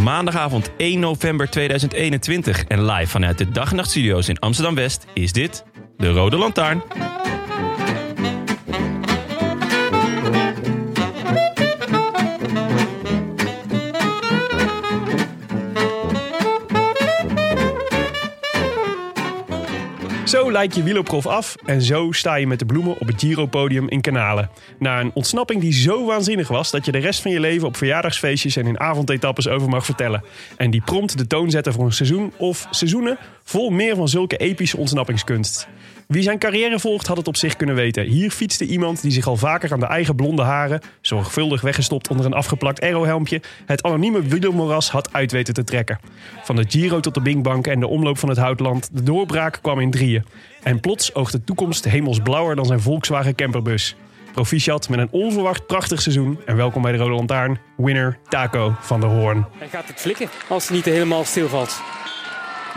Maandagavond 1 november 2021 en live vanuit de Dag en Nacht Studio's in Amsterdam West is dit de Rode Lantaarn. Zo lijkt je wielerprof af en zo sta je met de bloemen op het Giro-podium in Kanalen. Na een ontsnapping die zo waanzinnig was dat je de rest van je leven op verjaardagsfeestjes en in avondetappes over mag vertellen. En die prompt de toon zetten voor een seizoen of seizoenen vol meer van zulke epische ontsnappingskunst. Wie zijn carrière volgt had het op zich kunnen weten. Hier fietste iemand die zich al vaker aan de eigen blonde haren, zorgvuldig weggestopt onder een afgeplakt aerohelmpje, het anonieme wielermoras had uit weten te trekken. Van de Giro tot de Bingbank en de omloop van het Houtland, de doorbraak kwam in drieën. En plots oogt de toekomst hemelsblauwer dan zijn Volkswagen camperbus. Proficiat met een onverwacht prachtig seizoen. En welkom bij de Rode Lantaarn, winner Taco van der Hoorn. Hij gaat het flikken als hij niet helemaal stilvalt.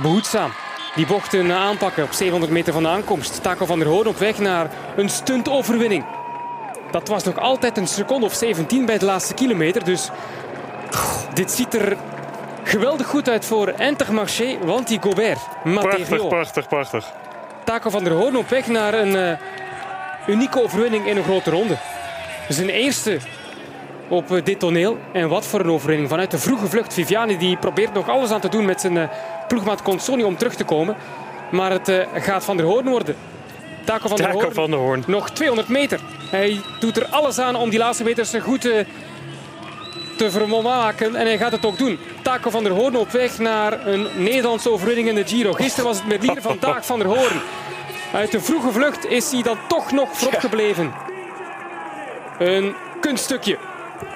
Behoedzaam. Die bochten aanpakken op 700 meter van de aankomst. Taco van der Hoorn op weg naar een stuntoverwinning. Dat was nog altijd een seconde of 17 bij de laatste kilometer. Dus dit ziet er geweldig goed uit voor Intermarché, want die Gobert, Matteo. prachtig, prachtig. Taco van der Hoorn op weg naar een eh, unieke overwinning in een grote ronde. Zijn eerste op eh, dit toneel. En wat voor een overwinning. Vanuit de vroege vlucht. Viviani die probeert nog alles aan te doen met zijn uh, ploegmaat Consoni om terug te komen. Maar het uh, gaat Van der Hoorn worden. Taco van, Taco der Hoorn, van der Hoorn. Nog 200 meter. Hij doet er alles aan om die laatste meters goed te, te vermaken. En hij gaat het ook doen. Taco van der Hoorn op weg naar een Nederlandse overwinning in de Giro. Gisteren was het Merlier, vandaag Van der Hoorn. Uit de vroege vlucht is hij dan toch nog voorop gebleven. Een kunststukje.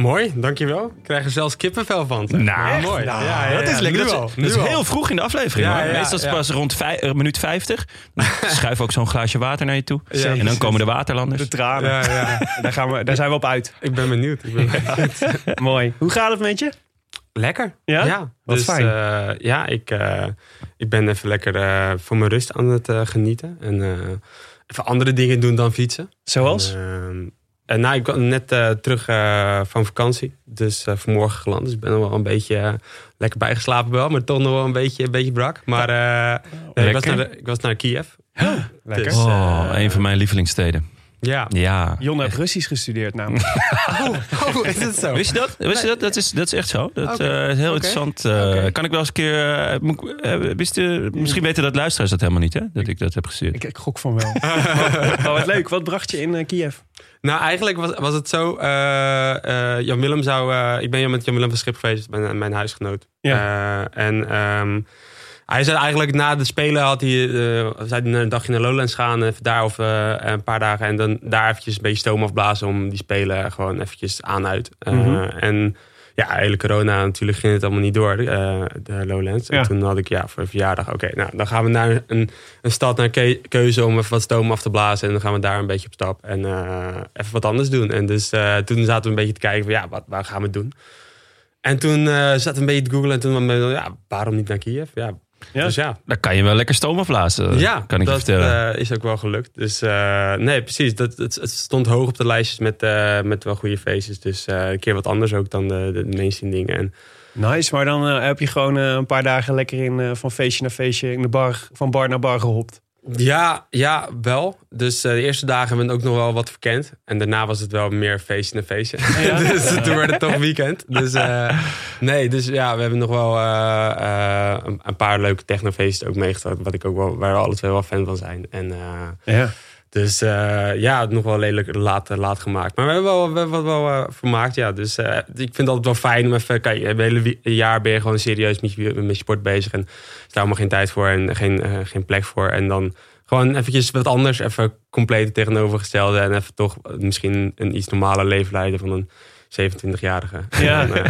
Mooi, dankjewel. Ik krijg er zelfs kippenvel van. Nou, mooi. nou, ja, ja, dat is ja, lekker. Dat al, dat is heel vroeg in de aflevering. Ja, hoor. ja, Meestal is het ja. pas rond vijf, eh, minuut 50. Dan schuif ook zo'n glaasje water naar je toe. Ja, en dan komen de waterlanders. De tranen. Ja, ja. Daar, gaan we, daar zijn we op uit. Ik ben benieuwd. Ik ben benieuwd. Mooi. Hoe gaat het met je? Lekker. Ja? Wat dus, fijn. eh, ja, ik, eh, ik ben even lekker eh, voor mijn rust aan het genieten. En eh, even andere dingen doen dan fietsen. Zoals? En, en nou, ik kwam net eh, terug eh, van vakantie. Dus eh, vanmorgen geland. Dus ik ben nog wel een beetje eh, lekker bijgeslapen wel. Maar toch nog wel een beetje, een beetje brak. Maar eh, nee, ik, was Lekker. naar de, ik was naar Kiev. Lekker. Dus, Oh, eh, een van mijn lievelingssteden. Ja. Ja. Jon heeft Russisch gestudeerd namelijk. Oh, is het zo? Wist je dat? Wist je dat? Dat is, dat is echt zo. Dat Oké. eh, is heel interessant. eh. Kan ik wel eens een keer... eh, wist je, misschien weten dat luisteraars dat helemaal niet, hè? Dat ik dat heb gestuurd. ik, ik gok van wel. maar, wat leuk. Wat bracht je in Kiev? Nou, eigenlijk was, was het zo. eh, eh, Jan Willem zou. ik ben met Jan Willem van Schip geweest, mijn, mijn huisgenoot. Ja. Eh, en ehm, hij zei eigenlijk na de Spelen had hij, eh, zei een dagje naar Lowlands gaan, even daar of eh, een paar dagen. En dan daar eventjes een beetje stoom afblazen om die Spelen gewoon eventjes aan uit. Mhm. En ja, hele corona natuurlijk ging het allemaal niet door, de Lowlands. Ja. En toen had ik ja, voor een verjaardag, oké, nou dan gaan we naar een, een stad naar ke- keuze om even wat stoom af te blazen. En dan gaan we daar een beetje op stap en even wat anders doen. En dus toen zaten we een beetje te kijken van ja, wat, waar gaan we het doen? En toen we een beetje te googlen en toen ja, waarom niet naar Kiev? Ja, Ja. Dus ja, Daar kan je wel lekker stoom afblazen, ja kan ik dat je vertellen. eh, is ook wel gelukt. Dus eh, nee, precies. Dat, het, het stond hoog op de lijstjes met, eh, met wel goede feestjes. Dus eh, een keer wat anders ook dan de, de mainstream dingen. En Nice, maar dan heb je gewoon een paar dagen lekker in, van feestje naar feestje in de bar, van bar naar bar gehopt. Ja, ja, wel. Dus eh, de eerste dagen hebben we ook nog wel wat verkend. En daarna was het wel meer feestje naar feestje. dus toen werd het toch weekend. Dus eh, nee, dus ja, we hebben nog wel eh, eh, een, een paar leuke technofeesten ook meegemaakt. Wat ik ook wel, waar we alle twee wel fan van zijn. En eh, Ja. Dus eh, ja, nog wel redelijk laat, laat gemaakt. Maar we hebben wel, we hebben wel eh, vermaakt, ja. Dus eh, ik vind het altijd wel fijn om even... Kijk, het hele jaar ben je gewoon serieus met je, met je sport bezig. En er is daar allemaal geen tijd voor en geen, geen plek voor. En dan gewoon eventjes wat anders. Even compleet tegenovergestelde. En even toch misschien een iets normaler leven leiden van een 27-jarige. Ja. Dan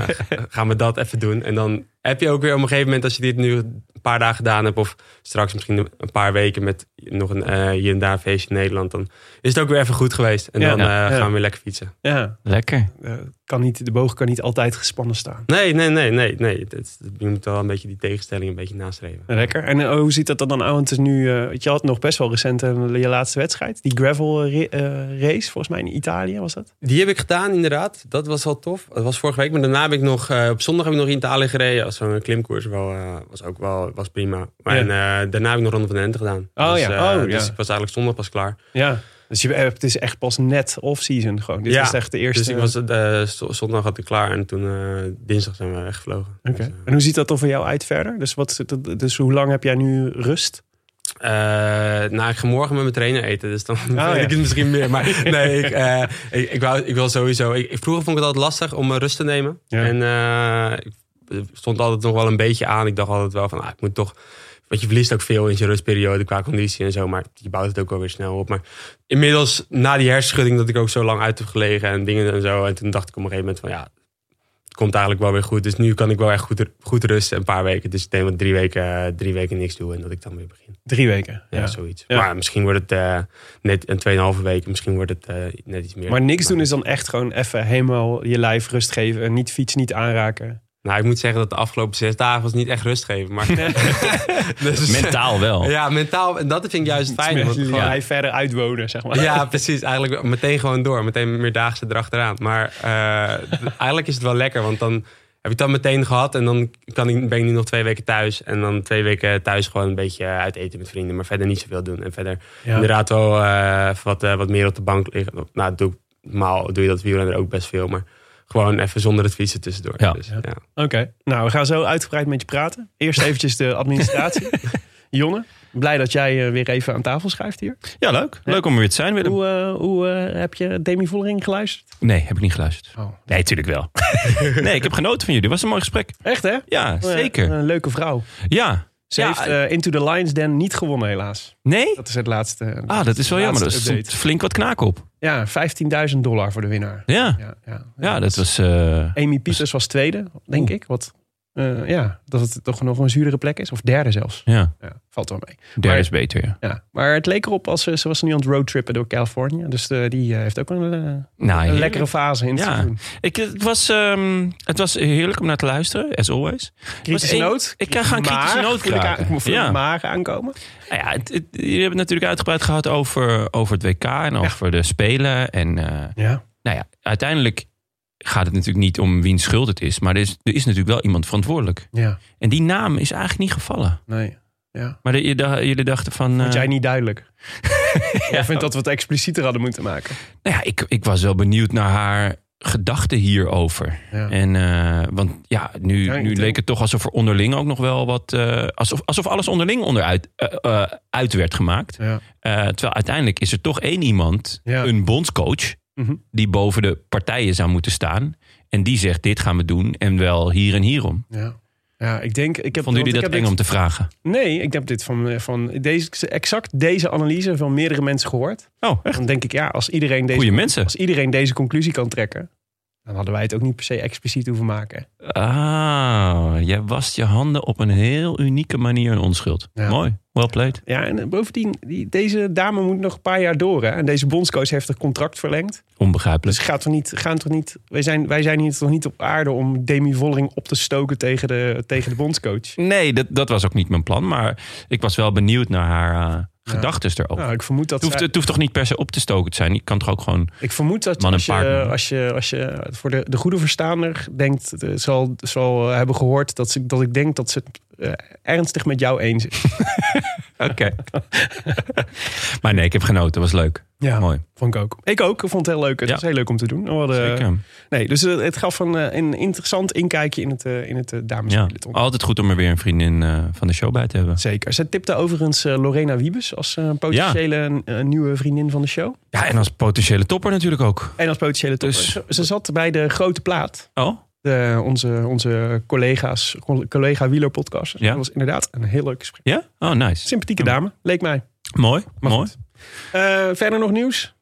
gaan we dat even doen. En dan heb je ook weer op een gegeven moment... als je dit nu een paar dagen gedaan hebt... of straks misschien een paar weken met nog een eh, hier en daar feestje in Nederland... dan is het ook weer even goed geweest. En Ja. dan Ja. eh, Ja. gaan we weer lekker fietsen. Ja, Lekker. eh, kan niet, de boog kan niet altijd gespannen staan. Nee, nee, nee, nee. nee. Je moet wel een beetje die tegenstelling een beetje nastreven. Lekker. En hoe ziet dat dan uit? Want het is nu, eh, je had nog best wel recent je laatste wedstrijd. Die gravel ra- race, volgens mij in Italië was dat? Die heb ik gedaan, inderdaad. Dat was wel tof. Dat was vorige week. Maar daarna heb ik nog... eh, op zondag heb ik nog in Italië gereden. Als zo'n klimkoers. Wel, eh, was ook wel was prima. Maar Ja. en, eh, daarna heb ik nog Ronde van Ente gedaan. Oh dus, ja. eh, Oh, dus ja. ik was eigenlijk zondag pas klaar. Ja. Dus je, het is echt pas net off-season gewoon. Dit Ja, is echt de eerste. Dus ik was, zondag had ik klaar. En toen dinsdag zijn we weggevlogen. Oké. Dus, En hoe ziet dat er voor jou uit verder? Dus, wat, dus hoe lang heb jij nu rust? Nou, ik ga morgen met mijn trainer eten, dus dan weet ja. ik het misschien meer. Maar nee, ik, ik, ik, wou, ik wil sowieso... Ik, vroeger vond ik het altijd lastig om rust te nemen. Ja. En ik stond altijd nog wel een beetje aan. Ik dacht altijd wel van, ah, ik moet toch... Want je verliest ook veel in je rustperiode qua conditie en zo. Maar je bouwt het ook wel weer snel op. Maar inmiddels, na die hersenschudding dat ik ook zo lang uit heb gelegen en dingen en zo. En toen dacht ik op een gegeven moment van, ja... Het komt eigenlijk wel weer goed. Dus nu kan ik wel echt goed, goed rusten, een paar weken. Dus ik denk dat drie weken, drie weken niks doe en dat ik dan weer begin. Drie weken. Ja, Ja. zoiets. Ja. Maar misschien wordt het eh, net een 2,5 weken. Misschien wordt het eh, net iets meer. Maar niks doen is dan echt gewoon even helemaal je lijf rust geven. En niet fiets, niet aanraken. Nou, ik moet zeggen dat de afgelopen zes dagen was niet echt rust geven. Maar dus, Mentaal wel. Ja, mentaal. En dat vind ik juist fijn. Want je gewoon- lijf verder uitwonen, zeg maar. ja, precies. Eigenlijk meteen gewoon door. Meteen meerdaagse erachteraan. Maar eh, eigenlijk is het wel lekker. Want dan heb ik dat meteen gehad. En dan kan ik, ben ik nu nog twee weken thuis. En dan twee weken thuis gewoon een beetje uit eten met vrienden. Maar verder niet zoveel doen. En verder Ja. inderdaad wel eh, wat, eh, wat meer op de bank liggen. Nou, doe, ik- normaal doe je dat wielrennen ook best veel. Maar gewoon even zonder het fietsen tussendoor. Ja. Dus, ja. Oké, nou we gaan zo uitgebreid met je praten. Eerst eventjes de administratie. Jonne, blij dat jij eh, weer even aan tafel schuift hier. Ja, leuk. Leuk om er weer te zijn, Willem. Hoe, eh, hoe eh, heb je Demi Vollering geluisterd? Nee, heb ik niet geluisterd. Oh. Nee, tuurlijk wel. nee, ik heb genoten van jullie. Het was een mooi gesprek. Echt hè? Ja, ja, zeker. Een leuke vrouw. Ja. Ze Ja, heeft eh, Into the Lions Den niet gewonnen helaas. Nee? Dat is het laatste. Ah, dat is wel jammer. Er laatste stond flink wat knaken op. Ja, 15.000 dollar voor de winnaar. Ja, Ja, ja, ja dat was... eh, Amy Pieters was tweede, denk ik. Wat, eh, ja, dat het toch nog een zuurdere plek is. Of derde zelfs. ja, Ja, valt wel mee. derde Maar- is beter, ja. Ja, maar het leek erop als ze, ze was nu aan het roadtrippen door Californië. Dus eh, die eh, heeft ook een, eh, Nou, een heerlijk. lekkere fase in het Ja. seizoen. Ik, het, was, ehm, het was heerlijk om naar te luisteren, as always. Kritische noot. ik kan gaan kritische noot kraken. Ik voel Ja. ja. maag aankomen. Nou ja, het, het, jullie hebben het natuurlijk uitgebreid gehad over, over het WK en over de Spelen. En eh, Ja. nou ja, uiteindelijk gaat het natuurlijk niet om wiens schuld het is. Maar er is, er is natuurlijk wel iemand verantwoordelijk. Ja, En die naam is eigenlijk niet gevallen. nee. Ja. Maar de- jullie dachten van... Vond eh, jij niet duidelijk? Jij vindt dat we het explicieter hadden moeten maken. Nou ja, ik, ik was wel benieuwd naar haar gedachten hierover. Ja. En, eh, want ja, nu, Ja, ik nu leek het toch alsof er onderling ook nog wel wat... eh, alsof, alsof alles onderling onderuit eh, eh, uit werd gemaakt. Ja. Eh, terwijl uiteindelijk is er toch één iemand, Ja. een bondscoach... Mhm. die boven de partijen zou moeten staan. En die zegt, dit gaan we doen en wel hier en hierom. Ja. Ja, ik denk... Ik heb, Vonden jullie dat ik eng om te vragen? Nee, ik heb dit van, eh, van deze, exact deze analyse van meerdere mensen gehoord. Oh, echt? Dan denk ik, ja, als iedereen deze, als iedereen deze conclusie kan trekken... dan hadden wij het ook niet per se expliciet hoeven maken. Ah, jij wast je handen op een heel unieke manier een onschuld. Ja. Mooi, well played. Ja, en bovendien, die, deze dame moet nog een paar jaar door. Hè? En deze bondscoach heeft een contract verlengd. Onbegrijpelijk. Dus gaat toch niet, gaan toch niet, wij, zijn, wij zijn hier toch niet op aarde om Demi Vollering op te stoken tegen de, tegen de bondscoach. Nee, dat, dat was ook niet mijn plan. Maar ik was wel benieuwd naar haar eh, gedachten erover. Nou, ik vermoed dat het, hoeft, zij- het hoeft toch niet per se op te stoken te zijn? Je kan toch ook gewoon... Ik vermoed dat Man en als je, als, je, als je voor de, de goede verstaander denkt, eh, zal, zal hebben gehoord dat, ze, dat ik denk dat ze het eh, ernstig met jou eens is. Oké. maar nee, ik heb genoten. was leuk. Ja, Mooi. vond ik ook. Ik ook. Ik vond het heel leuk. Het Ja. was heel leuk om te doen. Hadden- Zeker. nee, dus eh, het gaf een, eh, een interessant inkijkje in het, eh, in het eh, Ja. Altijd goed om er weer een vriendin eh, van de show bij te hebben. Zeker. Ze tipte overigens eh, Lorena Wiebes als eh, potentiële eh, nieuwe vriendin van de show. Ja, en als potentiële topper natuurlijk ook. En als potentiële topper. Dus- Ze, ze zat bij de grote plaat. Oh? De, onze, onze collega's, collega Wieler podcast. Ja. Dat was inderdaad een heel leuk gesprek. Ja? Oh, nice. Sympathieke dame, leek mij. Mooi. Maar mooi. Eh, verder nog nieuws?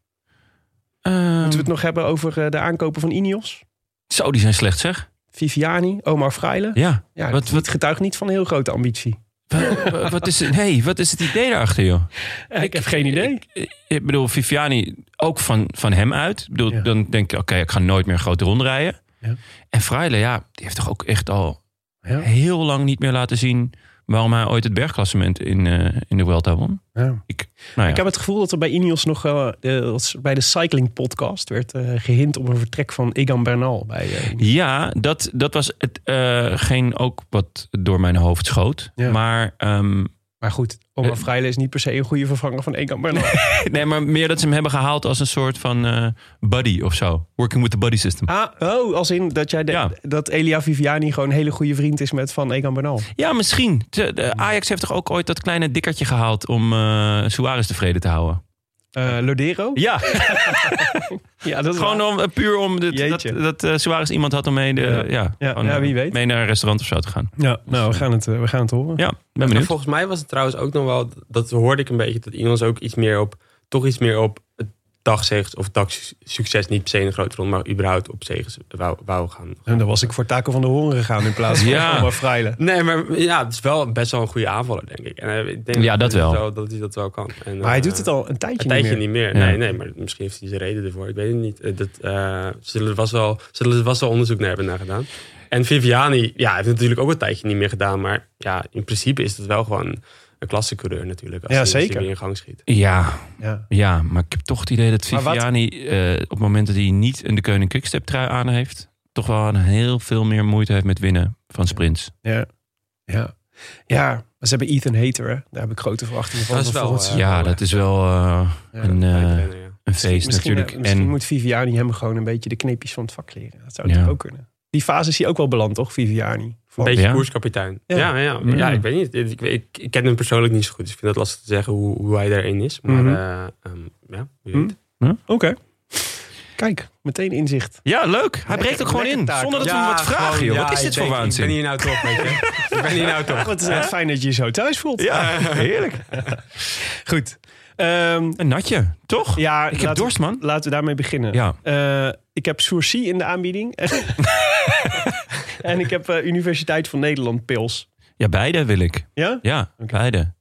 Ehm, Moeten we het nog hebben over eh, de aankopen van Ineos? Zo, die zijn slecht zeg. Viviani, Omar Freile. Ja. Ja, Wat- wat, getuigt niet van een heel grote ambitie. Wa- wat, is, het- hey, wat is het idee daarachter, joh? ik heb geen idee. Ik, ik bedoel, Viviani ook van, van hem uit. Ik bedoel, Ja. Dan denk ik, oké, ik ga nooit meer een grote rijden. Ja. En Freile, ja, die heeft toch ook echt al Ja. heel lang niet meer laten zien... waarom hij ooit het bergklassement in, eh, in de Vuelta won. Ja. Ik, nou ja. Ik heb het gevoel dat er bij Ineos nog eh, de- bij de cycling podcast werd eh, gehint op een vertrek van Egan Bernal. Bij, Ja, dat, dat was het, eh, geen ook wat door mijn hoofd schoot. Ja. Maar, ehm, maar goed, Omar Eh. Freile is niet per se een goede vervanger van Egan Bernal. nee, maar meer dat ze hem hebben gehaald als een soort van eh, buddy of zo. Working with the buddy system. ah, oh, als in dat jij denkt Ja. dat Elia Viviani gewoon een hele goede vriend is met van Egan Bernal. Ja, misschien. De, de Ajax heeft toch ook ooit dat kleine dikkertje gehaald om eh Suarez tevreden te houden? Eh Lodero? Ja, Ja, dat is gewoon waar. om, eh, puur om de, dat, Jeetje. dat eh, Suarez iemand had om mee, de, Ja. ja. Ja, gewoon, ja, wie weet. mee naar een restaurant of zo te gaan. Ja, nou, we gaan het, we gaan het horen. Ja, ben benieuwd. volgens mij was het trouwens ook nog wel, dat hoorde ik een beetje, dat Ineos ook iets meer op, toch iets meer op dagzegers of dagsucces, niet per se in een grote ronde, maar überhaupt op zegens wou, wou gaan. En dan was ik voor Taco van de Horen gegaan in plaats van Ja. Omar Freile. Nee, maar ja, het is wel best wel een goede aanvaller, denk ik. En eh, ik denk Ja, dat hij wel. zo- dat hij dat wel kan. En, Maar hij eh, doet het al een tijdje, Een tijdje niet niet meer. Ja. Nee, nee, maar misschien heeft hij zijn reden ervoor. Ik weet het niet. Eh, Dat, eh, zullen er vast wel, zullen er vast wel onderzoek naar hebben naar gedaan. En Viviani, ja, heeft natuurlijk ook een tijdje niet meer gedaan. Maar ja, in principe is het wel gewoon een klassecoureur natuurlijk. Als Ja, hij, als hij zeker. in gang schiet. Ja, Ja. ja, maar ik heb toch het idee dat Viviani eh, op het moment dat hij niet een de Koning Quickstep trui aan heeft... toch wel een heel veel meer moeite heeft met winnen van sprints. Ja. Ja. ja, maar ze hebben Ethan Hater, hè? Daar heb ik grote verwachtingen van. Dat is wel, eh. Ja, dat is wel eh, Ja, een, eh, een feest misschien, natuurlijk. Misschien en moet Viviani hem gewoon een beetje de kneepjes van het vak leren. Dat zou Ja. natuurlijk ook kunnen. Die fase is hij ook wel beland, toch, Viviani? Een Van- beetje Ja? koerskapitein. Ja. Ja. Ja, ja, Ja. ik weet niet. Ik, ik, ik ken hem persoonlijk niet zo goed. Dus ik vind het lastig te zeggen hoe, hoe hij daarin is. Maar eh, ehm, ja. Oké. Kijk, meteen inzicht. Ja, leuk. Hij breekt ook gewoon in. taak. Zonder dat we hem wat vragen, gewoon, joh. ja, Wat is dit voor waanzin? Ik ben hier nou toch, weet je. ik ben hier nou toch. Wat is het fijn dat je je zo thuis voelt. Ja, heerlijk. Goed. Ehm, Een natje, toch? ja, Ik heb laten we- dorst, man. Laten we daarmee beginnen. Ja. Eh, ik heb Sourcy in de aanbieding. en ik heb eh, Universiteit van Nederland pils. Ja, beide wil ik. Ja? Ja, Oké. beide.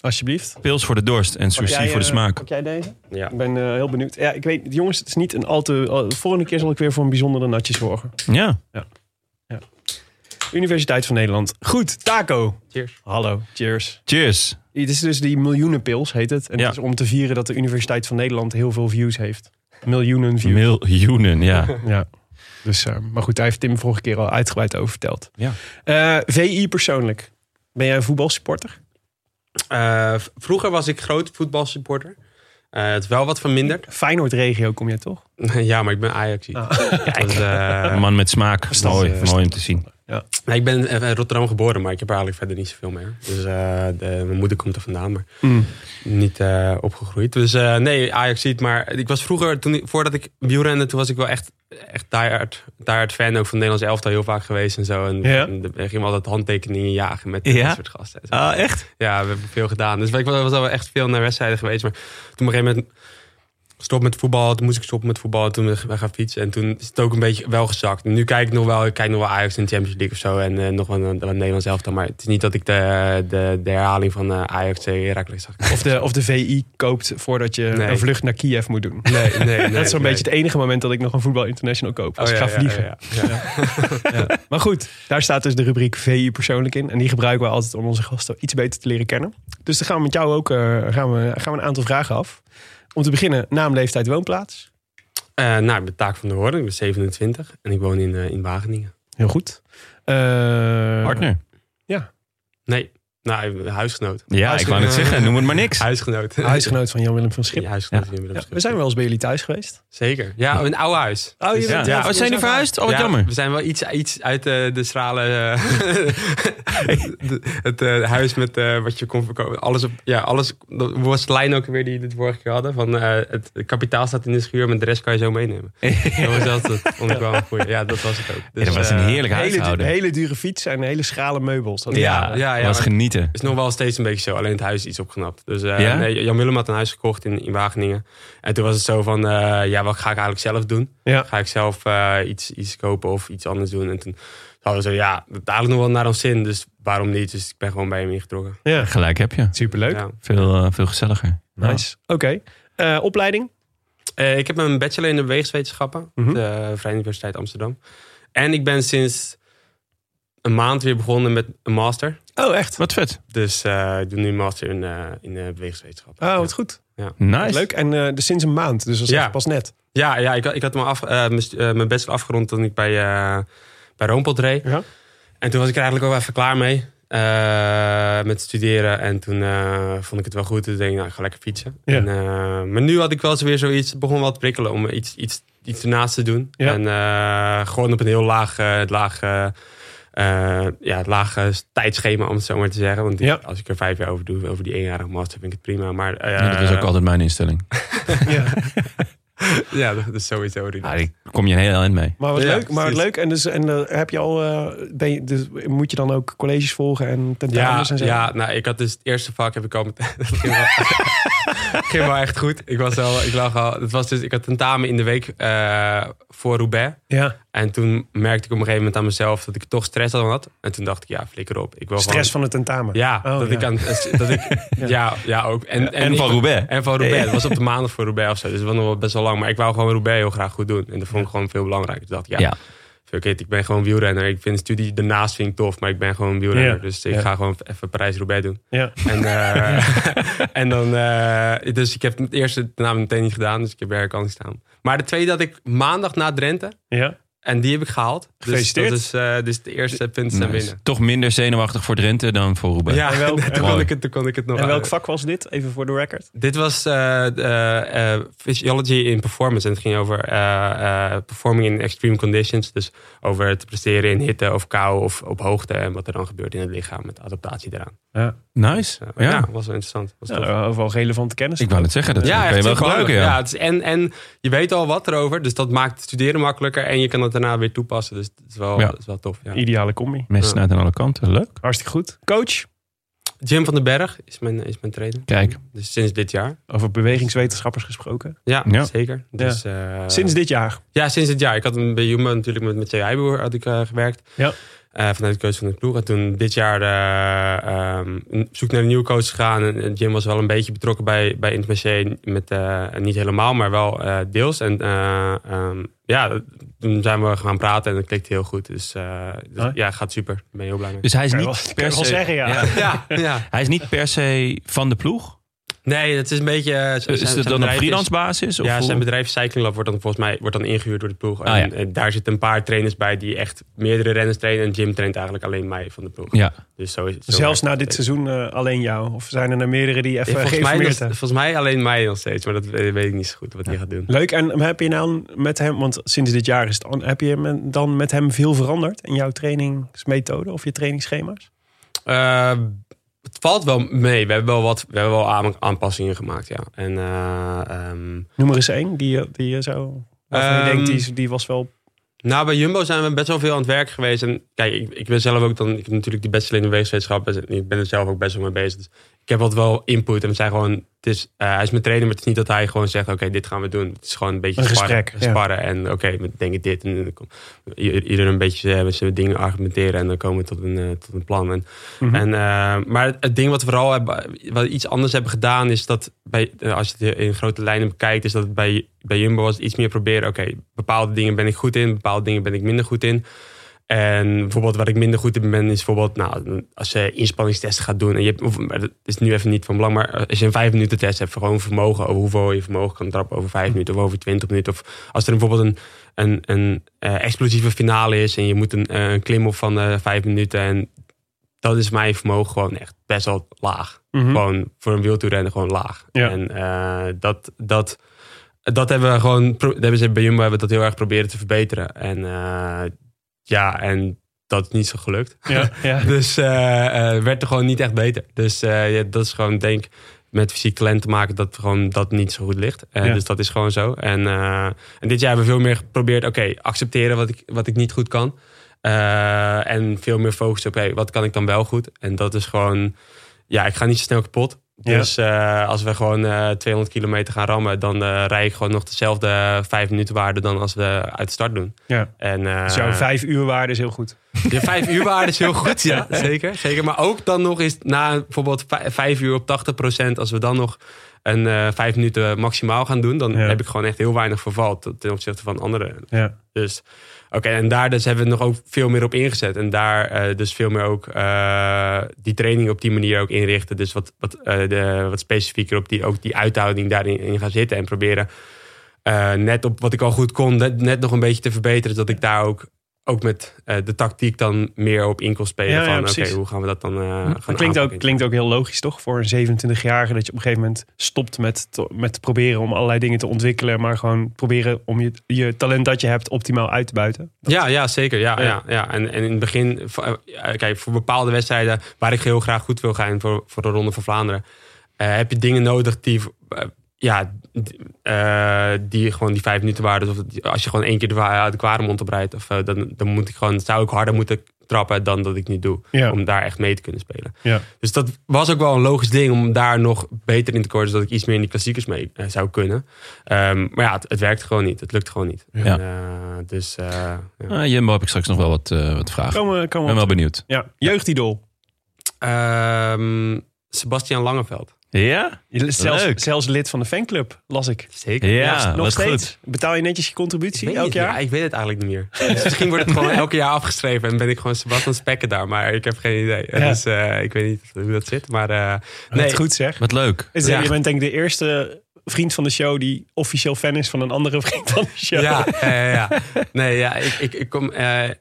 Alsjeblieft. Pils voor de dorst en sushi jij, voor de eh, smaak. Pak jij deze? Ja. Ik ben eh, heel benieuwd. Ja, ik weet, jongens, het is niet een al te... al- de volgende keer zal ik weer voor een bijzondere natje zorgen. Ja. Universiteit van Nederland. Goed, Taco. Cheers. Hallo, cheers. Cheers. Dit is dus die miljoenenpils, heet het. En Ja. het is om te vieren dat de Universiteit van Nederland heel veel views heeft. Miljoenen views. Miljoenen, ja. Ja. Dus, eh, maar goed, daar heeft Tim vorige keer al uitgebreid over verteld. Ja. Eh, VI persoonlijk. Ben jij een voetbalsupporter? Eh, vroeger was ik groot voetbalsupporter. Eh, het is wel wat verminderd. Feyenoord-regio kom jij toch? ja, maar ik ben Ajax. Ah. Dus, eh, Een man met smaak. Mooi, mooi om te zien. Nee, ik ben in Rotterdam geboren, maar ik heb er eigenlijk verder niet zoveel mee. Dus eh, de, mijn moeder komt er vandaan, maar Mm. niet eh, opgegroeid. Dus eh, nee, Ajax ziet. Maar ik was vroeger, toen ik, voordat ik wielrende, toen was ik wel echt, echt diehard, diehard fan ook van het Nederlands elftal heel vaak geweest en zo. En, Ja? en gingen we altijd handtekeningen jagen met Ja? dat soort gasten. Ah, echt? Ja, we hebben veel gedaan. Dus ik was was al echt veel naar wedstrijden geweest. Maar toen op een gegeven moment stop met voetbal. Toen moest ik stoppen met voetbal. Toen ben ik gaan fietsen. En toen is het ook een beetje wel gezakt. Nu kijk ik nog wel, ik kijk nog wel Ajax in de Champions League of zo. En eh, nog wat, wat Nederlands elftal. Maar het is niet dat ik de, de, de herhaling van eh, Ajax tegen Heracles zag. Of de, of de VI koopt voordat je Nee. een vlucht naar Kiev moet doen. Nee, nee, nee. dat is zo'n nee. beetje het enige moment dat ik nog een voetbal international koop. Als Oh, ik ja, ga vliegen. ja, ja. Ja. Maar goed, daar staat dus de rubriek VI persoonlijk in. En die gebruiken we altijd om onze gasten iets beter te leren kennen. Dus dan gaan we met jou ook eh, gaan we, gaan we een aantal vragen af. Om te beginnen, naam, leeftijd, woonplaats. Eh, nou, ik ben Taak van der Hoorn. Ik ben 27 en ik woon in, eh, in Wageningen. Heel goed. Eh, Partner. Nee, nou, huisgenoot. Ja, ik wou net zeggen, noem het maar niks. Huisgenoot. Huisgenoot van Jan-Willem van Schip. Ja, huisgenoot. Ja. in Willem Ja, Schip. we zijn wel eens bij jullie thuis geweest. Zeker. Ja, een oude huis. Oh, je Ja. bent, Ja. eh, Oh, zijn jullie verhuisd? Oh, wat Ja, jammer. We zijn wel iets, iets uit de, de stralen. eh, de- het eh, huis met eh, wat je kon verkopen. Alles op. Ja, alles. Dat was de lijn ook weer die we de vorige keer hadden. Van eh, het kapitaal staat in de schuur, maar de rest kan je zo meenemen. dat was dat, dat vond ik wel een goeie. Ja, dat was het ook. Dus, Ja, dat was een eh, heerlijk hele, huishouden. hele dure fiets en hele schrale meubels. Dat Ja, Ja, ja, was maar- genieten. is nog wel steeds een beetje zo. Alleen het huis is iets opgeknapt. Dus eh, Ja? nee, Jan Willem had een huis gekocht in, in Wageningen. En toen was het zo van, eh, ja, wat ga ik eigenlijk zelf doen? Ja. Ga ik zelf eh, iets, iets kopen of iets anders doen? En toen hadden we zo, ja, dat eigenlijk nog wel naar ons zin. Dus waarom niet? Dus ik ben gewoon bij hem ingetrokken. Ja, Gelijk heb je. superleuk. Ja. Veel, veel gezelliger. Nice. Oké. Eh, opleiding? Eh, ik heb een bachelor in de bewegingswetenschappen. Mhm. De Vrije Universiteit Amsterdam. En ik ben sinds een maand weer begonnen met een master. Oh, echt? Wat vet. Dus eh, ik doe nu een master in, eh in de bewegingswetenschappen. Oh, wat goed. Nice. Leuk. En eh dus sinds een maand. Dus dat is Ja. pas net. Ja, ja ik, had- ik had me af, eh, mijn eh, mijn bachelor afgerond toen ik bij, eh bij Roompot reed. Ja. En toen was ik er eigenlijk ook even klaar mee. eh, met studeren. En toen eh, vond ik het wel goed. Toen denk ik, nou, ik ga lekker fietsen. Ja. En, eh, maar nu had ik wel eens weer zoiets. Het begon wel te prikkelen om iets, iets, iets ernaast te doen. Ja. En eh, gewoon op een heel laag, eh, laag, eh, eh, ja, het lage tijdschema, om het zo maar te zeggen. Want Ja. als ik er vijf jaar over doe, over die eenjarige master, vind ik het prima. Maar eh, Ja, dat is ook altijd mijn instelling. Ja. ja, dat is sowieso. Ja, daar kom je een heel eind mee. Maar wat Ja, leuk. Maar wat leuk. En, dus, en eh, heb je al, eh, ben je, dus moet je dan ook colleges volgen en Ja, tentamens en zo? ja, nou, ik had dus het eerste vak heb ik al meteen. Dat ging wel, echt goed. Ik was wel, ik lag al. Het was dus, ik had tentamen in de week eh, voor Roubaix. Ja. En toen merkte ik op een gegeven moment aan mezelf dat ik toch stress had. En toen dacht ik, ja, flikker op. Ik wil Stress gewoon, van het tentamen. Ja, Oh, dat ja. ik aan. Dat ik, ja. ja, ook. En, En ik- van Roubaix. En van Roubaix. Het was op de maandag voor Roubaix of zo. Dus het was nog wel best wel lang. Maar ik wou gewoon Roubaix heel graag goed doen. En dat vond ik gewoon veel belangrijker. Dus ik dacht, ja, Ja. Fuck it. Ik ben gewoon wielrenner. Ik vind de studie daarnaast vind ik tof. Maar ik ben gewoon wielrenner. Ja. Dus ik Ja. ga gewoon even Parijs-Roubaix doen. Ja. En, eh, en dan, eh, dus ik heb het eerste naam meteen niet gedaan, dus ik heb er kan niet staan. Maar de tweede had ik maandag na Drenthe Ja. En die heb ik gehaald. Dus dat is, eh, dus de eerste punten zijn Nice. binnen. Toch minder zenuwachtig voor Drenthe dan voor Roubaix. Ja, En welk- toen, en kon ik het, toen kon ik het nog. En welk eh, vak was dit? Even voor de record. Dit was eh, eh, eh, Physiology in Performance. En het ging over eh, eh, performing in extreme conditions. Dus over te presteren in hitte of kou of op hoogte. En wat er dan gebeurt in het lichaam met adaptatie eraan. Ja. Nice. Dus, eh, Ja. ja. was wel interessant. Was. Ja, overal relevante kennis. Ik wou net zeggen, dat Ja, kan je wel gebruiken. Ja. Ja, het is, en, en je weet al wat erover, dus dat maakt het studeren makkelijker. En je kan het daarna weer toepassen. Dus het is wel, Ja. dat is wel tof. Ja. Ideale combi. Messen uit aan alle kanten. Leuk. Hartstikke goed. Coach, Jim van den Berg is mijn, is mijn trainer. Kijk. Dus sinds dit jaar. over bewegingswetenschappers gesproken. Ja, Ja. zeker. Dus, eh, Sinds dit jaar. Ja, sinds dit jaar. Ik had hem bij Jumbo natuurlijk met, met Jay Heijboer had ik eh, gewerkt. Ja. Eh, vanuit de coach van de ploeg. En toen dit jaar eh, ehm, op zoek naar een nieuwe coach gegaan. En, en Jim was wel een beetje betrokken bij, bij Intermarché. Met, eh, niet helemaal, maar wel eh, deels. En eh, ehm, ja, toen zijn we gaan praten en dat klikte heel goed. Dus, eh, dus ja, gaat super. Ben heel blij mee. Dus hij is je niet wel- per je se... zeggen, ja. Ja, ja. Hij is niet per se van de ploeg. Nee, het is een beetje... eh, Is het dan op freelance basis? Of ja, hoe? zijn bedrijf Cycling Lab wordt dan volgens mij wordt dan ingehuurd door de ploeg. Ah, en, ja. en daar zitten een paar trainers bij die echt meerdere renners trainen. En Jim traint eigenlijk alleen mij van de ploeg. Ja. Dus zo is zo Zelfs na het. dit seizoen eh, alleen jou? Of zijn er er meerdere die even Ja, volgens, mij, nog- volgens mij alleen mij nog steeds, maar dat weet ik niet zo goed wat hij gaat doen. Leuk. En heb je nou met hem, want sinds dit jaar is het, heb je dan met hem veel veranderd in jouw trainingsmethode of je trainingsschema's? Eh, valt wel mee. We hebben wel wat we hebben wel aan- aanpassingen gemaakt, ja. En eh, ehm, Noem er eens één die, je- die je zo, waarvan je Ehm, denkt, die, is- die was wel... Nou, bij Jumbo zijn we best wel veel aan het werk geweest. En kijk, ik, ik ben zelf ook dan, ik heb natuurlijk die bachelor in de wetenschap. en Ik ben er zelf ook best wel mee bezig. Dus ik heb altijd wel input. En we zijn gewoon, het is, eh, hij is mijn trainer, maar het is niet dat hij gewoon zegt, oké, dit gaan we doen. Het is gewoon een beetje Een sparren, gesprek, ja. sparren. En oké, we denken dit. En ieder een beetje eh, met zijn dingen argumenteren. En dan komen we tot een, eh, tot een plan. En, Mhm. en, eh, maar het ding wat we vooral hebben, wat we iets anders hebben gedaan, is dat bij, eh, als je het in grote lijnen bekijkt, is dat het bij, bij Jumbo was iets meer proberen. Oké, bepaalde dingen ben ik goed in, bepaalde dingen ben ik minder goed in. En bijvoorbeeld wat ik minder goed in ben, is bijvoorbeeld nou, als je inspanningstesten gaat doen. En je hebt, of, maar dat is nu even niet van belang, maar als je een vijf minuten test hebt, gewoon vermogen, over hoeveel je vermogen kan trappen over vijf minuten of over twintig minuten. Of als er bijvoorbeeld een, een, een eh, explosieve finale is en je moet een, eh, klim op van eh, vijf minuten. En dat is mijn vermogen gewoon echt best wel laag. Mhm. Gewoon voor een wieltoerrenner gewoon laag. Ja. En dat, dat, dat hebben we gewoon, dat hebben ze bij Jumbo hebben we dat heel erg proberen te verbeteren. En ja, en dat is niet zo gelukt. Ja, ja. Dus eh, werd er gewoon niet echt beter. Dus eh, ja, dat is gewoon, denk met fysiek talent te maken dat gewoon dat niet zo goed ligt. Ja. Dus dat is gewoon zo. En, en dit jaar hebben we veel meer geprobeerd, oké, accepteren wat ik, wat ik niet goed kan. En veel meer focussen op, oké, wat kan ik dan wel goed? En dat is gewoon, ja, ik ga niet zo snel kapot. Ja. Dus eh, als we gewoon eh 200 kilometer gaan rammen, dan eh rij ik gewoon nog dezelfde vijf minuten waarde dan als we uit de start doen. ja. En, eh, Dus jouw vijf uur waarde is heel goed. de vijf uur waarde is heel goed, ja, zeker, zeker. Maar ook dan nog is na bijvoorbeeld vij- vijf uur op 80% als we dan nog een vijf minuten maximaal gaan doen, dan Ja. heb ik gewoon echt heel weinig verval ten ten opzichte van anderen. Ja. Dus oké, en daar dus hebben we nog ook veel meer op ingezet. En daar eh, dus veel meer ook eh, die training op die manier ook inrichten. Dus wat, wat, eh, de, wat specifieker op die, ook die uithouding daarin in gaan zitten. En proberen net op wat ik al goed kon, net, net nog een beetje te verbeteren. Zodat ik daar ook, ook met eh, de tactiek dan meer op in kon spelen. Ja, ja, van oké, hoe gaan we dat dan eh gaan Dat klinkt ook, klinkt ook heel logisch, toch? Voor een 27-jarige dat je op een gegeven moment stopt met, met proberen om allerlei dingen te ontwikkelen. Maar gewoon proberen om je, je talent dat je hebt optimaal uit te buiten. Ja, ja, zeker. Ja, Ja. ja. Ja, En, en in het begin, eh, kijk, voor bepaalde wedstrijden waar ik heel graag goed wil gaan, voor, voor de Ronde van Vlaanderen, heb je dingen nodig die, ja, eh, die gewoon die vijf minuten waarden. Of als je gewoon één keer de, de Kwaremond oprijdt, of, eh, dan, dan moet ik gewoon, zou ik harder moeten trappen dan dat ik nu doe. Ja. Om daar echt mee te kunnen spelen. Ja. Dus dat was ook wel een logisch ding om daar nog beter in te komen, zodat ik iets meer in die klassiekers mee eh, zou kunnen. Ehm, maar ja, het, het werkt gewoon niet. Het lukt gewoon niet. Ja. En, eh, dus eh, ja. Ah, Jumbo heb ik straks nog wel wat, wat vragen. Ik Komen, komen ben wel benieuwd. Ja, jeugdidol. Ehm, Sebastian Langeveld. Ja? Zelfs, Leuk. zelfs lid van de fanclub, las ik. Zeker. Ja, nog wat steeds. goed. Betaal je netjes je contributie elk jaar? ja, ik weet het eigenlijk niet meer. Dus misschien wordt het gewoon elke jaar afgeschreven en ben ik gewoon Sebastian Spekken daar. Maar ik heb geen idee. Ja. Dus eh, ik weet niet hoe dat zit. Maar eh, Nee. nee, goed zeg. Wat leuk. Is, Ja. Je bent denk ik de eerste vriend van de show die officieel fan is van een andere vriend van de show. Ja, ja. Nee, ja, ik, ik, ik kom, eh, eh,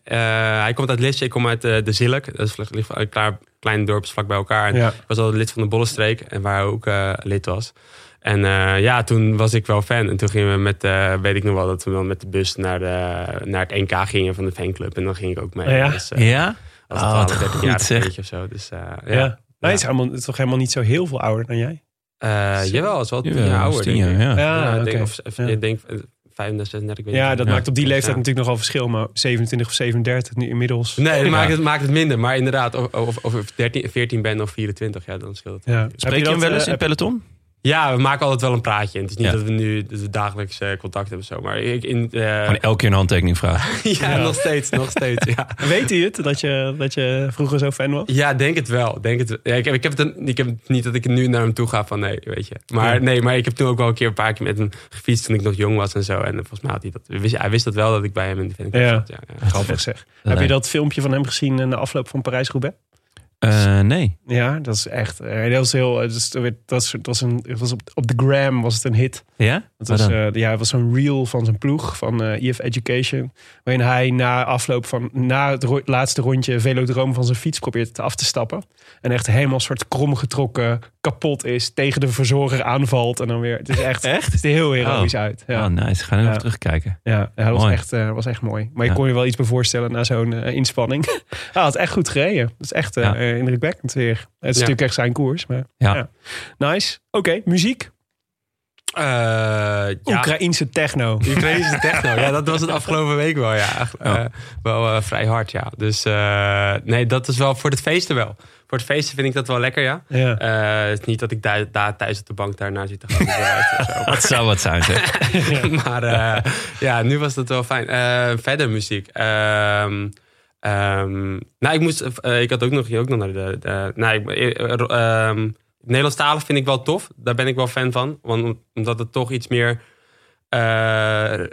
hij komt uit Lisse, ik kom uit eh, de Zilk. Dat is een klaar, klein dorp vlak bij elkaar. En Ja. Ik was al lid van de Bollenstreek en waar hij ook eh, lid was. En eh, ja, toen was ik wel fan. En toen gingen we met, eh, weet ik nog wel, dat we dan met de bus naar, de, naar het NK gingen van de fanclub. En dan ging ik ook mee. Ja. Dus, Ja? als Oh, een wat 12, 13 goed, jaar zeg. beetje of zo. Dus eh, ja. Ja. ja. Hij is, helemaal, is toch helemaal niet zo heel veel ouder dan jij? Eh, jawel, het is wel tien jaar ouder. tien denk ik. jaar, ja. Ja, ik denk, of, of- Ja. ik denk eh, 35, 36, ik weet Ja, niet. dat Ja. maakt op die leeftijd Ja. natuurlijk nogal verschil. Maar 27 of 37 nu inmiddels. Nee, dat Ja. maakt, het, maakt het minder. Maar inderdaad, of, of, of ik 13, 14 ben of 24, ja, dan scheelt het. Spreek je hem wel eens in het peloton? Ja, we maken altijd wel een praatje. En het is niet Ja. dat we nu dat we dagelijks eh, contact hebben. Zo. Maar ik, in, eh, Gewoon elke keer een handtekening vragen. ja, nog steeds, nog steeds. Ja. Weet hij het, dat je, dat je vroeger zo fan was? ja, denk het wel. Denk het, ja, ik, heb, ik, heb het, een- ik heb het niet dat ik nu naar hem toe ga van nee, weet je. Maar Ja. nee, maar ik heb toen ook wel een keer een paar keer met hem gefietst toen ik nog jong was en zo. En volgens mij had hij dat. Wist, hij wist dat wel dat ik bij hem in de fanclub zat. Ja, ja. Grappig zeg. Heb je dat filmpje van hem gezien in de afloop van Parijs-Roubaix? Eh, nee. Ja, dat is echt. eh, dat was heel. Dat, is, dat, was, dat was een, het was op, op de gram was het een hit. Ja? Het Waar was, eh, ja, het was een reel van zijn ploeg van eh EF Education. Waarin hij na afloop van na het ro- laatste rondje velodroom van zijn fiets probeert af te stappen. En echt helemaal soort kromgetrokken, kapot is, tegen de verzorger aanvalt. En dan weer. Het is echt. Echt? Het ziet er heel heroïsch uit. Ja. Oh, nice. Ga nu Ja. even terugkijken. Ja, dat was echt, eh, was echt mooi. Maar je Ja. kon je wel iets bij voorstellen na zo'n eh, inspanning. Hij had echt goed gereden. Dat is echt eh, Ja. Eh, indrukwekkend weer. Het is Ja. natuurlijk echt zijn koers. Maar, Ja. Ja. Nice. Oké, muziek. Eh, ja. Oekraïense techno. Ukraïnse techno. Ja, dat was het afgelopen week wel. Ja, eh, wel eh, vrij hard, ja. Dus eh, nee, dat is wel voor het feesten wel. voor het feesten vind ik dat wel lekker, ja. Ja. Eh, het is niet dat ik daar, daar thuis op de bank daarna zit te gaan zo. Dat zou wat zijn, zeg. maar eh, ja, nu was dat wel fijn. Eh, verder muziek. Ehm, ehm, nou, ik moest. eh, ik had ook nog, ook nog naar de. de nou, ik, eh, ehm, vind ik wel tof. Daar ben ik wel fan van. Want, omdat het toch iets meer. eh,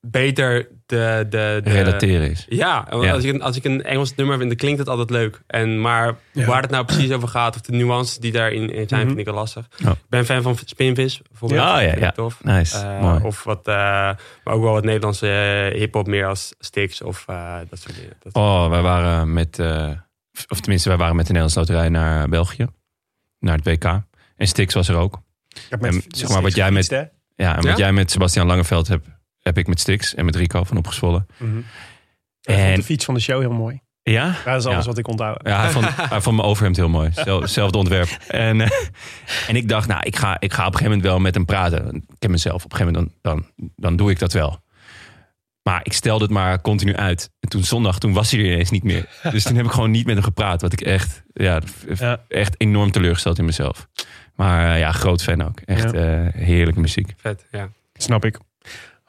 beter de. de, de Relateren is. ja, want Ja. Als, ik een, als ik een Engels nummer vind, dan klinkt het altijd leuk. En, maar Ja. waar het nou precies over gaat, of de nuances die daarin in zijn, Mhm. vind ik wel lastig. Oh. Ik ben fan van Spinvis, bijvoorbeeld. Ja, ja, ik ja. Tof. Nice. Eh, Mooi. of wat, eh, maar ook wel wat Nederlandse eh, hip-hop, meer als Stix of eh, dat soort dingen. Dat, Oh, wij waren met, eh, of tenminste, wij waren met de Nederlandse Loterij naar België. Naar het WK. En Stix was er ook. Ik heb met- En zeg maar wat jij met- Ja, en Ja? wat jij met Sebastian Langeveld hebt, heb ik met Stix en met Rico van Opgezwollen. Mhm. Ik vond En- de fiets van de show heel mooi. Ja? Ja, dat is alles Ja. wat ik onthoud. Ja, hij vond, hij vond mijn overhemd heel mooi. Zel- Hetzelfde ontwerp. En, eh, en ik dacht, nou, ik ga, ik ga op een gegeven moment wel met hem praten. Ik ken mezelf. Op een gegeven moment dan, dan, dan doe ik dat wel. Maar ik stelde het maar continu uit. En toen zondag, toen was hij er ineens niet meer. Dus toen heb ik gewoon niet met hem gepraat. Wat ik echt, ja, Ja. echt enorm teleurgesteld in mezelf. Maar eh, ja, groot fan ook. Echt eh, heerlijke muziek. vet, ja. Snap ik.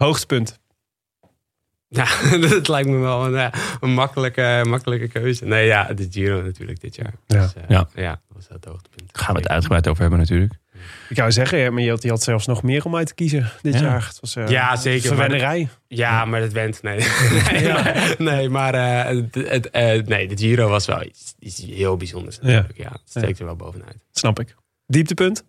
Hoogtepunt. Ja, dat lijkt me wel een, ja, een makkelijke, makkelijke keuze. Nee, ja, de Giro natuurlijk dit jaar. Ja. Dus, eh, Ja. ja, dat was het hoogtepunt. Daar gaan we het uitgebreid over hebben natuurlijk. Ik zou zeggen, ja, maar je had, zelfs nog meer om uit te kiezen dit Ja. jaar. Het was, eh, Ja, zeker, maar Verwennerij. Ja, maar dat went, nee. nee, maar, nee, maar eh, het, het, eh, nee, de Giro was wel iets, iets heel bijzonders natuurlijk. Ja, het steekt er wel bovenuit. Snap ik. Dieptepunt?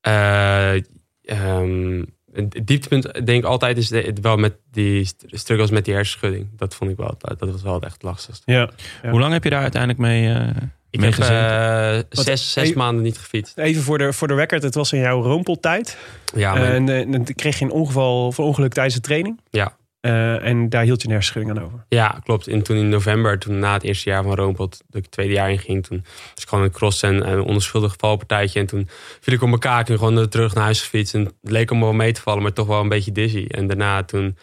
Eh, ehm, het dieptepunt denk ik altijd is de- wel met die st- struggles met die hersenschudding. Dat vond ik wel, dat was wel echt het lastigste. Ja. Ja. Hoe lang heb je daar uiteindelijk mee, eh Ik mee heb gezeten? eh, zes, maanden niet gefietst. Even voor de, voor de record, het was in jouw roompeltijd. Ja, maar, en eh, dan kreeg je een ongeval of een ongeluk tijdens de training. ja. Eh, en daar hield je een aan over. Ja, klopt. En toen in november, toen na het eerste jaar van Roompot, dat ik het tweede jaar in ging, toen was ik gewoon een cross en een onschuldig valpartijtje. En toen viel ik op elkaar en gewoon terug naar huis gefietst. En het leek allemaal wel mee te vallen, maar toch wel een beetje dizzy. En daarna toen,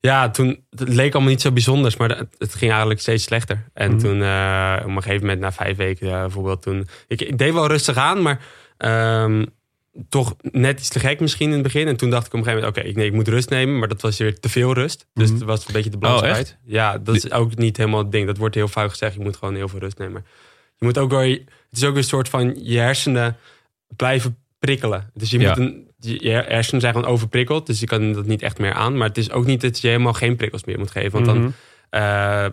ja, toen, het leek allemaal niet zo bijzonders, maar het, ging eigenlijk steeds slechter. En Mhm. toen, eh, op een gegeven moment, na vijf weken eh, bijvoorbeeld, toen, ik, ik deed wel rustig aan, maar ehm, toch net iets te gek misschien in het begin. En toen dacht ik op een gegeven moment, oké, ik nee, ik moet rust nemen. Maar dat was weer te veel rust. Dus Mhm. het was een beetje de balans Oh. Ja, dat is ook niet helemaal het ding. Dat wordt heel vaak gezegd, je moet gewoon heel veel rust nemen. Je moet ook wel, het is ook een soort van je hersenen blijven prikkelen. Dus je Ja. moet een, je hersenen zijn gewoon overprikkeld. Dus je kan dat niet echt meer aan. Maar het is ook niet dat je helemaal geen prikkels meer moet geven. Want dan Mhm.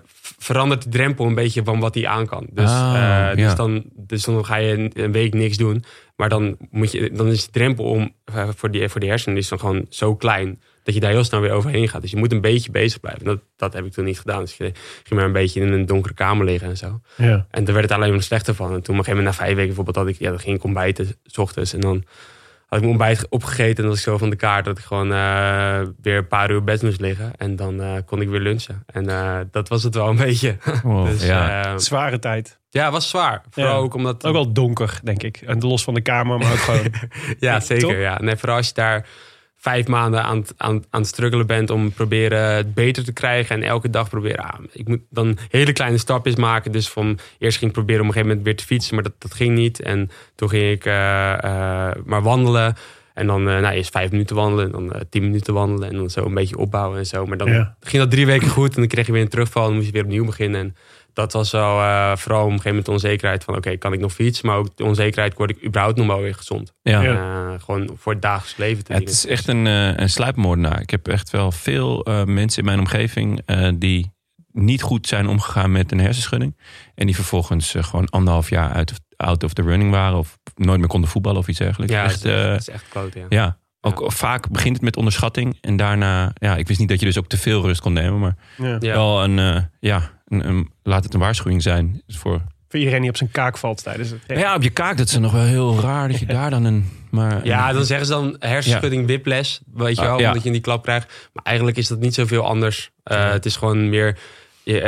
V- verandert die drempel een beetje van wat hij aan kan. Dus, Ah, eh, dus, ja. dan, dus dan ga je een, een week niks doen. Maar dan, moet je, dan is de drempel om, eh, voor, die, voor die hersenen is dan gewoon zo klein... dat je daar heel snel weer overheen gaat. Dus je moet een beetje bezig blijven. Dat, dat heb ik toen niet gedaan. Dus ik ging maar een beetje in een donkere kamer liggen en zo. Ja. En daar werd het alleen maar slechter van. En toen op een gegeven moment na vijf weken bijvoorbeeld... had ik, ja, dan ging ik ontbijten s ochtends. En dan had ik mijn ontbijt opgegeten. En dan was ik zo van de kaart dat ik gewoon eh, weer een paar uur bed moest liggen. En dan eh, kon ik weer lunchen. En eh, dat was het wel een beetje. Wow, dus, ja. eh, Zware tijd. ja, het was zwaar. Vooral Ja. ook omdat... Ook wel donker, denk ik. En los van de kamer, maar ook gewoon... Ja, zeker. Ja. Nee, vooral als je daar vijf maanden aan, het- aan, aan het struggelen bent om proberen het beter te krijgen. En elke dag proberen. Ah, ik moet dan hele kleine stapjes maken. Dus van eerst ging ik proberen om op een gegeven moment weer te fietsen, maar dat, dat ging niet. En toen ging ik eh, eh, maar wandelen. En dan eh, nou, eerst vijf minuten wandelen, en dan tien minuten wandelen. En dan zo een beetje opbouwen en zo. Maar dan Ja. ging dat drie weken goed. En dan kreeg je weer een terugval. En dan moest je weer opnieuw beginnen. En dat was wel eh, vooral op een gegeven moment de onzekerheid van... oké, kan ik nog fietsen? Maar ook de onzekerheid, word ik überhaupt nog wel weer gezond? ja. Eh, gewoon voor het dagelijks leven te Ja, het is echt een, eh een sluipmoordenaar. Ik heb echt wel veel eh, mensen in mijn omgeving eh, die niet goed zijn omgegaan met een hersenschudding. En die vervolgens gewoon anderhalf jaar uit of, out of the running waren. Of nooit meer konden voetballen of iets dergelijks. Ja, echt, dat, is, echt kloot, ja. ja. Ook vaak begint het met onderschatting. En daarna, ja, ik wist niet dat je dus ook te veel rust kon nemen. Maar ja. Wel een, eh, ja, een, een- laat het een waarschuwing zijn. Voor, Voor iedereen die op zijn kaak valt tijdens het... Maar ja, op je kaak, dat is nog wel heel raar dat je daar dan een... Maar, Ja, dan zeggen ze dan hersenschudding whiplash, weet je Ah, wel, ja. omdat je die klap krijgt. Maar eigenlijk is dat niet zoveel anders. Eh, Het is gewoon meer eh,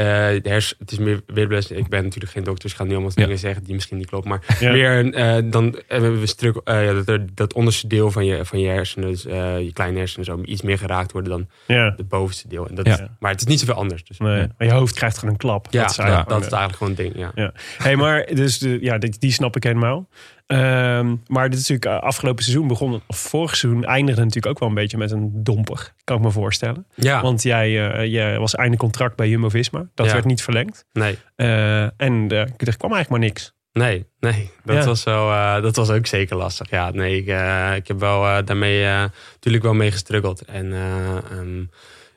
de hers, het is meer weerbless. Ik ben natuurlijk geen dokter, dus ik ga nu allemaal Ja. dingen zeggen die misschien niet kloppen. Maar Ja. meer eh, dan hebben we struk, eh, ja, dat, dat onderste deel van je, van je hersenen, dus eh, je kleine hersenen, zo iets meer geraakt worden dan Ja. het bovenste deel. En dat is, maar het is niet zoveel anders. Dus. Nee, maar je hoofd krijgt gewoon een klap. Ja, dat is eigenlijk dat is gewoon, eigenlijk gewoon een ding. Ja. Ja. Hey, maar dus de, ja, die, die snap ik helemaal. Ehm, maar dit is natuurlijk eh, afgelopen seizoen begonnen, of vorig seizoen eindigde natuurlijk ook wel een beetje met een domper, kan ik me voorstellen. Ja, Want jij, eh, jij was einde contract bij Jumbo Visma, dat Ja. werd niet verlengd. nee. Eh, en eh, er kwam eigenlijk maar niks. Nee, nee. Dat, Ja. was wel, dat was ook zeker lastig. Ja, nee, ik, ik heb wel daarmee natuurlijk wel mee gestruggeld. En eh, ehm,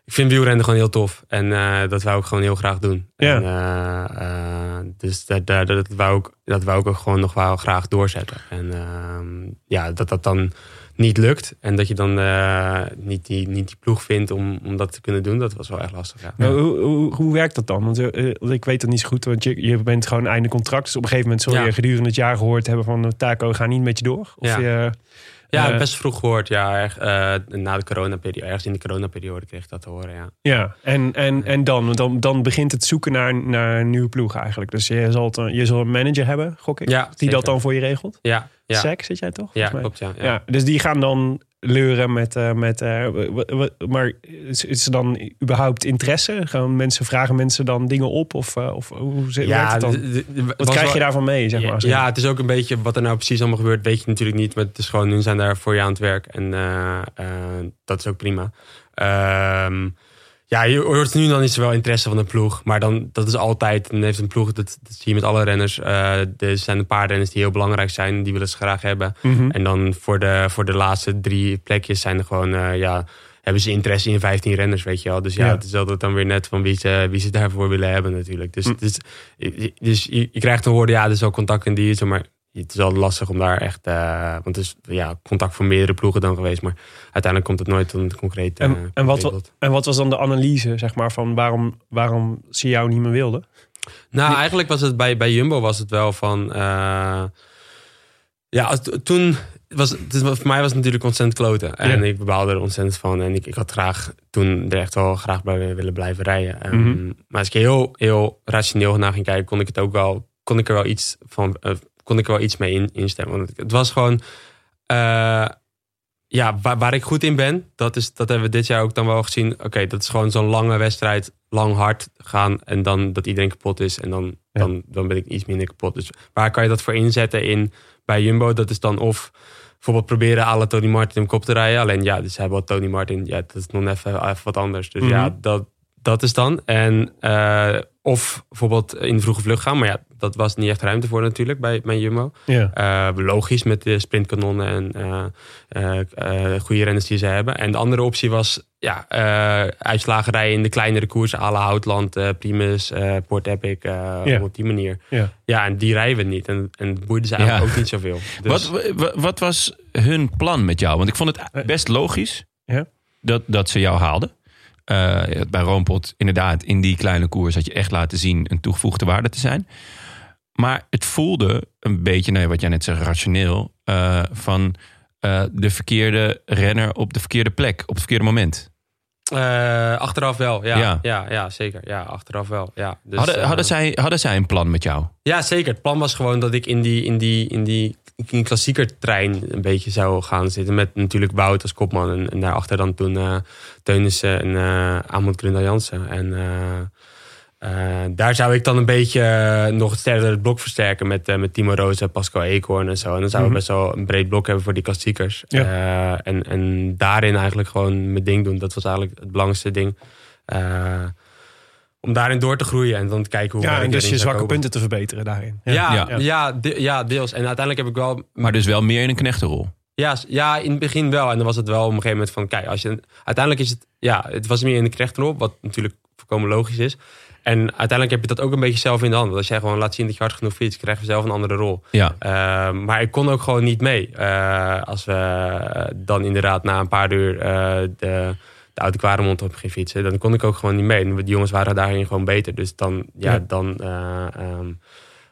ik vind wielrennen gewoon heel tof. En eh, dat wou ik gewoon heel graag doen. Ja. En, eh, eh, dus dat, dat, dat, wou ik, dat wou ik ook gewoon nog wel graag doorzetten. En ehm, ja, dat dat dan niet lukt. En dat je dan niet, die, niet die ploeg vindt om, om dat te kunnen doen. Dat was wel echt lastig, ja. Maar Hoe, hoe, hoe werkt dat dan? Want ik weet het niet zo goed, want je, je bent gewoon einde contract. Dus op een gegeven moment zul je Ja. gedurende het jaar gehoord hebben van Taco, ga niet met je door. Of Ja. je, Ja, Eh, best vroeg gehoord. Ja, erg, eh, na de coronaperiode, ergens in de coronaperiode kreeg ik dat te horen, ja. Ja, en, en, en dan, Want dan, dan begint het zoeken naar, naar een nieuwe ploeg eigenlijk. Dus je zal, het, je zal een manager hebben, gok ik, Ja, die zeker. dat dan voor je regelt. Ja, ja. Sec zit jij toch? Ja, klopt, ja. Ja. ja. dus die gaan dan leuren met... eh, met eh, maar is, is er dan überhaupt interesse? Gaan mensen, vragen mensen dan dingen op? Of, eh, of hoe zit- werkt het dan? Wat krijg je daarvan mee, zeg Ja, maar? Ja, het is ook een beetje wat er nou precies allemaal gebeurt, weet je natuurlijk niet. Maar het is gewoon, nu zijn daar voor je aan het werk. En dat is ook prima. Ehm, ja, je hoort nu dan is er wel interesse van de ploeg. Maar dan, dat is altijd, dan heeft een ploeg, dat, dat zie je met alle renners. eh, er zijn een paar renners die heel belangrijk zijn. Die willen ze graag hebben. Mhm. En dan voor de, voor de laatste drie plekjes zijn er gewoon, eh, ja, hebben ze interesse in 15 renners, weet je wel. Dus ja, Ja. het is altijd dan weer net van wie ze, wie ze daarvoor willen hebben natuurlijk. Dus, Mm. dus, dus je, je krijgt te horen, ja, er is wel contact in die, maar het is wel lastig om daar echt, eh, want het is ja, contact voor meerdere ploegen dan geweest, maar uiteindelijk komt het nooit tot een concreet. eh, En, en, wat, en wat was dan de analyse, zeg maar, van waarom, waarom ze jou niet meer wilden? Nou, eigenlijk was het bij, bij Jumbo was het wel van. eh, ja, als- toen. Was, het is- voor mij was het natuurlijk ontzettend kloten. En Ja. ik baalde er ontzettend van. En ik, ik had graag toen er echt wel graag bij willen blijven rijden. Ehm, Mhm. Maar als ik heel, heel rationeel naar ging kijken, kon ik het ook wel. Kon ik er wel iets van. Kon ik er wel iets mee in, instemmen. Want het, was gewoon. eh, ja, waar, waar ik goed in ben, dat, is, dat hebben we dit jaar ook dan wel gezien. Oké, dat is gewoon zo'n lange wedstrijd, lang hard gaan en dan dat iedereen kapot is en dan, Ja. dan, dan ben ik iets minder kapot. Dus waar kan je dat voor inzetten in bij Jumbo? Dat is dan of bijvoorbeeld proberen alle Tony Martin hem kop te rijden. Alleen ja, dus hebben wat Tony Martin, ja, dat is nog even, even wat anders. Dus Mhm. ja, dat, dat is dan. En eh, of bijvoorbeeld in de vroege vlucht gaan, maar ja, dat was niet echt ruimte voor natuurlijk bij, bij Jumbo. Ja. Eh, logisch met de sprintkanonnen en eh, eh, eh, goede renners die ze hebben. En de andere optie was ja, eh uitslagen rijden in de kleinere koersen. Alle Houtland, Primus, eh Port Epic. eh, Ja. Op die manier. Ja. Ja, en die rijden we niet. En, en het boeide ze eigenlijk Ja. ook niet zoveel. Dus, Wat, wa- wat was hun plan met jou? Want ik vond het best logisch Ja. dat, dat ze jou haalden. Eh, bij Roompot, inderdaad, in die kleine koers had je echt laten zien een toegevoegde waarde te zijn. Maar het voelde een beetje, nee, wat jij net zegt, rationeel. eh, van eh, de verkeerde renner op de verkeerde plek, op het verkeerde moment. achteraf wel, ja, Ja. ja. Ja, zeker. Ja, achteraf wel. Ja, dus, hadden, hadden, zij, hadden zij een plan met jou? Ja, zeker. Het plan was gewoon dat ik in die, in die, in die, in die klassieker trein een beetje zou gaan zitten. Met natuurlijk Wout als kopman. En, en daarachter dan toen eh Teunissen en eh Amund Grunda Jansen. En eh, daar zou ik dan een beetje nog sterker het blok versterken. Met, met Timo Roos en Pascal Eekhoorn en zo. En dan zouden we Mhm. best wel een breed blok hebben voor die klassiekers. Ja. En, en daarin eigenlijk gewoon mijn ding doen. Dat was eigenlijk het belangrijkste ding. Eh, om daarin door te groeien en dan te kijken hoe Ja, en dus je zwakke komen. punten te verbeteren daarin. Ja, ja. Ja. Ja, de- ja, deels. En uiteindelijk heb ik wel... Maar dus wel meer in een knechtenrol. Ja, ja, in het begin wel. En dan was het wel op een gegeven moment van... Kijk, als je, uiteindelijk is het... Ja, het was meer in de krechtenrol. Wat natuurlijk volkomen logisch is. En uiteindelijk heb je dat ook een beetje zelf in de hand. Want als jij gewoon laat zien dat je hard genoeg fietst... krijg je zelf een andere rol. Ja, Uh, maar ik kon ook gewoon niet mee. Uh, als we dan inderdaad na een paar uur uh, de, de oude Kwaremond op ging fietsen... dan kon ik ook gewoon niet mee. En die jongens waren daarin gewoon beter. Dus dan, ja, Ja. dan... uh, um,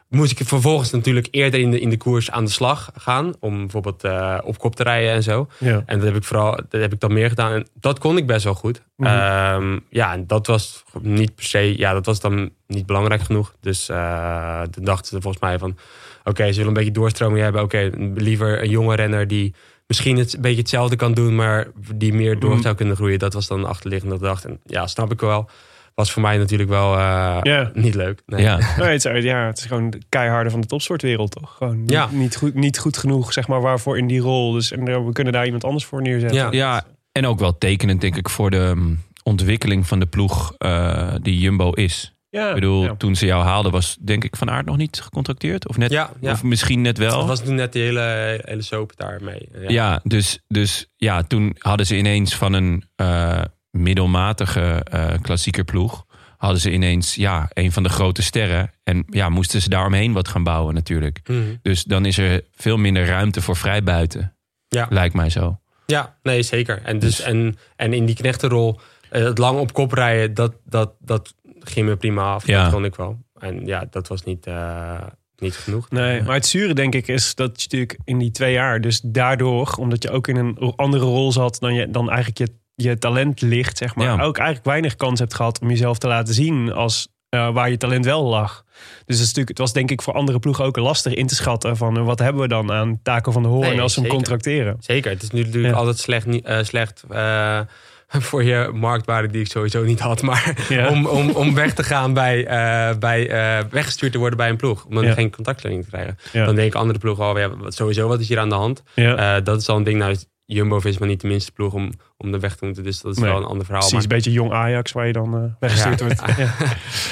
moest ik vervolgens natuurlijk eerder in de, in de koers aan de slag gaan. Om bijvoorbeeld eh, op kop te rijden en zo. Ja. En dat heb ik vooral, dat heb ik dan meer gedaan. En dat kon ik best wel goed. Mhm. Ehm, ja, en dat was niet per se, ja, dat was dan niet belangrijk genoeg. Dus eh toen dachten ze volgens mij van, oké, ze willen een beetje doorstroming hebben. Oké, liever een jonge renner die misschien het een beetje hetzelfde kan doen, maar die meer door Mhm. zou kunnen groeien. Dat was dan de achterliggende dacht. En ja, snap ik wel. Was voor mij natuurlijk wel eh, niet leuk. Nee. Ja, Nee, het, is, ja, het is gewoon de keiharde van de topsportwereld, toch? Gewoon niet- Ja. niet, goed, niet goed genoeg, zeg maar, waarvoor in die rol. Dus en, eh, we kunnen daar iemand anders voor neerzetten. Ja. ja, en ook wel tekenend denk ik voor de mm, ontwikkeling van de ploeg eh, die Jumbo is. Ja, Ik bedoel, ja. toen ze jou haalden was denk ik Van Aert nog niet gecontracteerd. Of, net, Ja, ja. of misschien net wel. Dat was toen net die hele, hele soap daarmee. Ja. Ja, dus, dus ja, toen hadden ze ineens van een eh, middelmatige eh klassieker ploeg... hadden ze ineens ja, een van de grote sterren. En ja, moesten ze daaromheen wat gaan bouwen natuurlijk. Mhm. Dus dan is er veel minder ruimte voor vrijbuiten. Ja. Lijkt mij zo. Ja, nee, zeker. En, dus, Dus- en, en in die knechtenrol, het lang op kop rijden, dat, dat, dat ging me prima af. Ja. Dat kon ik wel. En ja, dat was niet, eh, niet genoeg. Nee, maar het zure denk ik is dat je natuurlijk in die twee jaar, dus daardoor, omdat je ook in een andere rol zat dan, je, dan eigenlijk je, je talent ligt, zeg maar, Ja. ook eigenlijk weinig kans hebt gehad om jezelf te laten zien als eh, waar je talent wel lag. Dus het, is natuurlijk, het was denk ik voor andere ploegen ook lastig in te schatten van eh, wat hebben we dan aan Taco van de Hoorn Nee, als ze hem contracteren. Zeker. Het is nu natuurlijk Ja. altijd slecht, niet- eh, slecht eh, voor je marktwaarde die ik sowieso niet had. Maar Ja. om, om, om weg te gaan bij, eh, bij eh, weggestuurd te worden bij een ploeg. Om dan Ja. geen contactverlening te krijgen. Dan denken andere ploegen al, ja, sowieso wat is hier aan de hand? Eh, dat is al een ding. Nou, Jumbo-Visma niet de minste ploeg om, om er weg te moeten. Dus dat is Nee. wel een ander verhaal. Precies, Maar- een beetje jong Ajax waar je dan eh, weggestuurd Ja. wordt. Ja.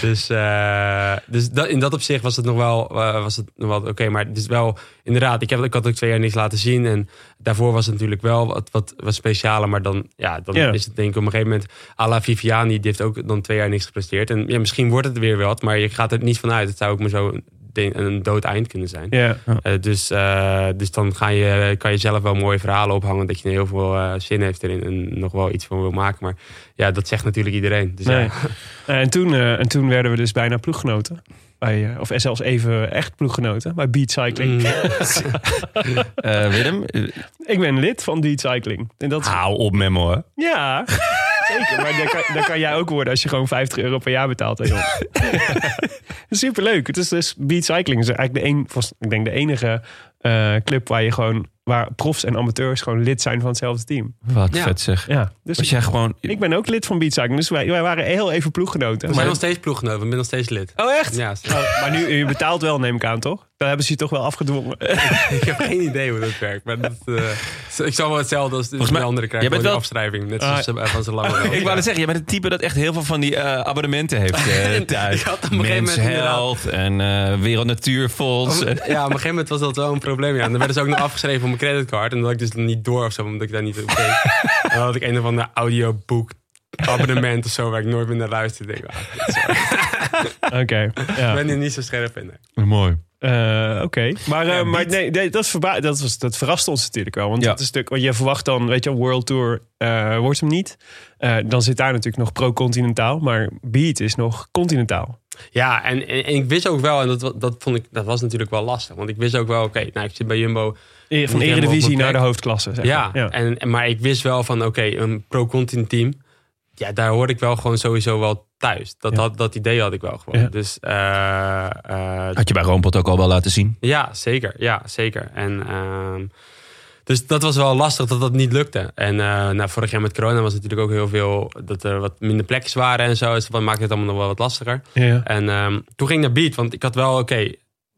Dus, eh, dus dat, in dat opzicht was het nog wel, eh, was het nog wel oké. maar het is wel, inderdaad, ik, heb, ik had ook twee jaar niks laten zien. En daarvoor was het natuurlijk wel wat, wat, wat specialer. Maar dan, ja, dan Ja. is het denk ik op een gegeven moment... Ala Viviani, die heeft ook dan twee jaar niks gepresteerd. En ja, misschien wordt het weer wat, maar je gaat er niet vanuit. Het zou ook maar zo een, een dood eind kunnen zijn. Ja. Eh, dus, eh, dus dan ga je, kan je zelf wel mooie verhalen ophangen. Dat je heel veel eh, zin heeft erin en nog wel iets van wil maken. Maar ja, dat zegt natuurlijk iedereen. Dus Nee. ja. En, toen, eh, en toen werden we dus bijna ploeggenoten. Bij, of zelfs even echt ploeggenoten bij Beat Cycling. Mm. Willem, Ik ben lid van Beat Cycling. En dat is, hou op met me hoor. ja, zeker. Maar dat kan, dat kan jij ook worden als je gewoon 50 euro per jaar betaalt. Hè. Superleuk. Het is dus Beat Cycling is eigenlijk de, een, ik denk de enige eh, club waar je gewoon waar profs en amateurs gewoon lid zijn van hetzelfde team. Wat Ja. vet zeg. Ja, dus Was jij gewoon... ik ben ook lid van Cycling. Dus wij, wij waren heel even ploeggenoten. We zijn nog steeds ploeggenoten. We zijn nog steeds lid. Oh, echt? Ja, Oh, maar nu, je betaalt wel, neem ik aan, toch? Dan hebben ze je toch wel afgedwongen. ik heb geen idee hoe dat werkt. Maar dat, eh, ik zal wel hetzelfde als de andere krijgen. jij bent wel- afschrijving. Net zoals eh, van zijn lange Ik wou net zeggen, jij bent het type dat echt heel veel van die eh, abonnementen heeft eh, thuis. Ik had op een gegeven moment en eh Wereld Natuurfonds. Ja, op een gegeven moment was dat wel een probleem. Ja. En dan werden ze ook nog afgeschreven op mijn creditcard. En dat ik dus niet door of zo, omdat ik daar niet op keek. En dan had ik een of ander audioboek abonnement of zo, waar ik nooit meer naar luisterde. Ik denk, ah, Oké. ik ja. ben er niet zo scherp in. nee. Mooi. Eh, Oké, maar, eh, Ja, maar nee, nee, dat, verba- dat, was, dat verrast ons natuurlijk wel. Want Ja. dat is natuurlijk, want je verwacht dan, weet je, World Tour eh, wordt hem niet. Eh, dan zit daar natuurlijk nog pro-continentaal, maar Beat is nog continentaal. Ja, en, en, en ik wist ook wel, en dat, dat, vond ik, dat was natuurlijk wel lastig. Want ik wist ook wel, oké, nou, ik zit bij Jumbo. Van eredivisie naar de hoofdklasse. Zeg Ja, maar. En, maar ik wist wel van, oké, een pro-continent team. Ja, daar hoorde ik wel gewoon sowieso wel thuis. Dat, Ja. had, dat idee had ik wel gewoon. Ja. Dus eh, eh, Had je bij Roompot ook al wel laten zien. ja, zeker. Ja, zeker. En, ehm, dus dat was wel lastig dat dat niet lukte. En eh, nou, vorig jaar met corona was natuurlijk ook heel veel... dat er wat minder plekjes waren en zo. Dus dat maakte het allemaal nog wel wat lastiger. Ja. En ehm, toen ging ik naar Beat, want ik had wel, oké...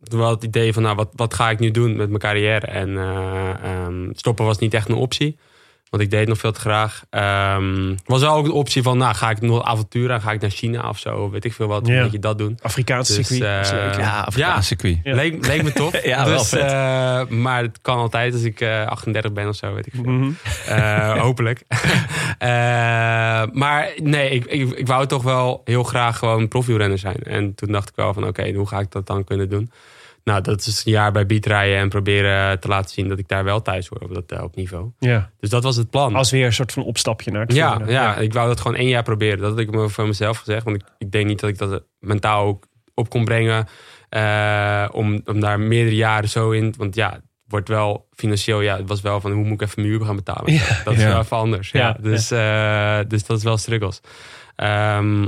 toen wel het idee van, nou, wat, wat ga ik nu doen met mijn carrière? En eh, ehm, stoppen was niet echt een optie. Want ik deed nog veel te graag. Ehm was wel ook een optie van, nou, ga ik nog avonturen aan? Ga ik naar China of zo? Weet ik veel wat. Ja. Een beetje dat doen. Afrikaanse Dus, circuit. eh, dat is leuk, ja. Afrikaanse circuit. Ja. Leek, leek me tof. Ja, wel dus, vet. eh, maar het kan altijd als ik eh, 38 ben of zo, weet ik veel. Mhm. Eh, hopelijk. Eh, maar nee, ik, ik, ik wou toch wel heel graag gewoon profielrenner zijn. En toen dacht ik wel van oké, hoe ga ik dat dan kunnen doen? Nou, dat is een jaar bij Beat rijden en proberen te laten zien dat ik daar wel thuis hoor op dat eh, op niveau. ja. Dus dat was het plan. Als weer een soort van opstapje naar het ja, ja, ik wou dat gewoon één jaar proberen. Dat had ik me voor mezelf gezegd. Want ik, ik denk niet dat ik dat mentaal ook op kon brengen. Eh, om, om daar meerdere jaren zo in. Want ja, het wordt wel financieel. Ja, het was wel van hoe moet ik even mijn huur gaan betalen. Ja. Dat is Ja. wel even anders. Ja, Ja, dus, eh, dus dat is wel struggles. Ehm,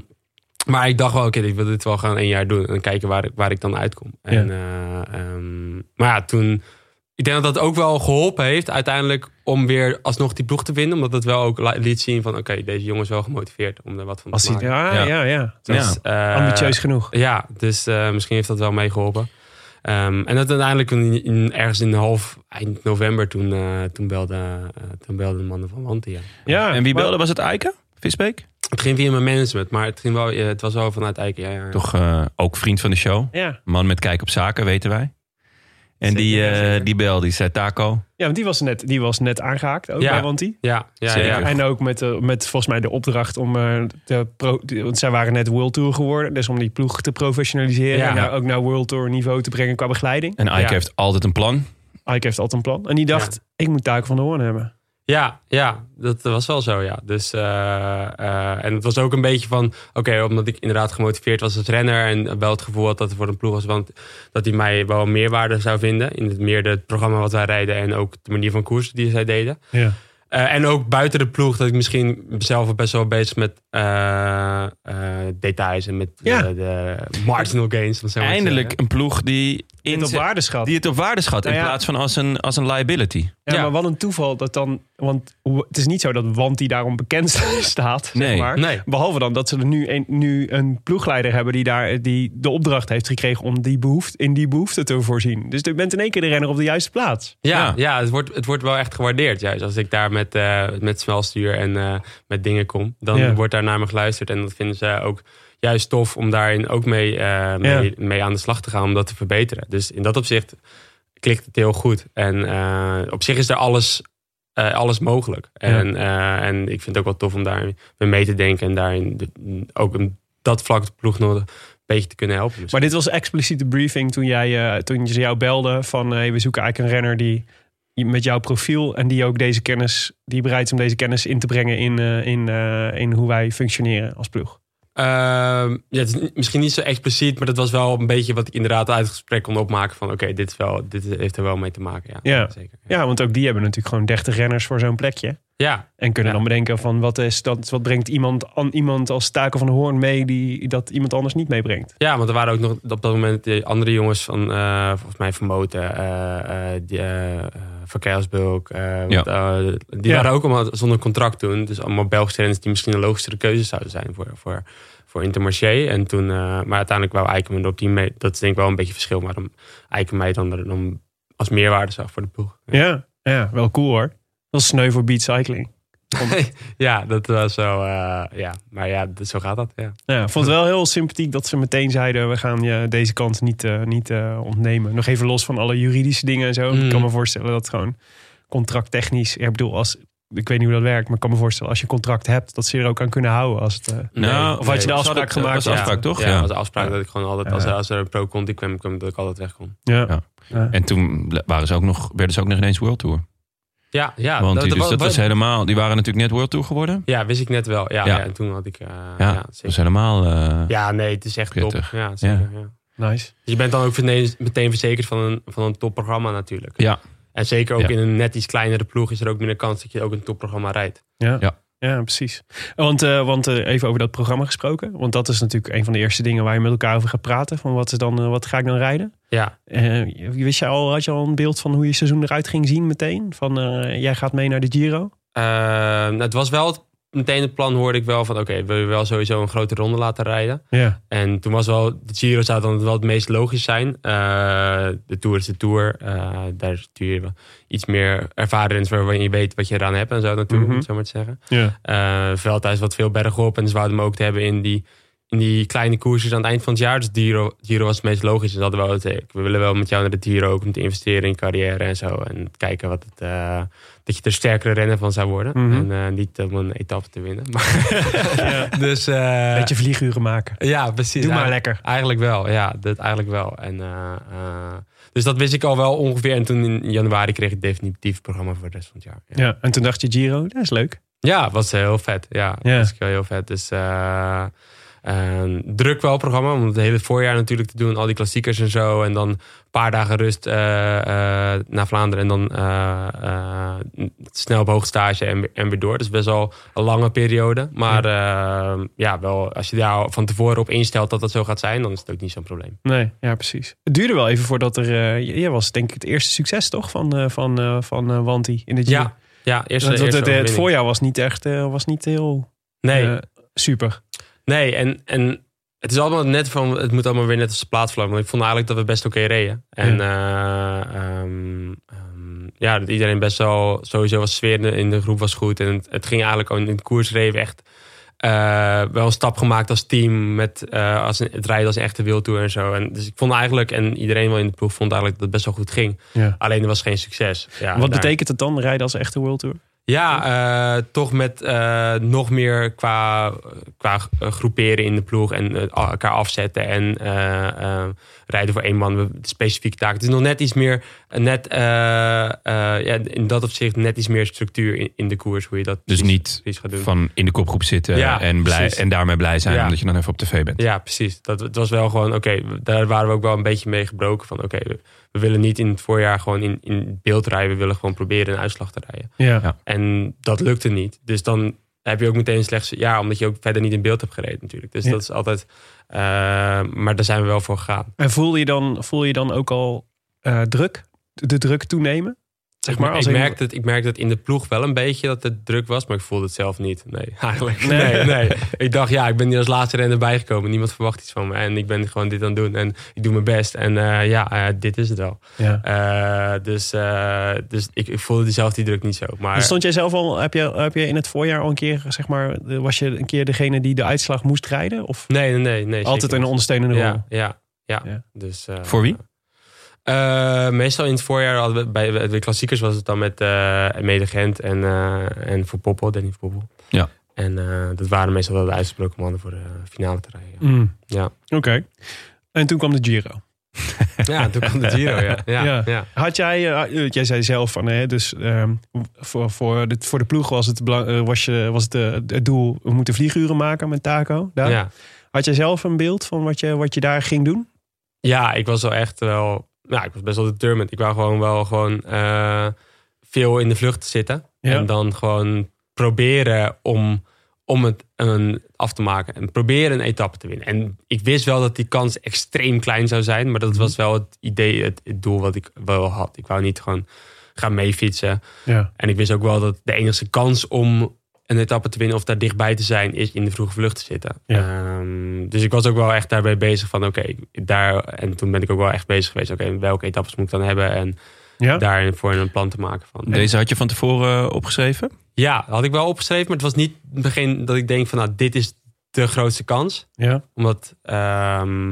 maar ik dacht wel, oké, ik wil dit wel gaan een jaar doen. En kijken waar, ik- waar ik dan uitkom. En, eh, ehm, maar ja, toen... Ik denk dat dat ook wel geholpen heeft uiteindelijk om weer alsnog die ploeg te winnen. Omdat het wel ook liet zien van oké, deze jongen is wel gemotiveerd om er wat van te hij, maken. ja, Ja. ja, ja. Dus, Ambitieus genoeg. Ja, dus eh, misschien heeft dat wel meegeholpen. Ehm, en dat uiteindelijk in, in- ergens in half eind november toen, eh, toen, belde, toen belden de mannen van Wanty. Ja. Ja, En wie belde? Was het Eiken? Visbeek? Het ging via mijn management, maar het, ging wel, eh, het was wel vanuit Eiken. Ja, ja, ja. Toch eh, ook vriend van de show. Ja. Man met kijk op zaken, weten wij. En die, eh, die bel, die zei Taco. ja, want die was net, die was net aangehaakt ook Ja. bij Wanty. Ja, ja, ja. En ook met, de, met volgens mij de opdracht om eh, de pro, de- want zij waren net World Tour geworden, dus om die ploeg te professionaliseren Ja. en daar ook naar World Tour niveau te brengen qua begeleiding. En Eike Ja. heeft altijd een plan. Ike heeft altijd een plan en die dacht, ik moet Taken van de Hoorn hebben. Ja, ja, dat was wel zo, ja. Dus, eh, eh, en het was ook een beetje van... Oké, omdat ik inderdaad gemotiveerd was als renner... en wel het gevoel had dat het voor een ploeg was... Want dat hij mij wel meerwaarde zou vinden... in het meer het programma wat wij rijden... en ook de manier van koers die zij deden. Ja. Eh, en ook buiten de ploeg dat ik misschien zelf best wel bezig met eh, eh, details... en met Ja. de, de marginal gains. het Eindelijk een ploeg die, In op inzet- waarde schat. die het op waarde schat. Nou in ja. plaats van als een, als een liability. Ja, Ja. maar wat een toeval dat dan. Want het is niet zo dat Wanty daarom bekend staat. Nee. Zeg maar. Nee. Behalve dan dat ze er nu een, nu een ploegleider hebben die daar die de opdracht heeft gekregen om die behoefte, in die behoefte te voorzien. Dus je bent in één keer de renner op de juiste plaats. Ja, Ja. ja. het, wordt, het wordt wel echt gewaardeerd. Juist als ik daar met, eh met smelstuur en eh, met dingen kom, dan Ja. wordt daar naar me geluisterd. En dat vinden ze ook juist tof om daarin ook mee, eh, mee, Ja. mee aan de slag te gaan om dat te verbeteren. Dus in dat opzicht klikt het heel goed. En eh, op zich is er alles, eh, alles mogelijk. En, eh, en ik vind het ook wel tof om daarin mee te denken en daarin de- ook een, dat vlak de ploeg nog een beetje te kunnen helpen. Maar dit was expliciete briefing toen, jij, eh, toen ze jou belde van hey, we zoeken eigenlijk een renner die met jouw profiel en die ook deze kennis, die bereid is om deze kennis in te brengen in, in, in hoe wij functioneren als ploeg. Ehm, ja, het is niet- misschien niet zo expliciet, maar dat was wel een beetje wat ik inderdaad uit het gesprek kon opmaken. Van oké, dit, is wel, dit heeft er wel mee te maken. Ja, Ja. zeker. Ja, want ook die hebben natuurlijk gewoon 30 renners voor zo'n plekje. Ja, En kunnen Ja. dan bedenken van wat, is dat, wat brengt iemand, an, iemand als Taken van de Hoorn mee die dat iemand anders niet meebrengt. ja, want er waren ook nog op dat moment die andere jongens van, eh, volgens mij Vermoten, eh eh die, eh, eh, van Keilsbulk. Ja. die Ja. waren ook allemaal zonder contract toen. Dus allemaal Belgische renners die misschien een logischere keuze zouden zijn voor, voor, voor Intermarché. En toen, eh, maar uiteindelijk wou Eiken me op die mee. Dat is denk ik wel een beetje verschil, maar dan Eiken mij dan, dan als meerwaarde zag voor de ploeg. Ja, ja wel cool hoor. Dat is sneu voor beat cycling. ja, dat was zo. eh, ja, maar ja, zo gaat dat. Ja. Ja, ik vond het wel heel sympathiek dat ze meteen zeiden... we gaan je deze kant niet, eh, niet eh, ontnemen. Nog even los van alle juridische dingen en zo. Mm. Ik kan me voorstellen dat gewoon contracttechnisch... Ik bedoel, als, ik weet niet hoe dat werkt... maar ik kan me voorstellen als je een contract hebt... dat ze er ook aan kunnen houden. Als het, eh, Nou, Of had je de was afspraak gemaakt? was afspraak, toch? Ja, Ja. was de afspraak dat ik gewoon altijd, als, er, als er een pro-conti kwam, kwam, dat ik altijd weg kon. ja. Ja. Ja. En toen waren ze ook nog, werden ze ook nog ineens World Tour. Ja, ja. Want die, dus dat wa- was helemaal, die waren natuurlijk net World Tour geworden. Ja, wist ik net wel. Ja, Ja. ja. en toen had ik... eh, Ja, ja, dat was helemaal... eh, ja, nee, het is echt Pittig. top. Ja, zeker. Ja. Nice. Dus je bent dan ook meteen, meteen verzekerd van een, van een topprogramma natuurlijk. Ja. En zeker ook Ja. in een net iets kleinere ploeg is er ook minder kans dat je ook een topprogramma rijdt. Ja. Ja. Ja, precies. Want, eh, want eh, even over dat programma gesproken. Want dat is natuurlijk een van de eerste dingen waar je met elkaar over gaat praten. Van wat, is dan, eh, wat ga ik dan rijden? Ja, Eh, wist je al, had je al een beeld van hoe je seizoen eruit ging zien meteen? Van eh, jij gaat mee naar de Giro? Eh, nou, het was wel het- meteen het plan, hoorde ik wel van oké, wil je wel sowieso een grote ronde laten rijden? Ja. En toen was wel, de Giro zou dan wel het meest logisch zijn. Eh, de Tour is de Tour. Eh, daar stuur je wel iets meer ervaren renners waarvan je weet wat je eraan hebt en zo natuurlijk, om het zo maar te zeggen. Ja. Eh Veldhuis is wat veel bergop en ze wouden hem ook te hebben in die, in die kleine koersjes aan het eind van het jaar. Dus Giro, Giro was het meest logisch. Dus hadden we wel gezegd, we willen wel met jou naar de Giro ook om te investeren in carrière en zo. En kijken wat het, dat je er sterkere renner van zou worden. Mhm. En eh, niet om een etappe te winnen. Maar, Dus eh, Beetje vlieguren maken. ja, precies. Doe maar lekker. Eigenlijk wel, ja. Dat eigenlijk wel. En, eh, eh, dus dat wist ik al wel ongeveer. En toen in januari kreeg ik definitief het programma voor de rest van het jaar. Ja, Ja. En toen dacht je Giro, dat is leuk. ja was heel vet. Ja, Ja. was heel vet. Dus, eh, druk wel programma. Om het hele voorjaar natuurlijk te doen. Al die klassiekers en zo. En dan een paar dagen rust eh, eh, naar Vlaanderen. En dan eh, snel op hoogstage en, weer- en weer door. Dus best wel een lange periode. Maar eh, ja, wel, als je daar van tevoren op instelt dat dat zo gaat zijn. Dan is het ook niet zo'n probleem. Nee, ja, precies. Het duurde wel even voordat er... jij was denk ik het eerste succes toch van, van, van Wanty in de Giro? Ja, ja eerst, Want eerst het, het, voorjaar was niet echt was niet heel Nee, super. Nee, en, en het is allemaal net van, het moet allemaal weer net als de vlogen. Want ik vond eigenlijk dat we best oké reden. En eh, ehm, ehm, ja, dat iedereen best wel, sowieso was sfeer in de, in de groep was goed. En het, het ging eigenlijk in de koers reden echt eh, wel een stap gemaakt als team. Met eh, als een, het rijden als een echte wildtour en zo. En dus ik vond eigenlijk, en iedereen wel in de ploeg vond eigenlijk dat het best wel goed ging. Ja. Alleen er was geen succes. Ja, Wat daar- betekent het dan, rijden als echte World Tour? Ja, eh, toch met eh, nog meer qua, qua eh, groeperen in de ploeg en elkaar afzetten en rijden voor één man, we- specifieke taken. Het is nog net iets meer, net, eh, eh, ja, in dat opzicht net iets meer structuur in, in de koers, hoe je dat Dus precies- niet precies gaat doen. van in de kopgroep zitten Ja, en, blij, precies. en daarmee blij zijn Ja. omdat je dan even op tv bent. Ja, precies. Dat, het was wel gewoon, oké, daar waren we ook wel een beetje mee gebroken van, oké, we, we willen niet in het voorjaar gewoon in, in beeld rijden, we willen gewoon proberen een uitslag te rijden. Ja. Ja. En dat lukte niet. Dus dan heb je ook meteen een slecht jaar, omdat je ook verder niet in beeld hebt gereden natuurlijk. Dus Ja. dat is altijd, eh, maar daar zijn we wel voor gegaan. En voel je dan, voel je dan ook al eh, druk? De druk toenemen? Zeg maar, ik, als ik, merkte het, ik merkte het in de ploeg wel een beetje dat het druk was, maar ik voelde het zelf niet. Nee, eigenlijk. Nee. Nee, nee. Ik dacht, ja, ik ben hier als laatste renner bijgekomen. Niemand verwacht iets van me. En ik ben gewoon dit aan het doen. En ik doe mijn best. En eh, ja, eh, dit is het wel. Ja. Eh, dus eh, dus ik, ik voelde zelf die druk niet zo. Maar Dus stond jij zelf al, heb je, heb je in het voorjaar al een keer, zeg maar, was je een keer degene die de uitslag moest rijden? Of nee, nee, nee. nee altijd een ondersteunende rol? Ja, ja, ja. Ja. Dus, eh, Voor wie? Eh, meestal in het voorjaar hadden we bij de klassiekers was het dan met uh, Mede Gent en, eh, en voor Poppel, Danny voor Poppel. Ja. En eh, dat waren meestal wel de uitgesproken mannen voor de finale te rijden. Mm. Ja. Oké. En toen kwam de Giro. Ja, toen kwam de Giro, ja. Ja, Ja. ja. Had jij, jij zei zelf van, hè, dus ehm, voor, voor, de, voor de ploeg was het, belang- was je, was het het doel, we moeten vlieguren maken met Taco. Daar. ja. Had jij zelf een beeld van wat je, wat je daar ging doen? Ja, ik was wel echt wel. Nou, ik was best wel determined. Ik wou gewoon wel gewoon eh, veel in de vlucht zitten. Ja. En dan gewoon proberen om, om het een, af te maken. En proberen een etappe te winnen. En ik wist wel dat die kans extreem klein zou zijn. Maar dat was wel het idee, het, het doel wat ik wel had. Ik wou niet gewoon gaan meefietsen. Ja. En ik wist ook wel dat de enige kans om een etappe te winnen of daar dichtbij te zijn, is in de vroege vlucht te zitten. Ja. Ehm, dus ik was ook wel echt daarbij bezig van oké, daar. En toen ben ik ook wel echt bezig geweest. Oké, welke etappes moet ik dan hebben? En Ja? daarvoor een plan te maken van. Deze had je van tevoren eh, opgeschreven? Ja, had ik wel opgeschreven, maar het was niet begin dat ik denk van nou, dit is de grootste kans. Ja. Omdat ehm,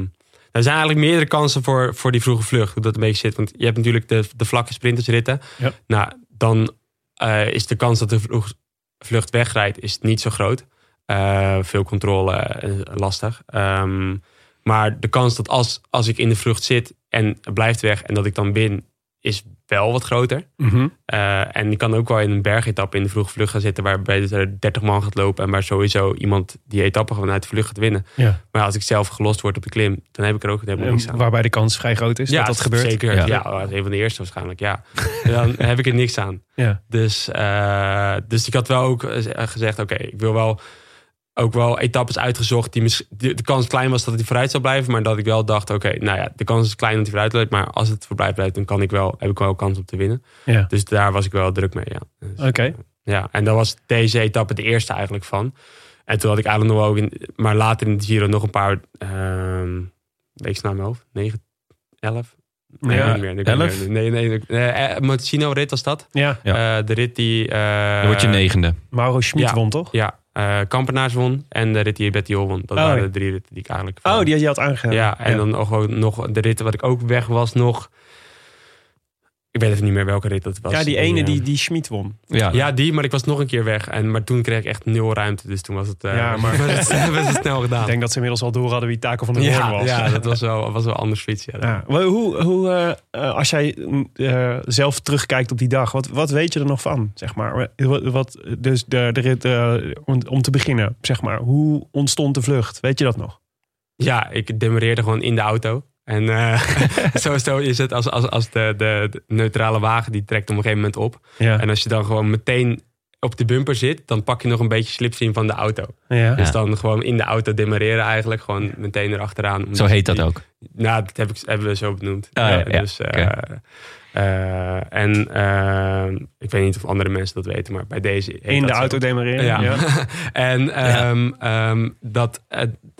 er zijn eigenlijk meerdere kansen voor, voor die vroege vlucht. Hoe dat een beetje zit. Want je hebt natuurlijk de, de vlakke sprintersritten. Ja. Nou, dan eh, is de kans dat de vroeg, vlucht wegrijdt is niet zo groot. Eh, veel controle, eh, lastig. Ehm, maar de kans dat als, als ik in de vlucht zit en het blijft weg en dat ik dan win, is wel wat groter. Mhm. Eh, en ik kan ook wel in een bergetappe in de vroege vlucht gaan zitten... waarbij er 30 man gaat lopen... en waar sowieso iemand die etappe gewoon uit de vlucht gaat winnen. Ja. Maar als ik zelf gelost word op de klim... dan heb ik er ook helemaal niks aan. waarbij de kans vrij groot is dat dat gebeurt. Zeker. Ja. Ja, als een van de eerste waarschijnlijk, ja. dan heb ik er niks aan. Ja. Dus, eh, dus ik had wel ook eh, gezegd... oké, ik wil wel ook wel etappes uitgezocht... die de, de kans klein was dat hij vooruit zou blijven... maar dat ik wel dacht, oké, nou ja, de kans is klein dat hij vooruit blijft... maar als het voorbij blijft, dan kan ik wel, heb ik wel kans om te winnen. Ja. Dus daar was ik wel druk mee, ja. Dus, Oké. ja, en dat was deze etappe de eerste eigenlijk van. En toen had ik eigenlijk nog wel, ook in, maar later in de Giro nog een paar, ehm weet ik naar mijn hoofd, 9, 11? Nee, Ja, niet meer. Ik weet niet 11? meer. Nee, nee, nee. eh, Montesino rit was dat. Ja. Eh, de rit die... eh, Dan word je negende. Mauro Schmid ja. won toch? Ja, eh Kampenaars won en de rit die Betty Hol won. Dat Oh, waren de drie ritten die ik eigenlijk... Oh, die had je had aangegeven. Ja, en dan ook nog de ritten wat ik ook weg was nog... Ik weet even niet meer welke rit dat was. Ja, die ene eh, die, die Schmid won. Ja, Ja, die, maar ik was nog een keer weg. En, maar toen kreeg ik echt nul ruimte. Dus toen was het, eh Ja, maar- was het, was het snel gedaan. Ik denk dat ze inmiddels al door hadden wie Taco van der Hoorn ja, was. ja, dat was wel, was wel anders fiets. Ja. Ja, maar hoe, hoe eh, als jij eh, zelf terugkijkt op die dag, wat, wat weet je er nog van? Zeg maar? Wat, wat- dus de, de rit, om, om te beginnen, zeg maar, hoe ontstond de vlucht? Weet je dat nog? Ja, ik demareerde gewoon in de auto. En eh sowieso is het als, als, als de, de, de neutrale wagen die trekt op een gegeven moment op. Ja. En als je dan gewoon meteen op de bumper zit, dan pak je nog een beetje slipstream van de auto. ja. Dus dan gewoon in de auto demareren eigenlijk. Gewoon meteen erachteraan. Zo heet dat ook. Nou, dat heb ik, hebben we zo benoemd. Ah, ja, ja, dus, eh, eh, en ik weet niet of andere mensen dat weten, maar bij deze In de zo. auto demareren. Ja. Ja. en, ehm, ehm, dat,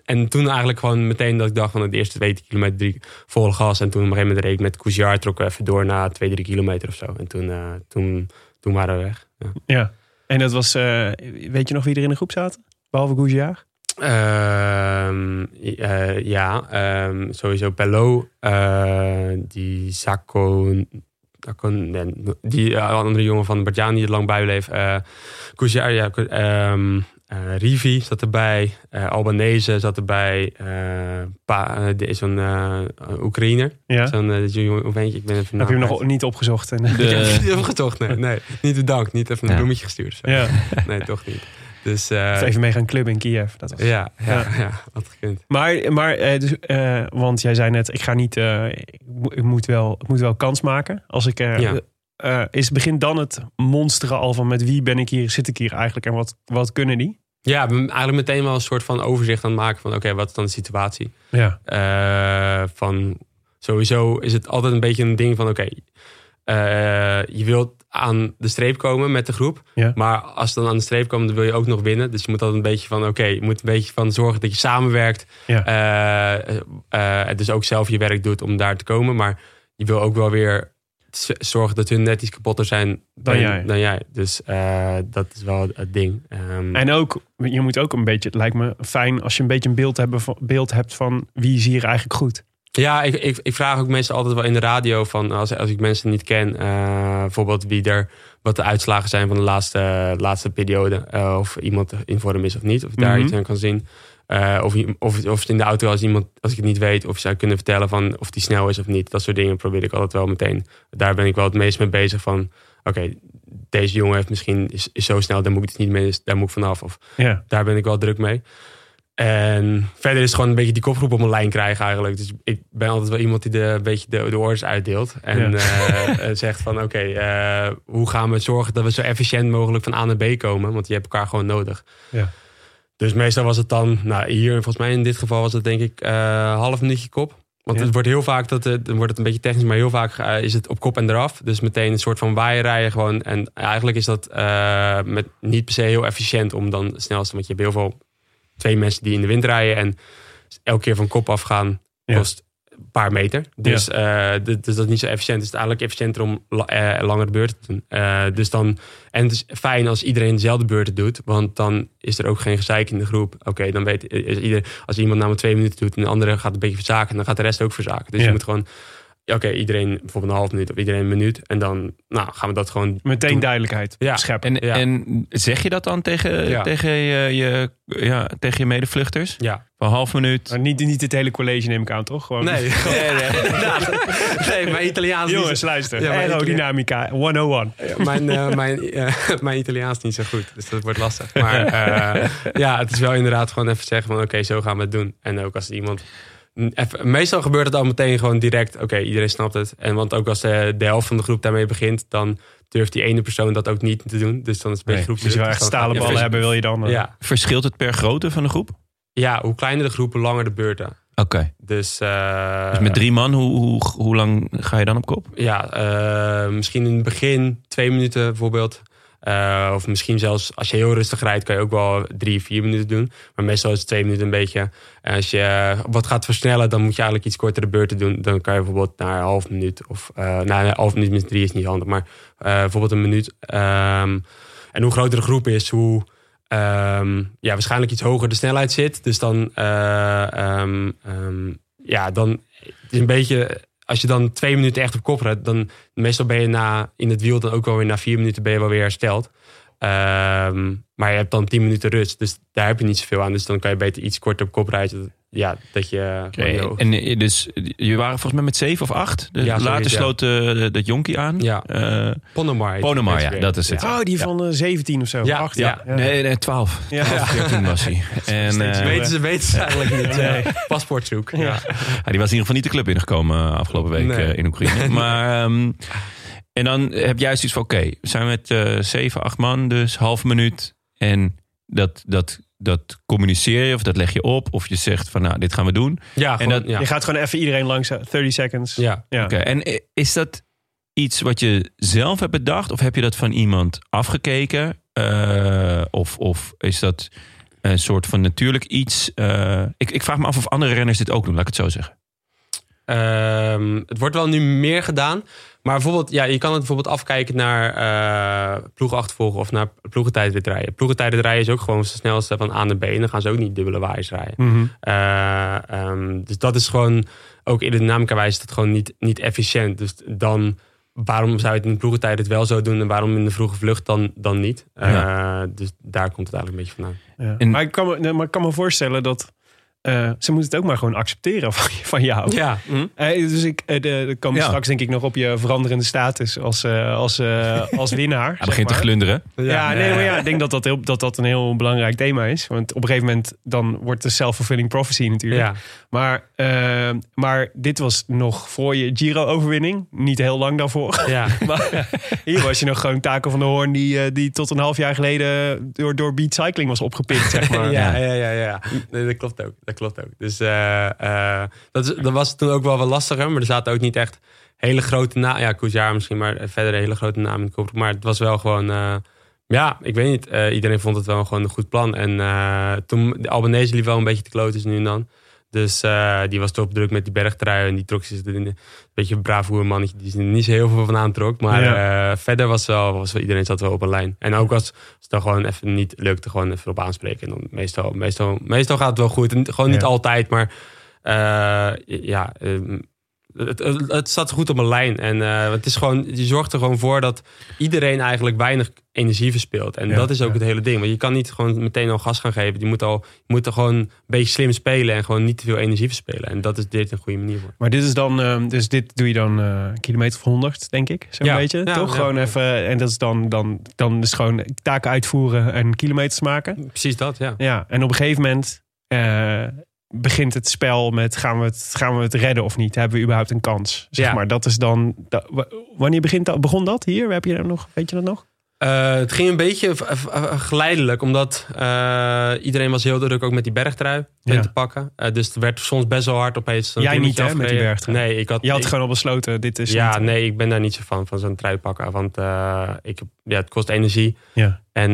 en toen eigenlijk gewoon meteen dat ik dacht van de eerste twee kilometer drie, volle gas. En toen op een gegeven moment reed ik met Cousiard trokken even door na twee, drie kilometer of zo. En toen, eh, toen, toen waren we weg. Ja. Ja. En dat was, eh, weet je nog wie er in de groep zaten? Behalve Goujiar? Ehm, eh, ja, ehm, sowieso Pello, die Sacco, die andere jongen van Bartjaan die er lang bij bleef. Cousier, ja, ehm, eh, Rivi zat erbij, eh Albanese zat erbij, eh pa, is zo'n eh, Oekraïner. Ja. Zo'n eentje, ik ben even de Heb je hem nog niet opgezocht? En, Ik heb De, niet opgezocht, nee, nee. Niet bedankt, niet even een Ja. bloemetje gestuurd. zo. ja. Nee, toch niet. Dus eh, Of even mee gaan clubben in Kiev. Dat was. ja, ja, Ja. ja. had gekund. Maar, maar eh, dus, eh, want jij zei net, ik ga niet, eh, ik, mo- ik moet wel, ik moet wel kans maken. Als ik, eh, Ja. Eh, is begint dan het monsteren al van met wie ben ik hier, zit ik hier eigenlijk en wat, wat kunnen die? Ja, eigenlijk meteen wel een soort van overzicht aan het maken van oké, wat is dan de situatie? Ja, Eh, van sowieso is het altijd een beetje een ding van oké, eh, je wilt aan de streep komen met de groep, Ja. maar als je dan aan de streep komt, dan wil je ook nog winnen. Dus je moet altijd een beetje van oké, je moet een beetje van zorgen dat je samenwerkt, ja. dus ook zelf je werk doet om daar te komen, maar je wil ook wel weer zorgen dat hun net iets kapotter zijn Dan jij. Dan jij. Dus eh, dat is wel het ding. Ehm, En ook, je moet ook een beetje, het lijkt me fijn als je een beetje een beeld, hebben beeld hebt van wie is hier eigenlijk goed. Ja, ik, ik, ik vraag ook mensen altijd wel in de radio van als, als ik mensen niet ken, eh, bijvoorbeeld wie er wat de uitslagen zijn van de laatste, laatste periode. eh, of iemand in vorm is of niet, of daar Mhm. iets aan kan zien. Eh, of, of, of het in de auto als iemand, als ik het niet weet, of zij kunnen vertellen van of die snel is of niet. Dat soort dingen probeer ik altijd wel meteen. Daar ben ik wel het meest mee bezig van. Oké, deze jongen heeft misschien is, is zo snel, daar moet ik het niet mee, daar moet ik vanaf. Of Ja, daar ben ik wel druk mee. En verder is het gewoon een beetje die kopgroep op mijn lijn krijgen eigenlijk. Dus ik ben altijd wel iemand die de, een beetje de, de orders uitdeelt. En Ja. eh, eh, zegt van oké, hoe gaan we zorgen dat we zo efficiënt mogelijk van A naar B komen? Want je hebt elkaar gewoon nodig. Ja. Dus meestal was het dan, nou hier volgens mij in dit geval was het denk ik eh half minuutje kop. Want Ja. het wordt heel vaak, dat, het- dan wordt het een beetje technisch, maar heel vaak eh, is het op kop en eraf. Dus meteen een soort van waaierrijden gewoon. En eigenlijk is dat eh, met, niet per se heel efficiënt om dan het snelste. Want je hebt heel veel, twee mensen die in de wind rijden. En elke keer van kop afgaan Ja. kost paar meter. Dus, eh, dus dat is niet zo efficiënt. Het is eigenlijk efficiënter om la- eh, langere beurten te doen. Eh, dus dan, en het is fijn als iedereen dezelfde beurten doet. Want dan is er ook geen gezeik in de groep. Oké, dan weet ieder, als iemand namelijk twee minuten doet en de andere gaat een beetje verzaken, dan gaat de rest ook verzaken. Dus Ja. je moet gewoon, ja, oké, iedereen bijvoorbeeld een half minuut of iedereen een minuut. En dan nou, gaan we dat gewoon meteen doen. duidelijkheid Ja. scheppen. en, Ja. en zeg je dat dan tegen, Ja. tegen, je, je, ja, tegen je medevluchters? Ja. Van half minuut? Maar niet, niet het hele college neem ik aan, toch? Gewoon, Nee, nee, nee. nee, mijn Italiaans Jongens, luister. Ja, Aerodynamica 101. Ja, mijn, eh, mijn, eh, mijn Italiaans is niet zo goed, dus dat wordt lastig. Maar eh, ja, het is wel inderdaad gewoon even zeggen van oké, zo gaan we het doen. En ook als iemand... Even, meestal gebeurt het al meteen gewoon direct. Oké, iedereen snapt het. En want ook als de, de helft van de groep daarmee begint, dan durft die ene persoon dat ook niet te doen. Dus dan is het een beetje Nee, groep. dus je wel echt stalen ballen hebben, wil je dan. eh, Ja, Verschilt het per grootte van de groep? ja, hoe kleiner de groep, hoe langer de beurten. Oké. Dus, eh, Dus met drie man, hoe, hoe, hoe lang ga je dan op kop? Ja, eh, misschien in het begin twee minuten bijvoorbeeld. Eh, of misschien zelfs als je heel rustig rijdt, kan je ook wel drie, vier minuten doen. Maar meestal is het twee minuten een beetje. En als je eh, wat gaat versnellen, dan moet je eigenlijk iets kortere beurten doen. Dan kan je bijvoorbeeld naar een half minuut. Of uh, nou, een half minuut met drie is niet handig, maar uh, bijvoorbeeld een minuut. Um, en hoe groter de groep is, hoe um, ja, waarschijnlijk iets hoger de snelheid zit. Dus dan, um, ja, dan is een beetje als je dan twee minuten echt op kop rijdt, dan meestal ben je na, in het wiel dan ook wel weer na vier minuten ben je wel weer hersteld. Ehm, maar je hebt dan tien minuten rust, dus daar heb je niet zoveel aan. Dus dan kan je beter iets korter op kop rijden. Ja, dat je... Oké, En eh, dus je waren volgens mij met zeven of acht. De, Ja, zoiets, later sloot eh, dat jonkie aan. Ja. Eh, Ponomar. ja, dat is het. Oh, die van eh, 17 of zo. Ja, 8, ja. Nee, nee, 12. Ja. 12, 14 was hij. En, weten ze, weten ze eigenlijk niet. Paspoortzoek. Ja. ja, die was in ieder geval niet de club ingekomen afgelopen week Nee. in Oekraïne. Maar, ehm, en dan heb jij zoiets van, oké, we zijn met 7, 8 man, dus half minuut. En dat, dat, dat communiceer je of dat leg je op. Of je zegt van, nou, dit gaan we doen. Ja, En dat- ja. Je gaat gewoon even iedereen langs, eh, 30 seconds. Ja. Ja. Oké, en is dat iets wat je zelf hebt bedacht? Of heb je dat van iemand afgekeken? Eh, of, of is dat een soort van natuurlijk iets? Eh, ik, ik vraag me af of andere renners dit ook doen, laat ik het zo zeggen. Ehm, het wordt wel nu meer gedaan. Maar bijvoorbeeld, ja, je kan het bijvoorbeeld afkijken naar eh ploegachtervolgen of naar ploegentijdritrijden. Ploegentijdritrijden is ook gewoon de snelste van A naar B. En dan gaan ze ook niet dubbele waaiers rijden. Mhm. Eh, ehm, dus dat is gewoon, ook in de dynamica wijze, is dat gewoon niet, niet efficiënt. Dus dan, waarom zou je het in de ploegentijd het wel zo doen en waarom in de vroege vlucht dan, dan niet? Eh, Dus daar komt het eigenlijk een beetje vandaan. Ja. En- maar, ik kan me, nee, maar ik kan me voorstellen dat eh, ze moeten het ook maar gewoon accepteren van, van jou. Ja, Eh, dus ik eh, de, de Ja. straks denk ik nog op je veranderende status als, eh, als, eh, als winnaar. Hij begint te glunderen. Ja, nee, maar ja, ik denk dat dat, heel, dat dat een heel belangrijk thema is. Want op een gegeven moment dan wordt de self-fulfilling prophecy natuurlijk. ja. Maar, maar dit was nog voor je Giro-overwinning. Niet heel lang daarvoor. ja. Maar hier was je nog gewoon Taco van der Hoorn... die, die tot een half jaar geleden door, door Beat Cycling was opgepikt, zeg maar. ja, ja, ja, ja. Nee, dat klopt ook. Dat klopt ook. Dus eh, eh, dat, is, dat was toen ook wel wat lastiger. Maar er zaten ook niet echt hele grote namen. Ja, Koesjaar misschien, maar verder hele grote namen in de kop. Maar het was wel gewoon... eh, ja, ik weet niet. Iedereen vond het wel gewoon een goed plan. En toen... De Albanese liep wel een beetje te kloten nu en dan. Dus eh, die was toch druk met die bergtrui. En die trok zich een beetje een braaf mannetje. Die er niet zo heel veel van aantrok. Maar eh, verder was wel, was wel... Iedereen zat wel op een lijn. En ook als als het dan gewoon even niet lukte, gewoon even op aanspreken. En dan meestal, meestal, meestal gaat het wel goed. En gewoon niet Ja. altijd, maar eh, ja, ehm, het, het, het staat goed op een lijn. En eh, het is gewoon, je zorgt er gewoon voor dat iedereen eigenlijk weinig energie verspilt. En Ja, dat is ook ja. het hele ding. Want je kan niet gewoon meteen al gas gaan geven. Je moet, al, je moet er gewoon een beetje slim spelen en gewoon niet te veel energie verspillen. En dat is dit een goede manier voor. Maar dit is dan, eh, dus dit doe je dan eh kilometer of 100, denk ik. Zo'n Ja. beetje, toch? Gewoon even, en dat is dan, dan, dan is gewoon taken uitvoeren en kilometers maken. Precies dat, ja. Ja, en op een gegeven moment begint het spel met gaan we het, gaan we het redden of niet? Hebben we überhaupt een kans? Zeg Ja. maar, dat is dan, da- wa- wanneer begint dat, begon dat hier? Heb je dat nog, weet je dat nog? Eh, het ging een beetje geleidelijk, omdat eh, iedereen was heel druk ook met die bergtrui Ja. te pakken. Eh, dus het werd soms best wel hard opeens. een Jij niet, hè, met die bergtrui? Nee, ik had, Je had ik- gewoon al besloten, dit is ja, niet- nee, ik ben daar niet zo van, van zo'n trui pakken. Want ik, ja, het kost energie. Ja. En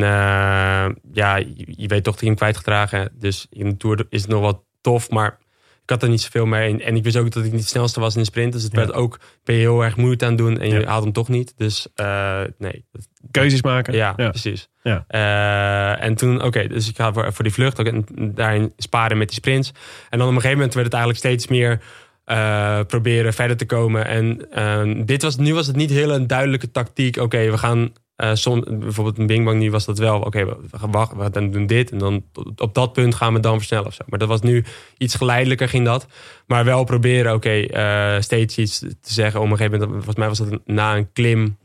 ja, je, je weet toch dat je hem kwijtgedragen. Dus in de Tour is het nog wel tof, maar ik had er niet zoveel mee. En, en ik wist ook dat ik niet het snelste was in de sprint. Dus het Ja. werd ook, ben je heel erg moeite aan het doen en je Ja. haalt hem toch niet. Dus eh, nee, Keuzes maken. ja, ja. precies. Ja. Eh, en toen, oké, dus ik ga voor, voor die vlucht ook en daarin sparen met die sprints. En dan op een gegeven moment werd het eigenlijk steeds meer eh, proberen verder te komen. En ehm, dit was, nu was het niet heel een duidelijke tactiek. Oké, we gaan soms, bijvoorbeeld in Bing Bang nu was dat wel. Oké, we gaan wachten, we gaan doen dit en dan op dat punt gaan we dan versnellen of zo. Maar dat was nu iets geleidelijker ging dat. Maar wel proberen, oké, eh, steeds iets te zeggen. Op een gegeven moment, volgens mij was dat na een klim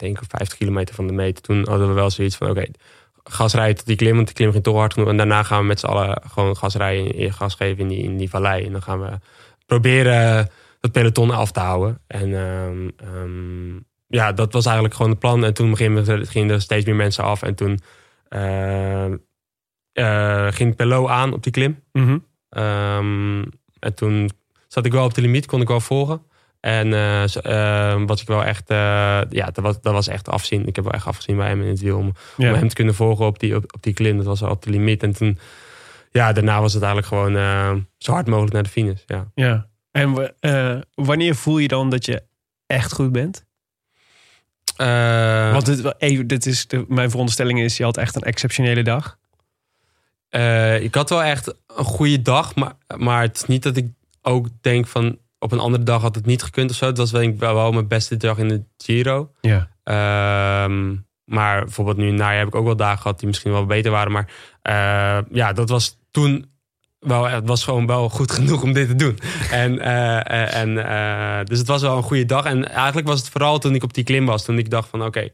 ik denk 50 kilometer van de meter. Toen hadden we wel zoiets van, oké, gas rijden tot die klim, want die klim ging toch hard genoeg. En daarna gaan we met z'n allen gewoon gas rijden, en gas geven in die, in die vallei. En dan gaan we proberen dat peloton af te houden. En ehm, ja, dat was eigenlijk gewoon het plan. En toen gingen, gingen er steeds meer mensen af. En toen ehm, eh, ging Pelot aan op die klim. Mhm. Ehm, en toen zat ik wel op de limiet, kon ik wel volgen. En eh, zo- eh, was ik wel echt, eh, ja, dat was, dat was echt afzien. Ik heb wel echt afgezien bij hem in het wiel. Om, Ja. om hem te kunnen volgen op die, op, op die klim. Dat was wel op de limiet. En toen, ja, daarna was het eigenlijk gewoon eh, zo hard mogelijk naar de finish. Ja. Ja. En eh, wanneer voel je dan dat je echt goed bent? Eh, Want dit, even, dit is de, mijn veronderstelling is, je had echt een exceptionele dag. eh, ik had wel echt een goede dag. Maar, maar het is niet dat ik ook denk van... op een andere dag had het niet gekund of zo. Het was denk ik wel, mijn beste dag in de Giro. Ja. Ehm, maar bijvoorbeeld nu in najaar heb ik ook wel dagen gehad die misschien wel beter waren. Maar eh, ja, dat was toen wel, het was gewoon wel goed genoeg om dit te doen. En, eh, eh, en, eh, dus het was wel een goede dag. En eigenlijk was het vooral toen ik op die klim was. Toen ik dacht van oké,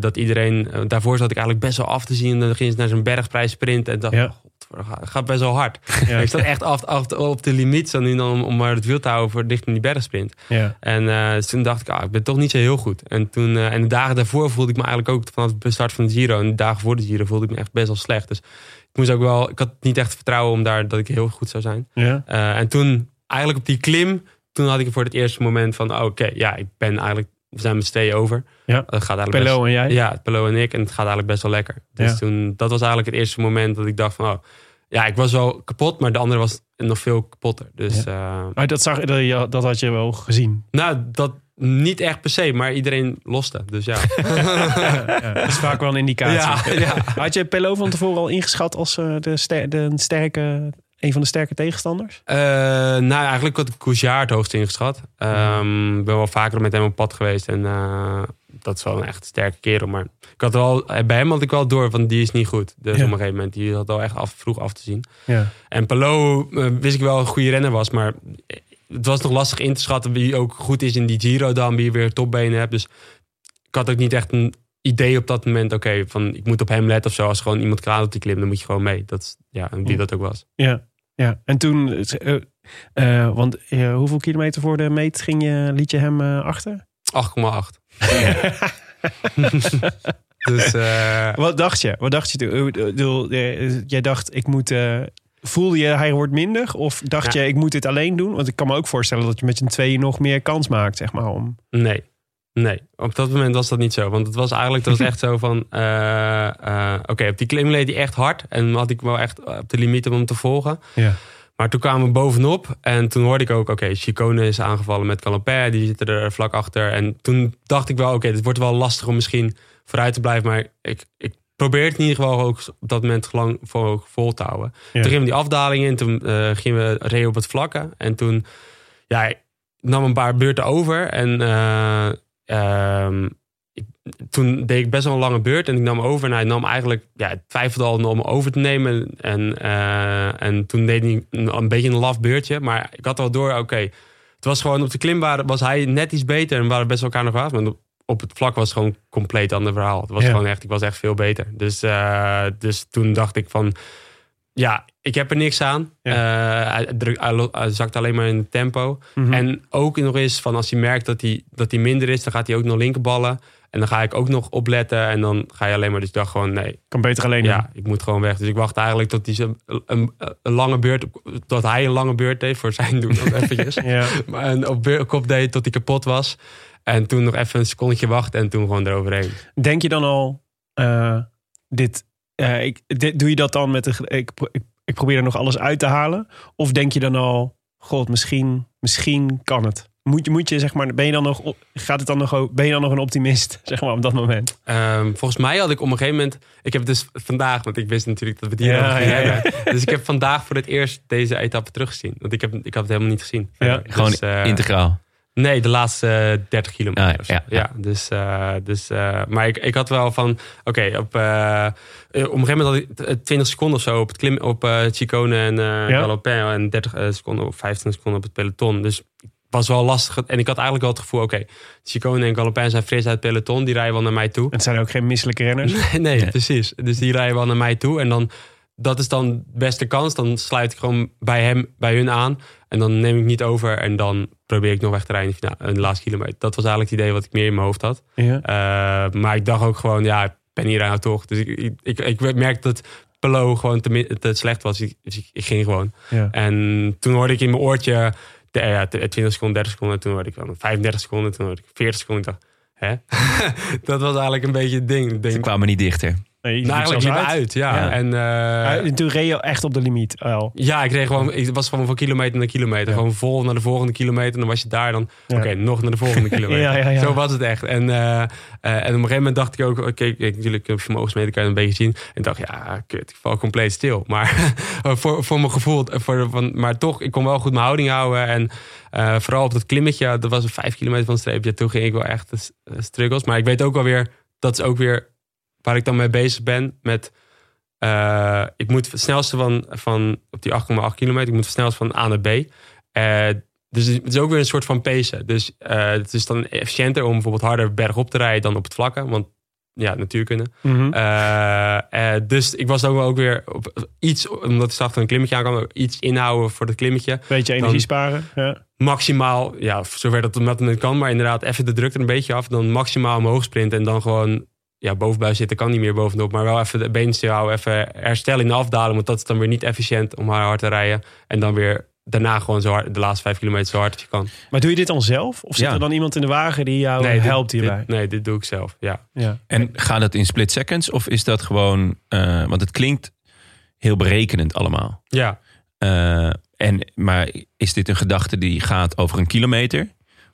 dat iedereen... daarvoor zat ik eigenlijk best wel af te zien. En dan ging ze naar zo'n bergprijs sprinten. En dacht Ja. ja. het gaat best wel hard. Ja. Ik zat echt af, af, op de limiet zo nu dan om, om maar het wiel te houden voor dicht in die bergsprint. Ja. En dus toen dacht ik, ah, ik ben toch niet zo heel goed. En, toen, en de dagen daarvoor voelde ik me eigenlijk ook vanaf de start van de Giro. En de dagen voor de Giro voelde ik me echt best wel slecht. Dus ik moest ook wel, ik had niet echt vertrouwen om daar dat ik heel goed zou zijn. Ja. Eh, en toen, eigenlijk op die klim, toen had ik voor het eerste moment van, oh, oké, ja, ik ben eigenlijk, we zijn met z'n tweeën over. Ja. Dat gaat eigenlijk Pello en jij? Ja, Pello en ik. En het gaat eigenlijk best wel lekker. Dus Ja. toen, dat was eigenlijk het eerste moment dat ik dacht van, oh, ja, ik was wel kapot, maar de andere was nog veel kapotter. Dus, eh, Maar dat, zag, dat had je wel gezien. nou, dat niet echt per se, maar iedereen loste. Dus ja. Ja, dat is vaak wel een indicatie. ja, ja. Had je Pello van tevoren al ingeschat als eh, de, ster- de sterke, een van de sterke tegenstanders? Eh, nou, eigenlijk had ik Couchard het hoogst ingeschat. Ehm, Ik ben wel vaker met hem op pad geweest. En eh, dat is wel een echt sterke kerel. Maar ik had wel, bij hem had ik wel door van die is niet goed. Dus Ja. op een gegeven moment, die had wel echt af, vroeg af te zien. Ja. En Palo eh, wist ik wel een goede renner was. Maar het was nog lastig in te schatten wie ook goed is in die Giro dan. Wie weer topbenen hebt. Dus ik had ook niet echt een idee op dat moment. Oké, van ik moet op hem letten of zo. Als gewoon iemand klaar op die klim, dan moet je gewoon mee. Dat ja, en wie dat ook was. Ja, ja. En toen, eh, eh, want eh, hoeveel kilometer voor de meet ging je, liet je hem achter? 8,8. dus Wat dacht je? Wat dacht je toen? Jij dacht, ik moet. Eh, voelde je hij wordt minder? Of dacht Ja. je, ik moet dit alleen doen? Want ik kan me ook voorstellen dat je met z'n tweeën nog meer kans maakt, zeg maar. Om... nee. Nee, op dat moment was dat niet zo. Want het was eigenlijk dat was echt zo van... eh, eh, Oké, op die klim leed hij echt hard. En had ik wel echt op de limiet om hem te volgen. Ja. Maar toen kwamen we bovenop. En toen hoorde ik ook... Oké, Chicone is aangevallen met Calopin. Die zitten er vlak achter. En toen dacht ik wel... Oké, dit wordt wel lastig om misschien vooruit te blijven. Maar ik, ik probeer het in ieder geval ook op dat moment lang vol, vol te houden. Ja. Toen gingen we die afdaling in. Toen eh, gingen we reden op het vlakke. En toen... Ja, ik nam een paar beurten over. En... eh, ehm, ik- toen deed ik best wel een lange beurt en ik nam over. En hij nam eigenlijk, ja, twijfelde al om over te nemen. En, eh, en toen deed hij een, een beetje een laf beurtje. Maar ik had al door, oké. het was gewoon op de klim waren- was hij net iets beter. En we waren best wel elkaar nog af. Maar op- het vlak was het gewoon compleet ander verhaal. Het was Ja. gewoon echt, ik was echt veel beter. Dus, eh, dus toen dacht ik van, ja, ik heb er niks aan. Ja. Eh, hij, druk- hij lo- hij zakt alleen maar in het tempo. Mhm. En ook nog eens van als hij merkt dat hij, dat hij minder is, dan gaat hij ook nog linkerballen. En dan ga ik ook nog opletten. En dan ga je alleen maar. Dus ik dacht gewoon, nee, kan beter alleen ja, ik moet gewoon weg. Dus ik wacht eigenlijk tot hij een, een, een lange beurt, tot hij een lange beurt deed voor zijn doen. Eventjes. Ja. Maar een op kop deed tot hij kapot was. En toen nog even een secondetje wachten en toen gewoon eroverheen. Denk je dan al, eh, dit, eh, ik, dit, doe je dat dan met de, ik, ik, ik probeer er nog alles uit te halen? Of denk je dan al, god, misschien, misschien kan het? Moet je, moet je zeg maar, ben je dan nog, gaat het dan nog, ben je dan nog een optimist, zeg maar, op dat moment? Ehm, volgens mij had ik op een gegeven moment. Ik heb dus vandaag, want ik wist natuurlijk dat we die Ja, ja, ja. hebben. Dus ik heb vandaag voor het eerst deze etappe teruggezien. Want ik, heb, ik had het helemaal niet gezien. Ja, Dus, Gewoon eh, integraal. Nee, de laatste eh, 30 kilometer. Ah, ja, ja, ja. dus, eh, dus, eh, maar ik, ik had wel van, oké, op, eh, eh, op een gegeven moment had ik t- 20 seconden of zo op het klim op eh Chicone en eh Ja. Galopin en 30 eh, seconden of 15 seconden op het peloton. Dus het was wel lastig. En ik had eigenlijk wel het gevoel, oké, Chicone en Galopin zijn fris uit het peloton, die rijden wel naar mij toe. Het zijn ook geen misselijke renners. Nee, nee, precies. Dus die rijden wel naar mij toe. En dan, dat is dan de beste kans. Dan sluit ik gewoon bij hem, bij hun aan. En dan neem ik niet over. En dan probeer ik nog weg te rijden in de finale- in de laatste kilometer. Dat was eigenlijk het idee wat ik meer in mijn hoofd had. Ja. Eh, maar ik dacht ook gewoon, ja, ik ben hier nou toch. Dus ik, ik, ik, ik merkte dat Pelot gewoon te, slecht was. Ik- Dus ik, ik ging gewoon. Ja. En toen hoorde ik in mijn oortje, de, ja, 20 seconden, 30 seconden. Toen hoorde ik van 35 seconden. Toen hoorde ik 40 seconden. Ik dacht, hè? dat was eigenlijk een beetje het ding. Ik Ze kwamen niet dichter. Nee, Nou, eigenlijk liep uit, ja. Ja. En, eh, toen reed je echt op de limiet al. ja, ik reed gewoon, ik was gewoon van kilometer naar kilometer. Gewoon vol naar de volgende kilometer. En dan was je daar dan, oké, nog naar de volgende kilometer. Zo was het echt. En, eh, eh, en op een gegeven moment dacht ik ook, oké, ik, natuurlijk eh, vermogensmeter kan je een beetje zien. En dacht, ja, kut, ik val compleet stil. Maar voor, voor mijn gevoel, eh, voor, van, maar toch, ik kon wel goed mijn houding houden. En eh, vooral op dat klimmetje, dat was een vijf kilometer van de streep. Ja, toen ging ik wel echt eh, struggles. Maar ik weet ook wel weer, dat is ook weer waar ik dan mee bezig ben met... eh, ik moet het snelste van, van op die 8,8 kilometer, ik moet het snelst van A naar B. Eh, dus het is ook weer een soort van pacen. Dus eh, het is dan efficiënter om bijvoorbeeld harder bergop te rijden dan op het vlakke. Want ja, natuurkunde. Eh, dus ik was ook ook weer op iets, omdat ik achter een klimmetje aankwam, iets inhouden voor dat klimmetje. Beetje energie sparen. Ja. Maximaal, ja, zover dat het met kan, maar inderdaad even de druk er een beetje af. Dan maximaal omhoog sprinten en dan gewoon ja, bovenbij zitten kan niet meer bovenop. Maar wel even de benen stil houden, even herstellen in de afdaling. Want dat is dan weer niet efficiënt om hard te rijden. En dan weer daarna gewoon zo hard, de laatste vijf kilometer zo hard als je kan. Maar doe je dit dan zelf? Of zit Ja. er dan iemand in de wagen die jou helpt dit- hierbij? nee, dit doe ik zelf, ja. ja. En gaat dat in split seconds of is dat gewoon... eh, want het klinkt heel berekenend allemaal. Ja, Eh, en, maar is dit een gedachte die gaat over een kilometer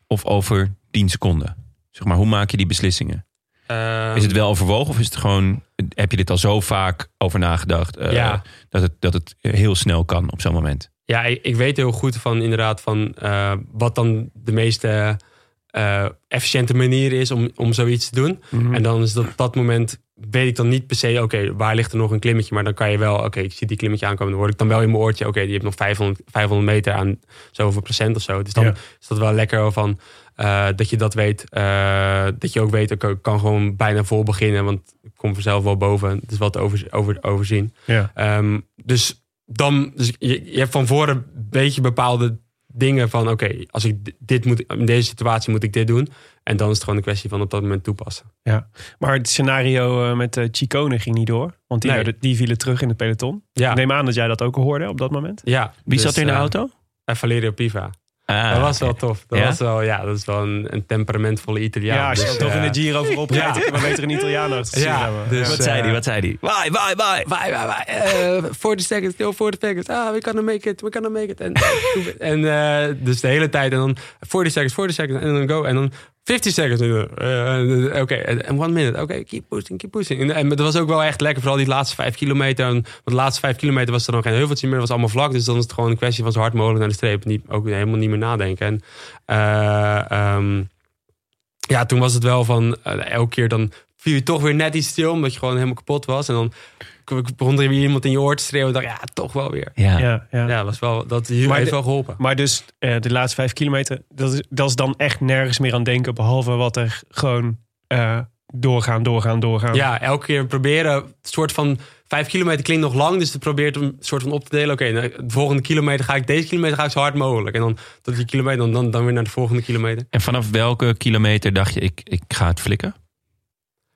of over 10 seconden? Zeg maar, hoe maak je die beslissingen? Ehm, Is het wel overwogen of is het gewoon, heb je dit al zo vaak over nagedacht eh, Ja. dat, het, dat het heel snel kan op zo'n moment? Ja, ik, ik weet heel goed van inderdaad van eh, wat dan de meeste eh, efficiënte manier is om, om zoiets te doen. Mhm. En dan is dat op dat moment weet ik dan niet per se, oké, waar ligt er nog een klimmetje? Maar dan kan je wel, oké, ik zie die klimmetje aankomen. Dan hoor ik dan wel in mijn oortje, oké, die heeft nog 500, 500 meter aan zoveel procent of zo. Dus dan Ja. is dat wel lekker van eh, dat je dat weet. eh, dat je ook weet, ik kan gewoon bijna vol beginnen, want ik kom vanzelf wel boven. Het is wat over, over, overzien. Ja. Ehm, dus dan, dus je, je hebt van voren een beetje bepaalde dingen van, oké, als ik dit moet, in deze situatie moet ik dit doen. En dan is het gewoon een kwestie van op dat moment toepassen. Maar het scenario eh, met uh, Chicone ging niet door. Want die, Nee. werden- die vielen terug in het peloton. Ja, Ik neem aan dat jij dat ook hoorde op dat moment. ja. Wie Dus, zat er in de auto? Valerio Piva. Ah, dat was wel tof. Dat Ja? was wel, ja, dat is wel een, een temperamentvolle Italiaan. Ja, als je Dus, dan toch eh, in de Giro voorop ja. rijdt. Maar beter een Italiaan uit te Ja, hebben. dus- Wat zei eh, hij? Wat zei hij? Waai, waai, waai. Wij, wij. eh 40 seconds, still 40 seconds. Ah, we gonna make it, we gonna make it. En, en eh, dus de hele tijd. En dan 40 seconds, 40 seconds. En dan go. En dan 50 seconds. Eh, Oké, en one minute. Oké, keep pushing, keep pushing. En, dat was ook wel echt lekker. Vooral die laatste vijf kilometer. Want de laatste vijf kilometer was er dan geen heuveltje meer. Was allemaal vlak. Dus dan is het gewoon een kwestie van zo hard mogelijk naar de streep. Ook helemaal niet meer nadenken. En eh, ehm, ja, toen was het wel van elke keer dan viel je toch weer net iets stil, omdat je gewoon helemaal kapot was. En dan begon er weer iemand in je oor te schreeuwen. dacht ja, toch wel weer. Ja. Ja, ja. Ja, was wel, dat heeft de- wel geholpen. Maar dus eh, de laatste vijf kilometer, dat is, dat is dan echt nergens meer aan denken. Behalve wat er gewoon eh, doorgaan, doorgaan, doorgaan. Ja, elke keer proberen. Een soort van vijf kilometer klinkt nog lang, dus je probeert een soort van op te delen. Oké, nou, de volgende kilometer ga ik deze kilometer ga ik zo hard mogelijk. En dan tot die kilometer, dan, dan, dan weer naar de volgende kilometer. En vanaf welke kilometer dacht je, ik, ik ga het flikken?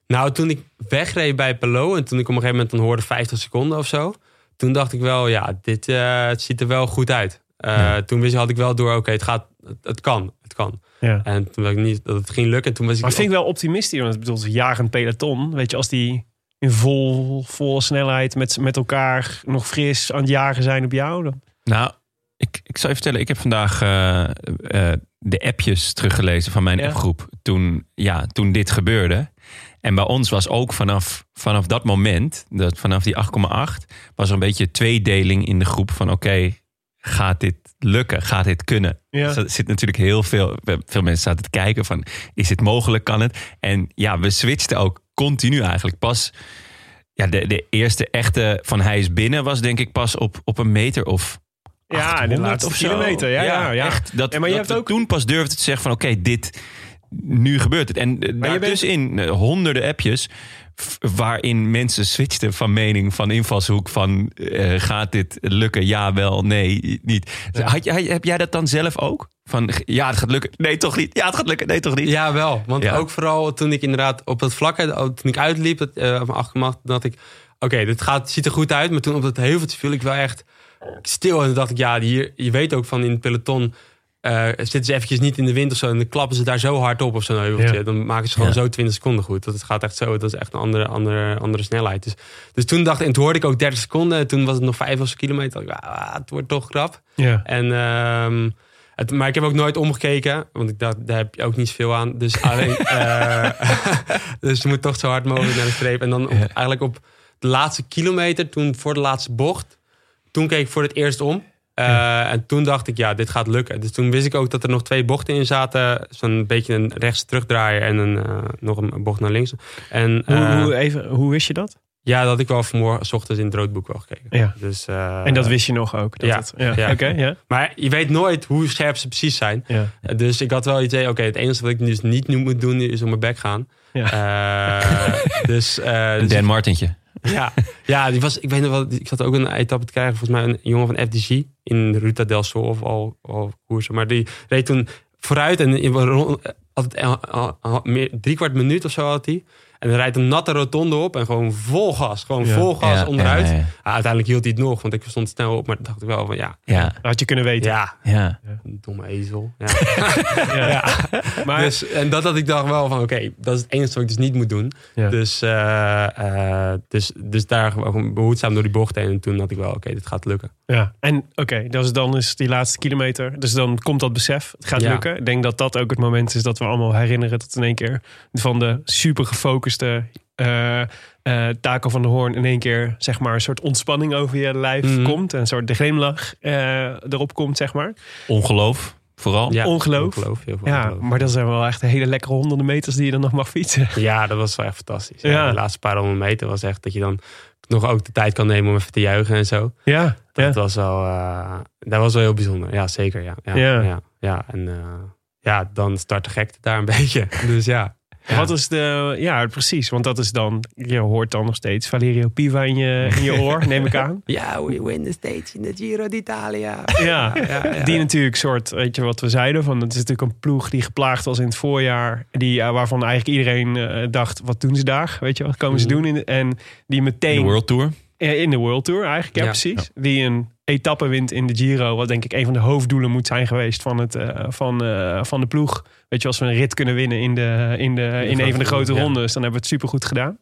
Nou, toen ik wegreed bij Pelot en toen ik op een gegeven moment dan hoorde 50 seconden of zo, toen dacht ik wel, ja, dit eh, het ziet er wel goed uit. Eh, Ja. Toen wist, had ik wel door, oké, het gaat, het, het kan, het kan. Ja. En toen dacht ik niet dat het ging lukken. En toen was ik, Maar vind ik wel optimistisch. Want ik bedoel, een jagend peloton. Weet je, als die in vol, volle snelheid met, met elkaar nog fris aan het jagen zijn op jou. Dan... Nou, ik, ik zal je vertellen, ik heb vandaag eh, eh, de appjes teruggelezen van mijn Ja. appgroep toen, ja, toen dit gebeurde. En bij ons was ook vanaf, vanaf dat moment, dat vanaf die 8,8, was er een beetje tweedeling in de groep van oké, gaat dit lukken? Gaat dit kunnen? Ja. Dus er zit natuurlijk heel veel, veel mensen zaten te kijken van is dit mogelijk, kan het? En ja, we switchten ook continu eigenlijk. Pas ja, de, de eerste echte van hij is binnen was denk ik pas op, op een meter of Ja, de 800 laatste of zo. kilometer. Ja, ja, ja. Echt, dat, Ja, maar je dat hebt ook- toen pas durfde te zeggen van oké, dit, nu gebeurt het. En uh, bent- daartussenin eh, honderden appjes waarin mensen switchten van mening, van invalshoek, van eh, gaat dit lukken? Ja, wel, nee, niet. Had, heb jij dat dan zelf ook? Van ja, het gaat lukken. Nee, toch niet. Ja, het gaat lukken. Nee, toch niet. Ja, wel. Want Ja. ook vooral toen ik inderdaad op het vlak, eh, toen ik uitliep, dat, eh, van afgemacht, dat ik, oké, dit gaat, ziet er goed uit. Maar toen op dat heuveltje viel ik wel echt stil. En toen dacht ik, ja, hier, je weet ook van in het peloton, eh, zitten ze eventjes niet in de wind of zo. En dan klappen ze daar zo hard op of zo'n heuveltje. Ja. Dan maken ze gewoon Ja. zo 20 seconden goed. Dat het gaat echt zo. Dat is echt een andere, andere, andere snelheid. Dus, dus toen dacht ik, en toen hoorde ik ook 30 seconden. En toen was het nog 5 of zo kilometer. Ik, ah, het wordt toch krap. Ja. En, ehm, het, maar ik heb ook nooit omgekeken. Want ik dacht, daar heb je ook niet zoveel aan. Dus, alleen, eh, dus je moet toch zo hard mogelijk naar de streep. En dan op- eigenlijk op de laatste kilometer, toen voor de laatste bocht. Toen keek ik voor het eerst om. Eh, En toen dacht ik, ja, dit gaat lukken. Dus toen wist ik ook dat er nog twee bochten in zaten. Zo'n beetje een rechts terugdraaien en een, eh, nog een bocht naar links. En Hoe, eh, hoe, even, hoe wist je dat? ja, dat had ik wel vanmorgen, s ochtends in het roodboek wel gekeken. Ja. Dus, eh, En dat wist je nog ook? Dat ja. het- ja. Ja. Oké, ja. Maar je weet nooit hoe scherp ze precies zijn. ja. Dus ik had wel het idee, oké, het enige wat ik dus niet nu moet doen is op mijn bek gaan. Eh, dus uh, Een Dan Martintje. ja, ja, die was, ik weet nog wel, ik zat ook een etappe te krijgen, volgens mij een jongen van FDG in Ruta del Sol of al, al koersen. Maar die reed toen vooruit en in, al- al- meer, drie kwart minuut of zo had hij. En dan rijdt een natte rotonde op en gewoon vol gas. Gewoon Ja. vol gas Ja, onderuit. ja, ja. Ah, uiteindelijk hield hij het nog, want ik stond snel op. Maar dacht ik wel van ja, Ja, Had je kunnen weten. ja, ja. domme ezel. Ja. Ja. Maar, Dus, en dat had ik dacht wel van, oké, dat is het enige wat ik dus niet moet doen. Ja. Dus, eh, eh, dus, dus daar gewoon behoedzaam door die bocht heen. En toen had ik wel, oké, dit gaat lukken. ja. En oké, dus dan is die laatste kilometer. Dus dan komt dat besef. Het gaat Ja. lukken. Ik denk dat dat ook het moment is dat we allemaal herinneren dat in één keer van de super gefocuste eh eh, Taco van de Hoorn in één keer zeg maar een soort ontspanning over je lijf Mhm. komt. En een soort de glimlach eh, erop komt, zeg maar. Ongeloof, vooral. Ja, Ongeloof. Ja, ongeloof. maar dat zijn wel echt hele lekkere honderden meters die je dan nog mag fietsen. Ja, dat was wel echt fantastisch. Ja, Ja. De laatste paar honderd meter was echt dat je dan nog ook de tijd kan nemen om even te juichen en zo. Ja, Dat ja. was wel, eh, dat was wel heel bijzonder. Ja, zeker. Ja, ja, Ja. ja. En eh, ja, dan start de gekte daar een beetje. Dus ja. Ja. Wat is de. Ja, precies. Want dat is dan. Je hoort dan nog steeds Valerio Piva in je, in je oor, neem ik aan. Ja, we win the stage in the Giro d'Italia. Ja. Ja, ja. Die natuurlijk soort, weet je wat we zeiden, van het is natuurlijk een ploeg die geplaagd was in het voorjaar, die, eh, waarvan eigenlijk iedereen eh, dacht, wat doen ze daar? Weet je, wat komen ze Mhm. doen? In, en die meteen De World Tour. Eh, in de World Tour eigenlijk, ja, Ja. precies. Die een etappe wint in de Giro, wat denk ik een van de hoofddoelen moet zijn geweest van, het, eh, van, eh, van de ploeg. Weet je, als we een rit kunnen winnen in, de, in, de, in een van de grote ja. rondes, dan hebben we het supergoed gedaan.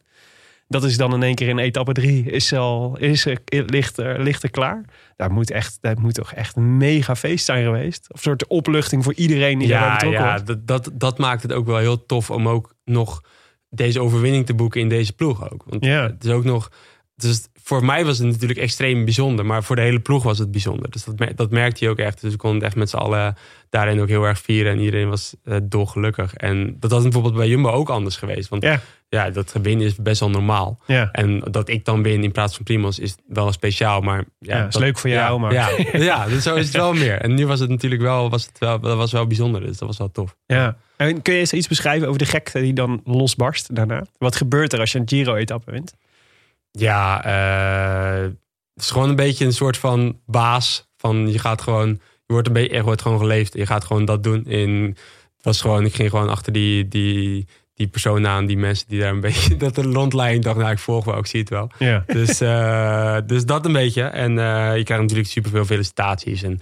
Dat is dan in één keer in etappe drie, is al, is, er- ligt, er, ligt er klaar. Daar moet, echt, dat moet toch echt een mega feest zijn geweest. Of een soort opluchting voor iedereen die Ja, betrokken ja dat, dat, dat maakt het ook wel heel tof om ook nog deze overwinning te boeken in deze ploeg ook. Want Ja. het is ook nog. Dus voor mij was het natuurlijk extreem bijzonder, maar voor de hele ploeg was het bijzonder. Dus dat, dat merkte je ook echt. Dus we konden het echt met z'n allen daarin ook heel erg vieren. En iedereen was eh, dolgelukkig. En dat was bijvoorbeeld bij Jumbo ook anders geweest. Want Ja. ja, dat winnen is best wel normaal. Ja. En dat ik dan win in plaats van Primos is wel speciaal. Maar ja, Ja, is dat- leuk voor jou, ja, maar- Ja, ja dus zo is het wel meer. En nu was het natuurlijk wel, was het wel, dat was wel bijzonder. Dus dat was wel tof. Ja. En kun je eens iets beschrijven over de gekte die dan losbarst daarna? Wat gebeurt er als je een Giro-etappe wint? Ja, eh, het is gewoon een beetje een soort van baas. Van je gaat gewoon, je wordt, een beetje, er wordt gewoon geleefd. Je gaat gewoon dat doen. En het was gewoon, ik ging gewoon achter die, die, die persoon aan, die mensen die daar een beetje dat rondlijnen. Ik dacht, nou, ik volg wel, ik zie het wel. Ja. Dus, eh, dus dat een beetje. En eh, je krijgt natuurlijk superveel felicitaties en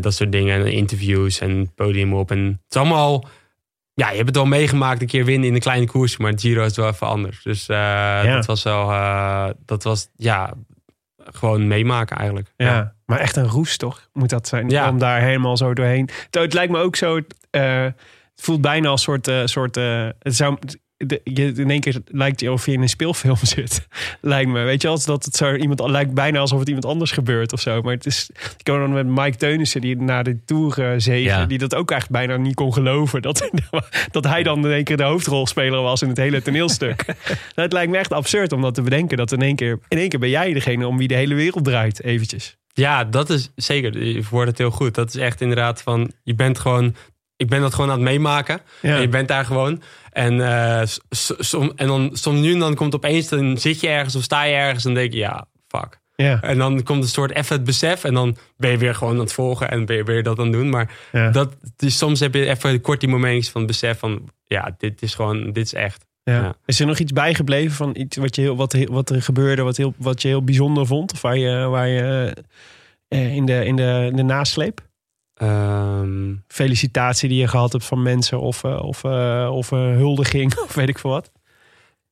dat soort dingen. En interviews en podium op. En het is allemaal... Ja, je hebt het wel meegemaakt een keer winnen in een kleine koers. Maar Giro is wel even anders. Dus eh, dat was wel... eh, dat was, ja, gewoon meemaken eigenlijk. Ja, maar echt een roes toch? Moet dat zijn? Ja. Om daar helemaal zo doorheen. Het, het lijkt me ook zo. eh, het voelt bijna als soort. soort het zou, de, je, in één keer lijkt je of je in een speelfilm zit. lijkt me. Weet je, als dat het zo iemand lijkt bijna alsof het iemand anders gebeurt of zo. Maar het is. Ik kan dan met Mike Teunissen, die na de tour eh, zegen, Ja. die dat ook echt bijna niet kon geloven. Dat, dat hij dan in één keer de hoofdrolspeler was in het hele toneelstuk. dat lijkt me echt absurd om dat te bedenken. Dat in één keer, in één keer ben jij degene om wie de hele wereld draait, eventjes. Ja, dat is zeker. Je wordt het heel goed. Dat is echt inderdaad van... Je bent gewoon... Ik ben dat gewoon aan het meemaken. Ja. En je bent daar gewoon. En, eh, som, en dan soms nu en dan komt opeens... Dan zit je ergens of sta je ergens en denk je... Ja, fuck. Ja. En dan komt een soort even het besef. En dan ben je weer gewoon aan het volgen. En ben je weer dat aan het doen. Maar Ja. dat, dus soms heb je even kort die momentjes van het besef van... Ja, dit is gewoon... Dit is echt. Ja. Is er nog iets bijgebleven van iets wat, je heel, wat, wat er gebeurde, wat, heel, wat je heel bijzonder vond? Of waar je, waar je eh, in, de, in, de, in de nasleep? Ehm, felicitatie die je gehad hebt van mensen of, eh, of, eh, of huldiging of weet ik veel wat?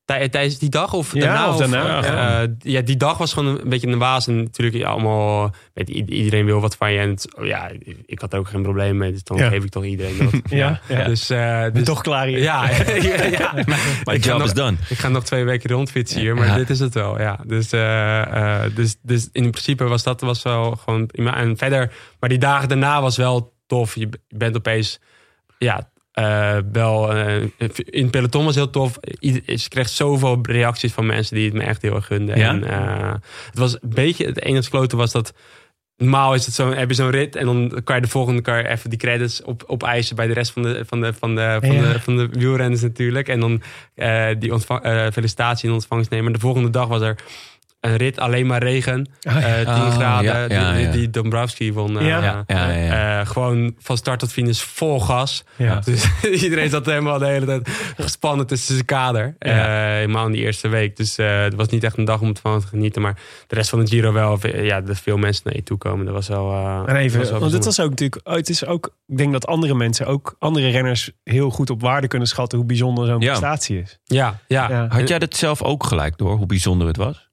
Tij- Tijdens die dag of Ja, daarna? of daarna, ja. ja. ja, die dag was gewoon een beetje een waas. En natuurlijk, ja, allemaal, weet, iedereen wil wat van je. En het- oh ja, ik had er ook geen probleem mee. Dus dan Ja. geef ik toch iedereen dat. Ja. Dus, eh, Ben dus toch klaar hier? Ja, ja, ja. My Ik ga job nog- is done. Ik ga nog twee weken rondfietsen hier, maar dit is het wel. Ja. Dus, eh, eh, dus, dus in principe was dat was wel gewoon prima. En verder, maar die dagen daarna was wel tof. Je bent opeens, ja, eh, wel eh, in het peloton was heel tof. Je kreeg zoveel reacties van mensen die het me echt heel erg gunden. Ja? En, eh, het was een beetje, het enige klote was dat Normaal is het zo, heb je zo'n rit en dan kan je de volgende je even die credits op, opeisen bij de rest van de, van de, van de, van Ja. de, van de wielrenners natuurlijk. En dan die ontvang, felicitatie in ontvangst nemen. De volgende dag was er een rit alleen maar regen. Ja. eh 10 Oh, graden. ja, ja, die, ja. die Dombrowski won. eh, Ja. Ja, ja, ja. eh, gewoon van start tot finish vol gas. Ja. Dus iedereen zat helemaal de hele tijd gespannen tussen zijn kader. Ja. Eh, helemaal in die eerste week. Dus eh, het was niet echt een dag om het van te genieten. Maar de rest van de Giro wel. Ja, dat veel mensen naar je toe komen. Dat was wel... eh, En even, was wel want het was ook natuurlijk, oh, het is ook, ik denk dat andere mensen, ook andere renners, heel goed op waarde kunnen schatten hoe bijzonder zo'n Ja. prestatie is. Ja, ja. Ja. Had jij dat zelf ook gelijk door, hoe bijzonder het was?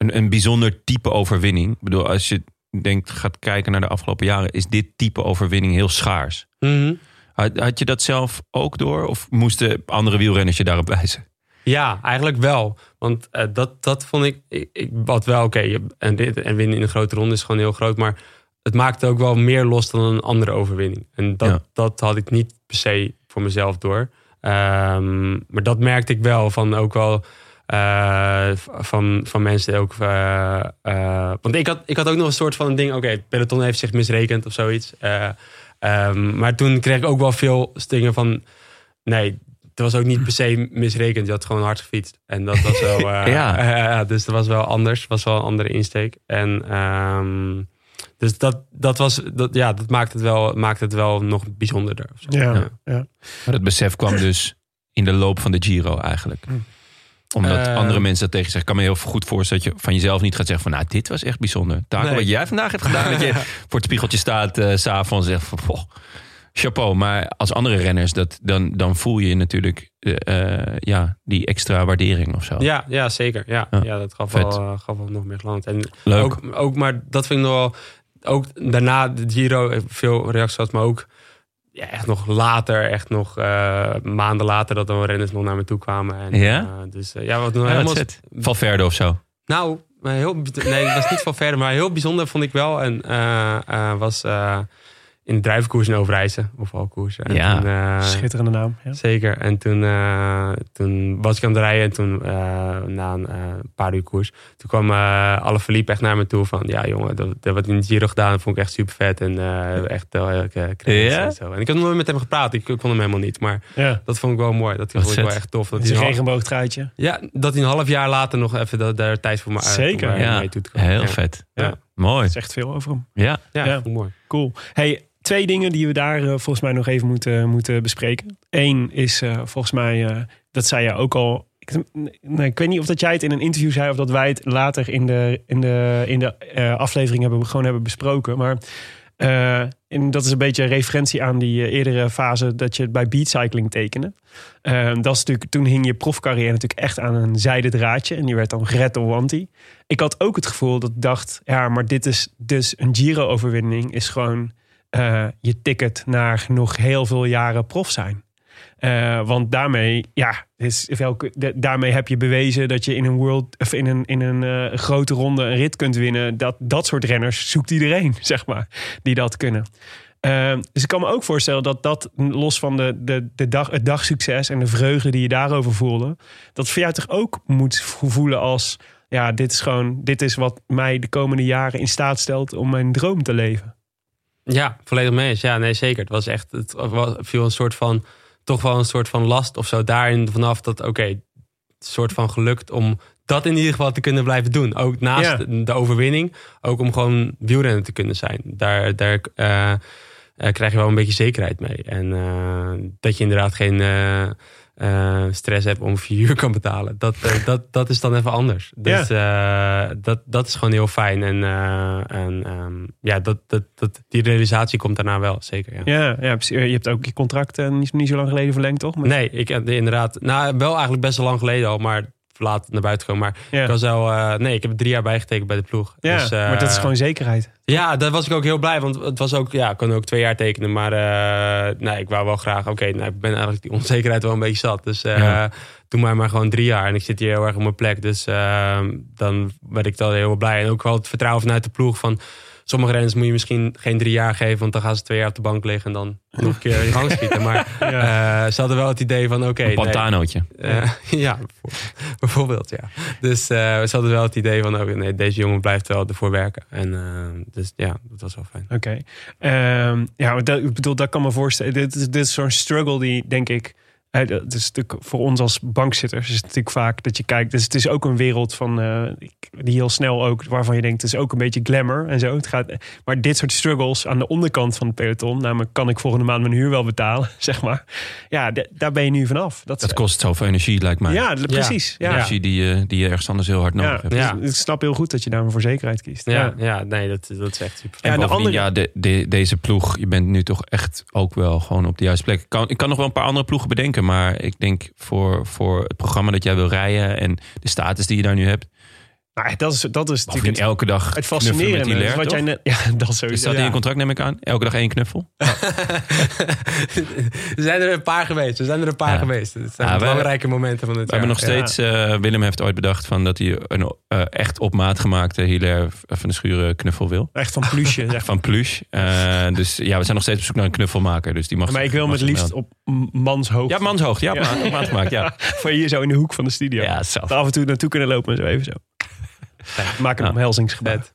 Een, een bijzonder type overwinning. Ik bedoel, als je denkt, gaat kijken naar de afgelopen jaren, is dit type overwinning heel schaars. Mhm. Had, had je dat zelf ook door? Of moesten andere wielrenners je daarop wijzen? Ja, eigenlijk wel. Want eh, dat, dat vond ik, ik, ik had wel, oké, en, en winnen in een grote ronde is gewoon heel groot. Maar het maakte ook wel meer los dan een andere overwinning. En dat, Ja. dat had ik niet per se voor mezelf door. Ehm, maar dat merkte ik wel van ook wel eh, van, van mensen ook. eh, eh, want ik had, ik had ook nog een soort van een ding, oké, het peloton heeft zich misrekend of zoiets. Eh, ehm, maar toen kreeg ik ook wel veel dingen van, nee, het was ook niet per se misrekend. Je had gewoon hard gefietst. En dat was wel. eh, Ja. dus dat was wel anders. was wel een andere insteek. En ehm, dus dat, dat was. Dat, ja, dat maakt het wel, maakt het wel nog bijzonderder. Ja, Ja. ja. Maar dat besef kwam dus in de loop van de Giro eigenlijk. Omdat Eh. andere mensen dat tegen zeggen. Ik kan me heel goed voorstellen dat je van jezelf niet gaat zeggen van... nou, dit was echt bijzonder. Taco, Nee. wat jij vandaag hebt gedaan. dat je voor het spiegeltje staat s s'avonds en zegt van... "Goh, chapeau. Maar als andere renners, dat, dan, dan voel je natuurlijk eh, eh, ja, die extra waardering of zo. Ja, ja, zeker. Ja, Ja. ja. dat gaf wel, gaf wel nog meer glans. En Leuk. Ook, ook, maar dat vind ik nog wel. Ook daarna de Giro veel reacties gehad, maar ook ja, echt nog later, echt nog eh, maanden later, dat er renners nog naar me toe kwamen. En, Ja? eh, dus eh, ja, wat nog Ja, helemaal. Valverde of zo. Nou, heel, nee, dat was niet van verder, maar heel bijzonder vond ik wel. En was in de druivenkoers in Overijse, of valkoers. En Ja. toen, eh, Schitterende naam. Ja. Zeker. En toen, eh, toen was ik aan het rijden. En toen, eh, na een eh, paar uur koers, toen kwam alle verliep echt naar me toe. Van ja, jongen, dat, dat wat in Giro gedaan, vond ik echt super vet. En eh, echt heel erg Ja? en zo. En ik had nog nooit met hem gepraat. Ik, ik kon hem helemaal niet. Maar Ja. dat vond ik wel mooi. Dat vond ik wel echt tof. Dat Dat is een regenboogtruitje. ja, dat hij een half jaar later nog even dat, daar tijd voor me uit Zeker. Ja, mee toe te komen. heel ja. vet. Ja. Mooi. Dat zegt veel over hem. Ja. Ja, mooi. Cool. Hey, twee dingen die we daar eh, volgens mij nog even moeten, moeten bespreken. Eén is eh, volgens mij, eh, dat zei je ook al. Ik, nee, ik weet niet of dat jij het in een interview zei of dat wij het later in de, in de, in de eh, aflevering hebben, gewoon hebben besproken. Maar eh, en dat is een beetje een referentie aan die eh, eerdere fase dat je bij beatcycling tekende. Eh, dat is natuurlijk, toen hing je profcarrière natuurlijk echt aan een zijden draadje. En die werd dan gered door Wanty. Ik had ook het gevoel dat ik dacht, ja, maar dit is dus een Giro-overwinning is gewoon eh, je ticket naar nog heel veel jaren prof zijn. Eh, want daarmee, ja, is welke, daarmee heb je bewezen dat je in een world of in een, in een eh, grote ronde een rit kunt winnen. Dat, dat soort renners zoekt iedereen, zeg maar, die dat kunnen. Eh, dus ik kan me ook voorstellen dat dat, los van de, de, de dag, het dagsucces en de vreugde die je daarover voelde, dat voor jou toch ook moet voelen als, ja, dit is gewoon, dit is wat mij de komende jaren in staat stelt om mijn droom te leven. Ja, volledig mee eens. Ja, nee, zeker. Het was echt, het was, viel een soort van, toch wel een soort van last of zo daarin vanaf dat, oké, soort van gelukt om dat in ieder geval te kunnen blijven doen. Ook naast Ja. de, overwinning, ook om gewoon wielrenner te kunnen zijn. Daar, daar eh, eh, krijg je wel een beetje zekerheid mee. En eh, dat je inderdaad geen, eh, stress heb om vier uur kan betalen. Dat, eh, dat, dat is dan even anders. Dus eh, dat, dat is gewoon heel fijn. En, en ehm, ja, dat, dat, dat, die realisatie komt daarna wel, zeker. Ja. Ja, ja, je hebt ook je contract niet, niet zo lang geleden verlengd, toch? Met- Nee, ik heb inderdaad... Nou, wel eigenlijk best wel lang geleden al, maar laat naar buiten komen. Maar Ja. ik was al... eh, nee, ik heb er drie jaar bijgetekend bij de ploeg. Ja, Dus, eh, maar dat is gewoon zekerheid. Ja, daar was ik ook heel blij. Want het was ook, ja, ik kon ook twee jaar tekenen. Maar eh, nee, ik wou wel graag. Oké, nou, ik ben eigenlijk die onzekerheid wel een beetje zat. Dus eh Ja. doe mij maar gewoon drie jaar. En ik zit hier heel erg op mijn plek. Dus eh, dan werd ik dan heel blij. En ook wel het vertrouwen vanuit de ploeg van. Sommige renners moet je misschien geen drie jaar geven, want dan gaan ze twee jaar op de bank liggen en dan nog een keer in gang schieten. Maar eh, ze hadden wel het idee van: oké, Een nee, pantanootje. eh, ja, bijvoorbeeld, ja. Dus eh, ze hadden wel het idee van, oké, nee, deze jongen blijft wel ervoor werken. En dus ja, dat was wel fijn. Oké. Ehm, ja, dat, ik bedoel, dat kan me voorstellen. Dit, is- dit is zo'n struggle die, denk ik... eh, dat is natuurlijk voor ons als bankzitters is het natuurlijk vaak dat je kijkt. Dus het is ook een wereld van eh, die heel snel ook waarvan je denkt het is ook een beetje glamour en zo. Het gaat, maar dit soort struggles aan de onderkant van het peloton, namelijk kan ik volgende maand mijn huur wel betalen, zeg maar. Ja, daar ben je nu vanaf. Dat, Dat kost zoveel energie, lijkt mij. Ja, precies. Ja, ja. Energie die, je- die je ergens anders heel hard nodig hebt. Ja. dus ik snap heel goed dat je daarvoor voor zekerheid kiest. Ja, ja. nee, dat, dat is echt super. En Ja, de andere- ja, de, de- deze ploeg, je bent nu toch echt ook wel gewoon op de juiste plek. Ik kan, ik kan nog wel een paar andere ploegen bedenken, maar ik denk voor, voor het programma dat jij wil rijden en de status die je daar nu hebt, Nou, dat is, dat is natuurlijk het, elke dag het met fascinerende. Hilaire, is wat jij net, ja, dat Is sowieso. dat in je contract, neem ik aan? Elke dag één knuffel? er zijn er een paar geweest. Er zijn er een paar Ja. geweest. Het zijn Ja, belangrijke momenten van het We hebben nog steeds, eh, Willem heeft ooit bedacht van dat hij een eh, echt op maat gemaakte Hilaire van de Schuren knuffel wil. Echt van plusje. zeg. Van Plush. Eh, dus ja, we zijn nog steeds op zoek naar een knuffelmaker. Dus die mag Maar ik wil met zich liefst melden. op manshoogte. Ja, manshoogte. Ja, op Ja. maat- op maat gemaakt. Ja, Van hier zo in de hoek van de studio. ja zelf. Er af en toe naartoe kunnen lopen en zo even zo. Maak een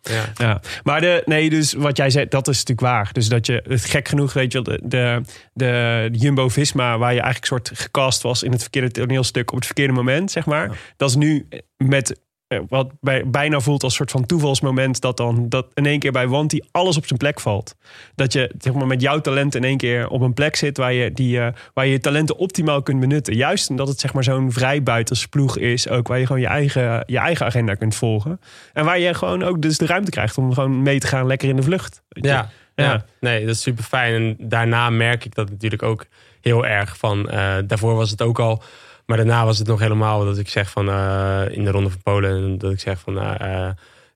Ja. ja. Ja. Maar de, nee, dus wat jij zei, dat is natuurlijk waar. Dus dat je, het gek genoeg, weet je de, de, de Jumbo-Visma... waar je eigenlijk soort gecast was in het verkeerde toneelstuk... op het verkeerde moment, zeg maar. Dat is nu met... eh, Wat bij, bijna voelt als een soort van toevalsmoment dat dan dat in één keer bij Wanty alles op zijn plek valt. Dat je zeg maar, met jouw talent in één keer op een plek zit waar je, die, eh, waar je je talenten optimaal kunt benutten. Juist omdat het zeg maar zo'n vrijbuitersploeg is, ook waar je gewoon je eigen, je eigen agenda kunt volgen. En waar je gewoon ook dus de ruimte krijgt om gewoon mee te gaan lekker in de vlucht. ja. Ja. nee, dat is super fijn. En daarna merk ik dat natuurlijk ook heel erg van. eh, daarvoor was het ook al. Maar daarna was het nog helemaal dat ik zeg van eh, in de Ronde van Polen. Dat ik zeg van nou, eh,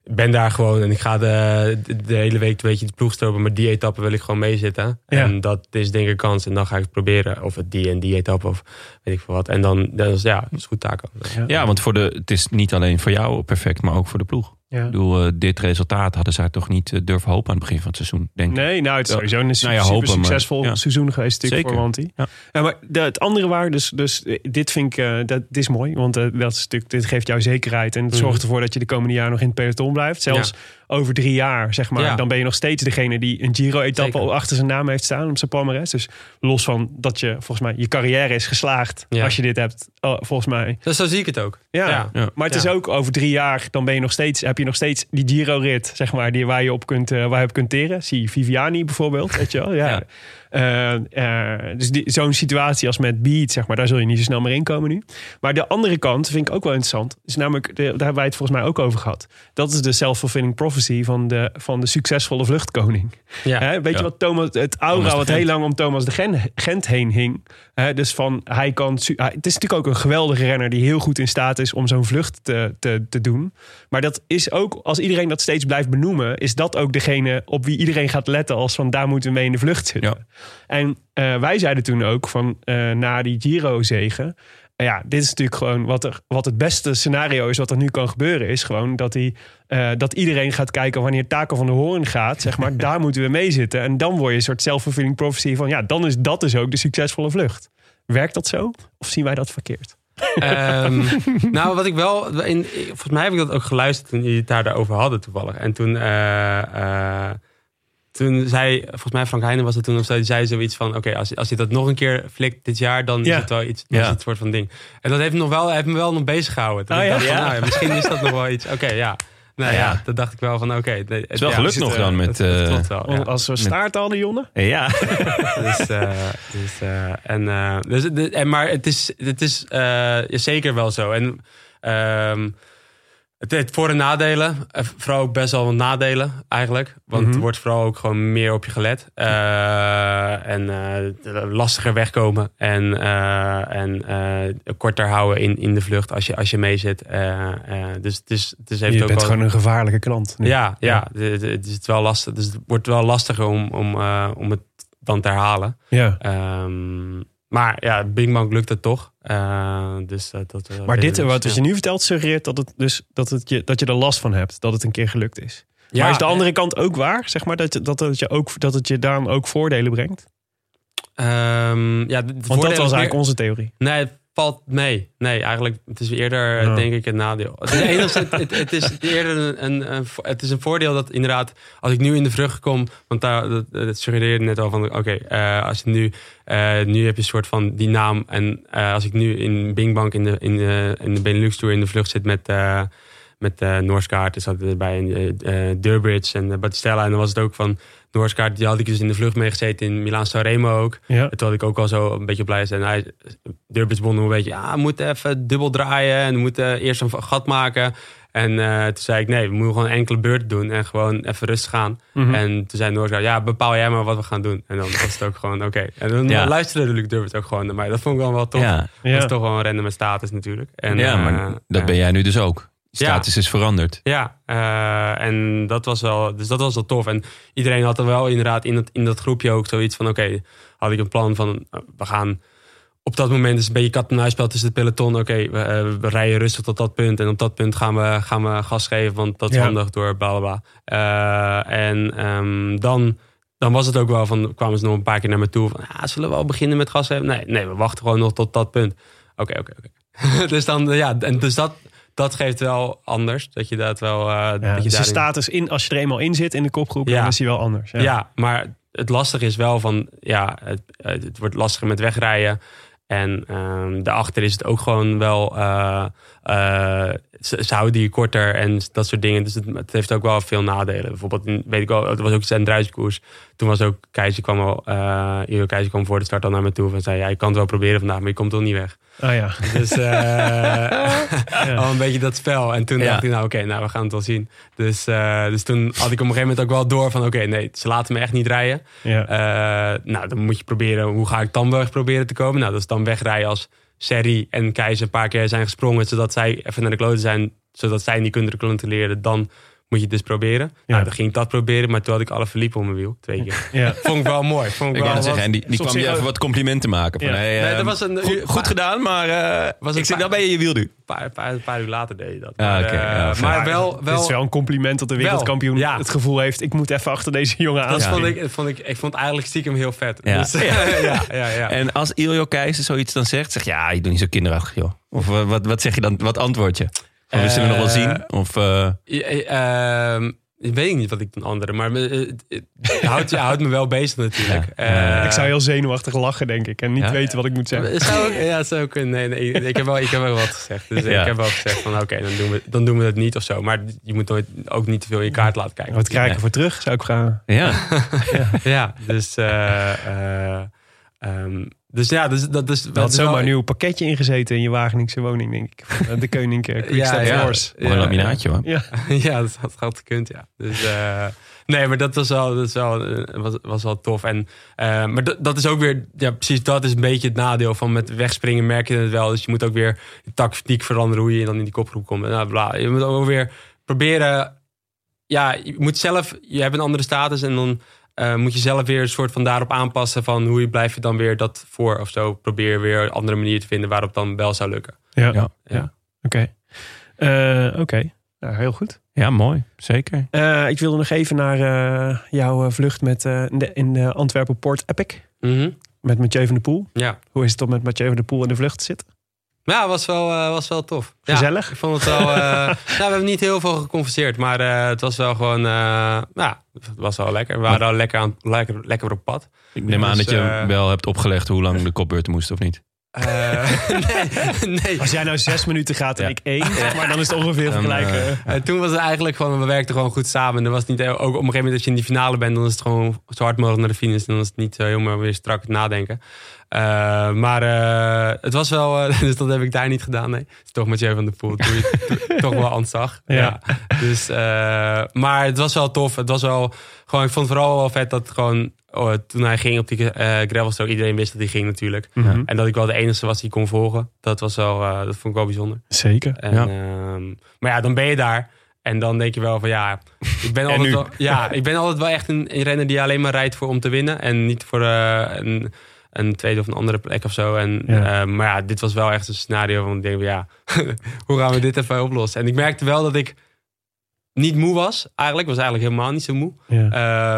ik ben daar gewoon en ik ga de, de, hele week een beetje de ploeg stropen. Maar die etappe wil ik gewoon meezitten. Ja. En dat is denk ik een kans. En dan ga ik het proberen. Of het die en die etappe of weet ik veel wat. En dan, dan is ja, dat is goed taak. Ja, want voor de, het is niet alleen voor jou perfect, maar ook voor de ploeg. Ja. Ik bedoel, eh, dit resultaat hadden zij toch niet eh, durven hopen aan het begin van het seizoen, denk ik. Nee, nou, het is sowieso een Nou super, ja, super hopen, maar- succesvol ja. seizoen geweest natuurlijk voor Wanty. Ja. Maar de, het andere waar, dus, dus eh, dit vind ik, dat dit is mooi, want dat is natuurlijk, dit geeft jou zekerheid en het Mhm. zorgt ervoor dat je de komende jaren nog in het peloton blijft. Zelfs over drie jaar, zeg maar, Ja. dan ben je nog steeds degene die een Giro-etappe achter zijn naam heeft staan op zijn palmarès. Dus los van dat je, volgens mij, je carrière is geslaagd Ja. als je dit hebt, oh, volgens mij. Dus zo zie ik het ook. Ja, Ja. Maar het is ook over drie jaar, dan ben je nog steeds, heb je nog steeds die Giro-rit, zeg maar, die, waar je op kunt, eh, waar je op kunt teren. Zie Viviani bijvoorbeeld, weet je wel. Ja. Eh, eh, dus die- zo'n situatie als met Beat, zeg maar, daar zul je niet zo snel meer in komen nu. Maar de andere kant vind ik ook wel interessant. Is namelijk, de, daar hebben wij het volgens mij ook over gehad. Dat is de self-fulfilling prophecy van de, van de succesvolle vluchtkoning. Ja. Hè, weet Ja. je wat Thomas, het aura wat Gent. heel lang om Thomas de Gen- Gent heen hing. Hè, dus van hij kan. het is natuurlijk ook een geweldige renner die heel goed in staat is om zo'n vlucht te, te, te doen. Maar dat is ook, als iedereen dat steeds blijft benoemen, is dat ook degene op wie iedereen gaat letten als van daar moeten we mee in de vlucht zitten. Ja. En eh, wij zeiden toen ook van eh, na die Giro-zegen. eh, Ja, dit is natuurlijk gewoon wat, er, wat het beste scenario is wat er nu kan gebeuren. Is gewoon dat, hij, dat iedereen gaat kijken wanneer Taco van de Hoorn gaat. Zeg maar, daar moeten we mee zitten. En dan word je een soort self-fulfilling prophecy van... ja, dan is dat dus ook de succesvolle vlucht. Werkt dat zo? Of zien wij dat verkeerd? Ehm, nou, wat ik wel. In, volgens mij heb ik dat ook geluisterd toen jullie het daar over hadden toevallig. En toen. Toen zei, volgens mij Frank Heijnen was het toen of zo, die zei zoiets van: Oké, als, als je dat nog een keer flikt dit jaar, dan Ja. is het wel iets, dan Ja. is het soort van ding. En dat heeft me, nog wel, heeft me wel nog bezig gehouden. Toen Oh ik ja? dacht van, Ja. nou ja, misschien is dat nog wel iets. Oké, ja. Nou ja, Ja. dat dacht ik wel van oké. nee, het is wel ja, gelukt nog eh, dan met, het- het eh, wel, ja. Als we staart hadden, Jonne. Ja, dus, eh, dus, eh, en, eh, dus, de- en, maar het is, het is eh, zeker wel zo. En ehm, het heeft voor- en nadelen. Eh, Vooral ook best wel wat nadelen eigenlijk. Want Mhm. er wordt vooral ook gewoon meer op je gelet. Eh, en eh, lastiger wegkomen. En, en korter houden in, in de vlucht als je, als je mee zit. Dus het, is, het is, heeft Je ook bent wel... gewoon een gevaarlijke klant. nu. Ja, ja. Het, het is wel lastig. Dus het wordt wel lastiger om, om, om het dan te herhalen. ja. Ehm, maar ja, Bing Bang lukt het toch. Eh, dus, eh, dat, eh, Maar dit, dus, wat ja. je nu vertelt, suggereert dat, het dus, dat, het je, dat je er last van hebt. Dat het een keer gelukt is. Ja, maar is de andere kant ook waar? Zeg maar dat, dat, het je ook, dat het je daarom ook voordelen brengt? ehm, ja, de- de Want dat was eigenlijk meer- onze theorie. Nee, valt mee. Nee, eigenlijk, het is eerder, Ja. denk ik, een nadeel. Het is, enigszins- het, het is eerder een, een, een, het is een voordeel dat inderdaad, als ik nu in de vrucht kom, want daar, dat, dat suggereerde net al van, oké, eh, als je nu, eh, nu heb je een soort van die naam. En eh, als ik nu in Bing Bang in de, in de, in de Benelux Tour in de vlucht zit met... met uh, Noorskaart, er zat erbij in uh, Durbridge en uh, Battistella. En dan was het ook van Noorskaart, die had ik dus in de vlucht meegezeten in Milaan Sanremo ook. Ja. Toen had ik ook al zo een beetje blij zijn. Hij, Durbridge won nog een beetje, ja, we moeten even dubbel draaien en we moeten eerst een gat maken. En uh, toen zei ik, nee, we moeten gewoon enkele beurten doen en gewoon even rustig gaan. Mhm. En toen zei Noorskaart, ja, bepaal jij maar wat we gaan doen. En dan was het ook gewoon, oké. En dan Ja. luisterde Luc Durbridge ook gewoon naar mij. Dat vond ik dan wel tof. ja. Dat Ja. is toch wel een rennen met status natuurlijk. En, ja eh, maar dat eh, ben jij nu dus ook. Status is veranderd. ja, eh, en dat was wel, dus dat was wel tof. En iedereen had er wel inderdaad in dat, in dat groepje ook zoiets van: oké, had ik een plan van eh, we gaan op dat moment is een beetje kat en muisspel tussen het peloton. Oké, we, eh, we rijden rustig tot dat punt en op dat punt gaan we, gaan we gas geven, want dat is Ja. handig door bla bla bla. En ehm, dan. Dan was het ook wel van, kwamen ze nog een paar keer naar me toe van, ah, zullen we al beginnen met gas geven? Nee, nee, we wachten gewoon nog tot dat punt. Oké, oké, oké. dus dan, ja, en dus dat, dat geeft wel anders. Dat je dat wel. eh, Ja, dat je dus de status, in, als je er eenmaal in zit in de kopgroep, Ja. dan is die wel anders. Ja. Ja. maar het lastige is wel van. Ja, het, het wordt lastiger met wegrijden. En ehm daarachter is het ook gewoon wel. eh, eh, ze, ze houden die korter en dat soort dingen. Dus het, het heeft ook wel veel nadelen. Bijvoorbeeld, in- weet ik wel, het was ook een druiskoers. Toen was ook Keizer kwam al. eh Io Keizer kwam voor de start al naar me toe en zei: Ja, je kan het wel proberen vandaag, maar je komt toch niet weg. Ah ja. Dus eh, al een beetje dat spel. En toen Ja. dacht ik, nou oké, nou we gaan het wel zien. Dus, eh, dus toen had ik op een gegeven moment ook wel door van... oké, nee, ze laten me echt niet rijden. ja. Eh, nou, dan moet je proberen, hoe ga ik dan weg proberen te komen? Nou, dat is dan wegrijden als Serri en Keizer een paar keer zijn gesprongen... zodat zij even naar de kloten zijn, zodat zij niet kunnen controleren. Dan moet je het dus proberen. Ja. Nou, dan ging ik dat proberen, maar toen had ik alle verliep op mijn wiel. Twee keer. ja. Vond ik wel mooi. Vond ik Ik wel wat- zeggen, en die, kwam je je even wat complimenten maken. Van, Ja. hey, Nee, eh, dat was een goed, gedaan, maar eh, Was ik zit paar- nou bij je wiel nu. Een paar, paar, een paar uur later deed je dat. Ah, Maar, oké, eh, ja, maar wel, wel, is wel een compliment dat de Wel, wereldkampioen ja. het gevoel heeft... ik moet even achter deze jongen aan. Dat Ja. vond ik, vond ik, ik vond het eigenlijk stiekem heel vet. Ja. Dus, ja, ja, ja, ja. En als Iljo Keizer zoiets dan zegt, zeg je, ja, je doet niet zo kinderachtig, joh. Of eh, wat, wat zeg je dan, wat antwoord je? Of we zullen nog wel Eh, zien? Of, eh, eh, ehm, ik weet niet wat ik dan andere, maar eh, het, houdt, je houdt me wel bezig natuurlijk. Ja. Eh, ik zou heel zenuwachtig lachen, denk ik. En niet Ja? weten wat ik moet zeggen. Zou ja, het zou ook kunnen. Nee, nee, ik, ik heb wel, ik heb wel wat gezegd. Dus Ja. ik heb wel gezegd van oké, dan, doen we, dan doen we het niet of zo. Maar je moet nooit, ook niet te veel in je kaart laten kijken. Wat krijg ik Ja. ervoor terug, zou ik vragen. ja. Ja, dus, eh, eh, ehm, dus ja, dus, dat is dat had is wel- zomaar een nieuw pakketje ingezeten in je Wageningse woning, denk ik. De Quickstep Ja, ja. Mooi laminaatje, hoor. Ja. ja, dat had, had gekund, ja. Dus, eh, nee, maar dat was wel, dat wel, eh, was, was wel tof. En, eh, maar dat, dat is ook weer, ja, precies dat is een beetje het nadeel van met wegspringen merk je het wel. Dus je moet ook weer je tactiek veranderen hoe je dan in die kopgroep komt. En, nou, bla. Je moet ook weer proberen, ja, je moet zelf, je hebt een andere status en dan eh, moet je zelf weer een soort van daarop aanpassen van hoe je blijf je dan weer dat voor of zo. Probeer weer een andere manier te vinden waarop dan wel zou lukken. Ja, Ja. ja. Oké. Eh, Oké, nou, heel goed. ja, mooi. Zeker. Eh, ik wilde nog even naar eh, jouw vlucht met, eh, in de, in de Antwerpen Port Epic. Mhm. Met Mathieu van der Poel. Ja. Hoe is het om met Mathieu van der Poel in de vlucht te zitten? Ja, was wel, eh, was wel tof. Ja, Gezellig? ik vond het wel. eh, nou, we hebben niet heel veel geconverseerd, maar eh, het was wel gewoon. eh, ja, het was wel lekker. We waren al lekker, aan, lekker, lekker op pad. Ik neem Dus, aan dat je wel hebt opgelegd hoe lang de kopbeurten moesten, of niet? Eh, nee, nee. Als jij nou zes minuten gaat en Ja. ik één, maar dan is het ongeveer. Eh, toen was het eigenlijk gewoon, we werkten gewoon goed samen. En er was niet, ook op een gegeven moment als je in die finale bent, dan is het gewoon zo hard mogelijk naar de finish. En dan is het niet zo helemaal weer strak nadenken. Eh, maar eh, het was wel, eh, dus dat heb ik daar niet gedaan. Nee, toch Mathieu van der Poel. Toen je toch wel ontzag. Ja. Ja. Dus, eh, maar het was wel tof. Het was wel gewoon, ik vond het vooral wel vet dat gewoon, oh, toen hij ging op die eh gravelstrook, iedereen wist dat hij ging natuurlijk. En dat ik wel de enige was die kon volgen. Dat was wel, eh, dat vond ik wel bijzonder. Zeker. En, Ja. ehm, maar ja, dan ben je daar. En dan denk je wel van ja, ik ben altijd, wel, ja, ik ben altijd wel echt een, een renner die alleen maar rijdt voor om te winnen. En niet voor een, een tweede of een andere plek of zo. En, Ja. eh, maar ja, dit was wel echt een scenario van ik denk van ja, hoe gaan we dit even oplossen? En ik merkte wel dat ik niet moe was. Eigenlijk Ik was eigenlijk helemaal niet zo moe. Ja,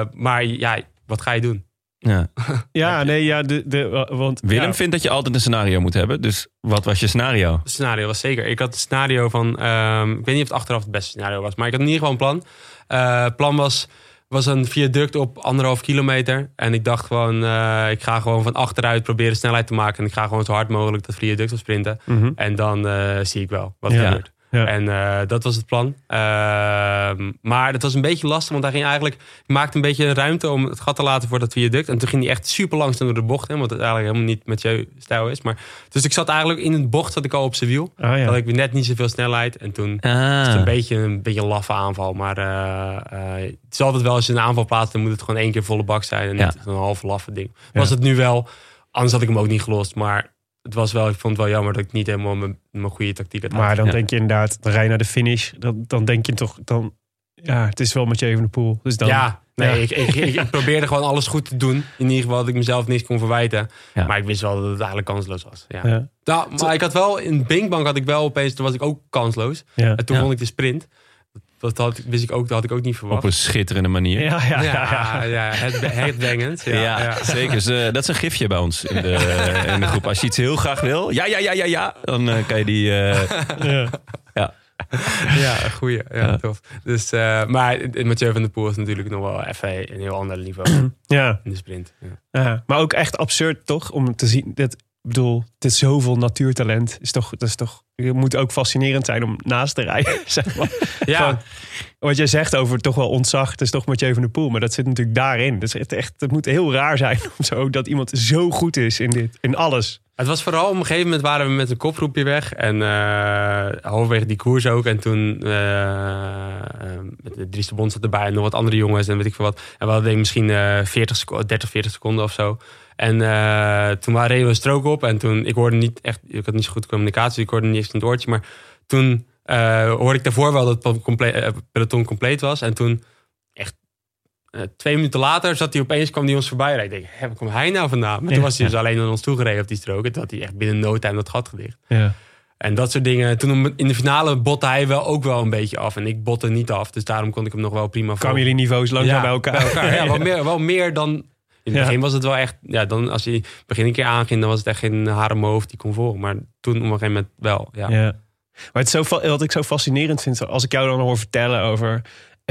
Eh, maar ja, wat ga je doen? Ja. ja nee, ja, de, de, want... Willem ja, vindt dat je altijd een scenario moet hebben. Dus wat was je scenario? Het scenario was zeker. Ik had het scenario van. ehm, ik weet niet of het achteraf het beste scenario was. Maar ik had in ieder geval een plan. Eh, Het plan was, was een viaduct op anderhalf kilometer. En ik dacht gewoon. eh, ik ga gewoon van achteruit proberen snelheid te maken. En ik ga gewoon zo hard mogelijk dat viaduct op sprinten. mhm. En dan eh, zie ik wel wat Ja. er gebeurt. Ja. En eh, dat was het plan. Ehm, maar dat was een beetje lastig, want hij ging eigenlijk... Ik maakte een beetje ruimte om het gat te laten voor dat viaduct. En toen ging hij echt super langzaam door de bocht. Hè, wat het eigenlijk helemaal niet met jouw stijl is. Maar, dus ik zat eigenlijk in het bocht zat ik al op zijn wiel. Ah, ja. Had ik weer net niet zoveel snelheid. En toen was Ah. het een beetje een, beetje een laffe aanval. Maar eh, eh, het is altijd wel als je een aanval plaatst... dan moet het gewoon één keer volle bak zijn. En Ja. niet een half laffe ding. Was het nu wel. Anders had ik hem ook niet gelost. Maar het was wel, ik vond het wel jammer dat ik niet helemaal mijn, mijn goede tactiek had. Maar dan Ja. denk je inderdaad, dan rij je naar de finish. Dan, dan denk je toch, dan, ja, het is wel met je even de pool. Dus dan, ja, nee, Ja. Ik, ik, ik, ik probeerde gewoon alles goed te doen. In ieder geval dat ik mezelf niks kon verwijten. Ja. Maar ik wist wel dat het eigenlijk kansloos was. Ja. Ja, Nou, maar ik had wel, in Binkbank had ik wel opeens, toen was ik ook kansloos. ja. En toen Ja. vond ik de sprint. Dat had, wist ik ook, dat had ik ook niet Op verwacht. een schitterende manier. Ja, ja, ja, ja, het. Ja, Ja, ja. zeker. Dus, eh, dat is een gifje bij ons in de, in de groep. Als je iets heel graag wil, ja, ja, ja, ja, ja, dan eh, kan je die... eh, Ja. ja. Ja, goeie. Ja, Ja. tof. Dus, eh, maar Mathieu van der Poel is natuurlijk nog wel even een heel ander niveau ja. in de sprint. Ja. Ja, maar ook echt absurd toch om te zien dat ik bedoel, dit is zoveel natuurtalent. Is toch, dat is toch, het moet ook fascinerend zijn om naast te rijden. Zeg maar. Ja. Wat jij zegt over toch wel ontzag, het is toch Mathieu van der Poel, maar dat zit natuurlijk daarin. Dat is echt, het moet heel raar zijn om zo dat iemand zo goed is in dit, in alles. Het was vooral op een gegeven moment waren we met een kopgroepje weg. En eh halverwege die koers ook. En toen eh, eh, met de Dries de Bond zat erbij en nog wat andere jongens en weet ik veel wat. En we hadden misschien eh 40 seconden, 30, 40 seconden of zo. En eh, toen waren reden we een strook op. En toen, ik hoorde niet echt, ik had niet zo goed communicatie. Ik hoorde niet echt in het oortje. Maar toen eh, hoorde ik daarvoor wel dat het eh, peloton compleet was. En toen echt twee minuten later zat hij opeens, kwam hij ons voorbij rijden. Ik denk, waar komt hij nou vandaan? Maar toen was hij dus alleen naar ons toegereden op die strook. En toen had hij echt binnen no time dat gat gedicht. Ja. En dat soort dingen. Toen in de finale botte hij wel ook wel een beetje af. En ik botte niet af. Dus daarom kon ik hem nog wel prima Kwamen jullie niveaus langzaam ja, bij elkaar? Ja, wel meer, wel meer dan... In het begin was het wel echt... Ja, dan als hij begin een keer aanging, dan was het echt geen haar hoofd die kon volgen. Maar toen op een gegeven moment wel. Ja. Ja. Maar het is zo, wat ik zo fascinerend vind, als ik jou dan hoor vertellen over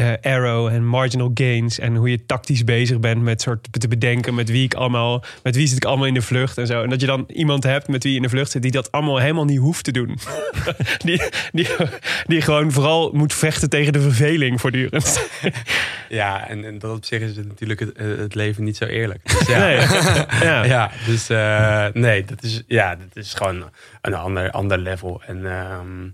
eh, arrow en marginal gains en hoe je tactisch bezig bent met soort te bedenken met wie ik allemaal, met wie zit ik allemaal in de vlucht en zo. En dat je dan iemand hebt met wie je in de vlucht zit die dat allemaal helemaal niet hoeft te doen. die, die, die gewoon vooral moet vechten tegen de verveling voortdurend. Ja, en, en dat op zich is het natuurlijk het, het leven niet zo eerlijk. Dus ja. Nee. Ja. ja, dus eh, nee, dat is, ja, dat is gewoon een ander, ander level. En ehm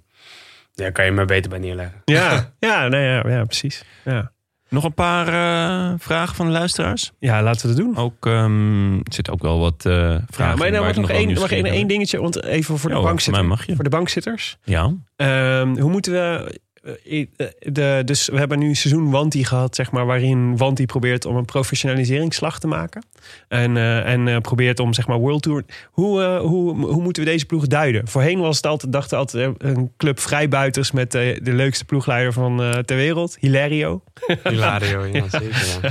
daar kan je maar beter bij neerleggen. Ja, ja, nee, ja, ja precies. Ja. Nog een paar eh, vragen van de luisteraars. ja, laten we dat doen. Ook, ehm, er zitten ook wel wat eh vragen Ja, maar waar mag ik nog één, mag één, dingetje, want even voor de Ja, voor je. Voor de bankzitters. Ja, Ehm, hoe moeten we. Eh, eh, De, dus we hebben nu seizoen Wanti gehad, zeg maar, waarin Wanti probeert om een professionaliseringsslag te maken. En, eh, en probeert om, zeg maar, World Tour. Hoe, hoe, hoe moeten we deze ploeg duiden? Voorheen was het altijd, dachten altijd een club vrijbuiters met de leukste ploegleider van ter wereld, Hilario. Hilario, ja, zeker. Ja.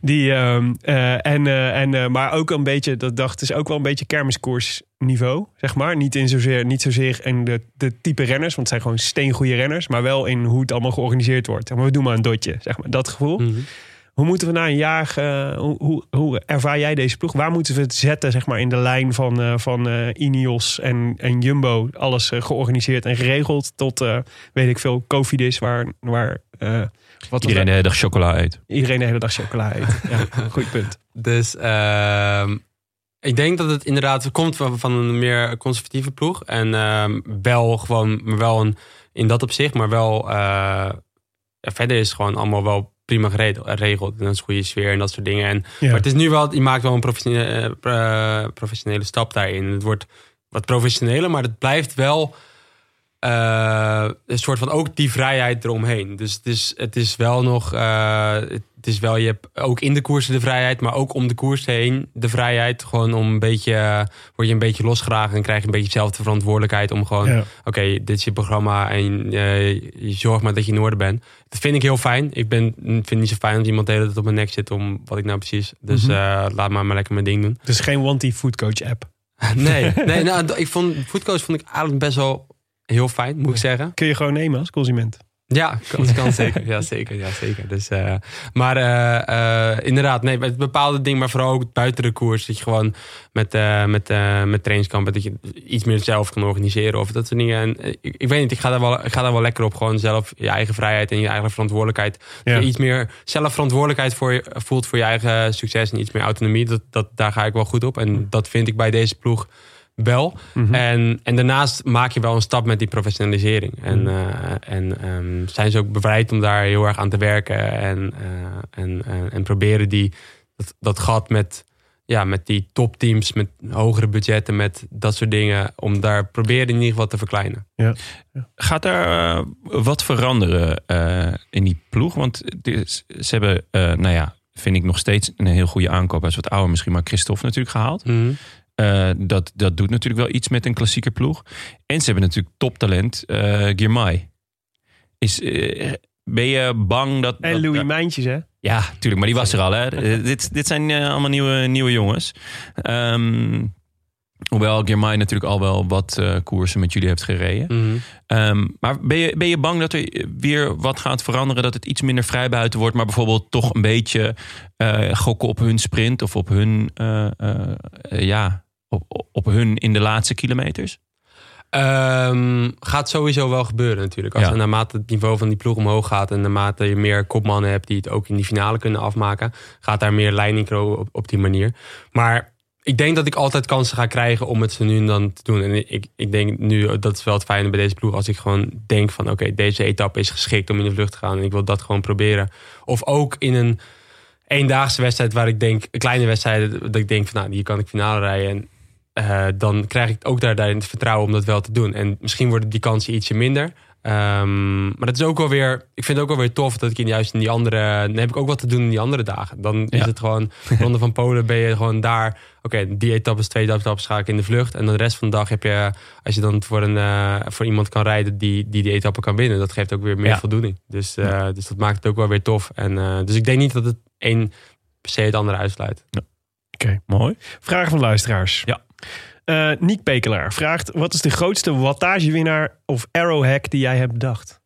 Die, ehm, eh, en, en, maar ook een beetje, dat dacht is ook wel een beetje kermiskoersniveau, zeg maar. Niet, in zozeer, niet zozeer in de, de type renners, want het zijn gewoon steengoede renners, maar wel in hoe het allemaal georganiseerd wordt. Maar, we doen maar een dotje, zeg maar, dat gevoel. Mhm. Hoe moeten we na een jaar, eh, hoe, hoe, hoe ervaar jij deze ploeg? Waar moeten we het zetten zeg maar, in de lijn van, eh, van eh, Ineos en, en Jumbo? Alles georganiseerd en geregeld tot, eh, weet ik veel, Cofidis, waar, waar eh, wat Iedereen de hele dag chocola eet. iedereen de hele dag chocola eet. Ja, goed punt. Dus ehm, ik denk dat het inderdaad komt van, van een meer conservatieve ploeg. En ehm, wel gewoon, maar wel een, in dat opzicht, maar wel. eh, verder is het gewoon allemaal wel prima geregeld. En dat is goede sfeer en dat soort dingen. En, Ja. Maar het is nu wel, je maakt wel een professionele, eh, eh, professionele stap daarin. Het wordt wat professioneler, maar het blijft wel een soort van ook die vrijheid eromheen. Dus het is, het is wel nog, het is wel, je hebt ook in de koersen de vrijheid, maar ook om de koers heen de vrijheid. Gewoon om een beetje, eh, word je een beetje losgeragen en krijg je een beetje zelf de verantwoordelijkheid om gewoon, Ja. oké, dit is je programma en eh, je zorgt maar dat je in orde bent. Dat vind ik heel fijn. Ik ben, vind het niet zo fijn als iemand de hele tijd op mijn nek zit om wat ik nou precies. Dus Mhm. eh, laat maar maar lekker mijn ding doen. Dus geen Wanty Foodcoach app. Nee, nee nou, ik vond Foodcoach vond ik eigenlijk best wel heel fijn, moet ik zeggen. Kun je gewoon nemen als consument. Ja, kan, kan zeker. Ja, zeker. Ja, zeker. Dus, eh, maar eh, eh, inderdaad, nee, met bepaalde dingen, maar vooral ook buiten de koers. Dat je gewoon met, met, met trainingskampen, dat je iets meer zelf kan organiseren of dat soort dingen. En, ik, ik weet niet, ik ga, daar wel, ik ga daar wel lekker op. Gewoon zelf je eigen vrijheid en je eigen verantwoordelijkheid. Ja. Dat je iets meer zelf verantwoordelijkheid voor je, voelt voor je eigen succes en iets meer autonomie. Dat, dat, daar ga ik wel goed op. En dat vind ik bij deze ploeg wel. Mhm. En, en daarnaast maak je wel een stap met die professionalisering. En, Mhm. eh, en ehm, zijn ze ook bereid om daar heel erg aan te werken. En, eh, en, en, en proberen die, dat, dat gat met, ja, met die topteams, met hogere budgetten, met dat soort dingen. Om daar proberen in ieder geval te verkleinen. Gaat daar eh, wat veranderen eh, in die ploeg? Want is- ze hebben, eh, nou ja, vind ik nog steeds een heel goede aankoop. Hij is wat ouder misschien, maar Christophe natuurlijk gehaald. Eh, dat, dat doet natuurlijk wel iets met een klassieke ploeg. En ze hebben natuurlijk toptalent, eh Girmay. Is, eh, ben je bang dat... En dat- Louis Mijntjes, hè? Ja, tuurlijk, maar die was er al. Hè. Dit, dit zijn allemaal nieuwe, nieuwe jongens. Ehm, hoewel Girmay natuurlijk al wel wat koersen met jullie heeft gereden. Ehm, maar ben je, ben je bang dat er weer wat gaat veranderen? Dat het iets minder vrijbuiten wordt, maar bijvoorbeeld toch een beetje gokken op hun sprint of op hun, ja, op, op hun in de laatste kilometers? Ehm, gaat sowieso wel gebeuren natuurlijk. Als Ja. naarmate het niveau van die ploeg omhoog gaat... en naarmate je meer kopmannen hebt die het ook in die finale kunnen afmaken... gaat daar meer leiding op, op die manier. Maar ik denk dat ik altijd kansen ga krijgen om het zo nu en dan te doen. En ik, ik denk nu, dat is wel het fijne bij deze ploeg... als ik gewoon denk van oké, deze etappe is geschikt om in de vlucht te gaan... en ik wil dat gewoon proberen. Of ook in een eendaagse wedstrijd waar ik denk... een kleine wedstrijd, dat ik denk van nou, hier kan ik finale rijden... En eh, dan krijg ik ook daar, daarin het vertrouwen om dat wel te doen. En misschien worden die kansen ietsje minder. Ehm, maar dat is ook wel weer. Ik vind het ook wel weer tof dat ik in juist in die andere. Dan heb ik ook wat te doen in die andere dagen. Dan is het gewoon. Ronde van Polen ben je gewoon daar. Oké, die etappes, twee etappes ga ik in de vlucht. En dan de rest van de dag heb je. Als je dan voor, een, eh, voor iemand kan rijden die, die die etappe kan winnen. Dat geeft ook weer meer Ja. voldoening. Dus, eh, dus dat maakt het ook wel weer tof. En, dus ik denk niet dat het een per se het andere uitsluit. Oké. Mooi. Vragen van luisteraars. Ja. Eh Niek Pekelaar vraagt: Wat is de grootste wattagewinnaar of arrowhack die jij hebt bedacht?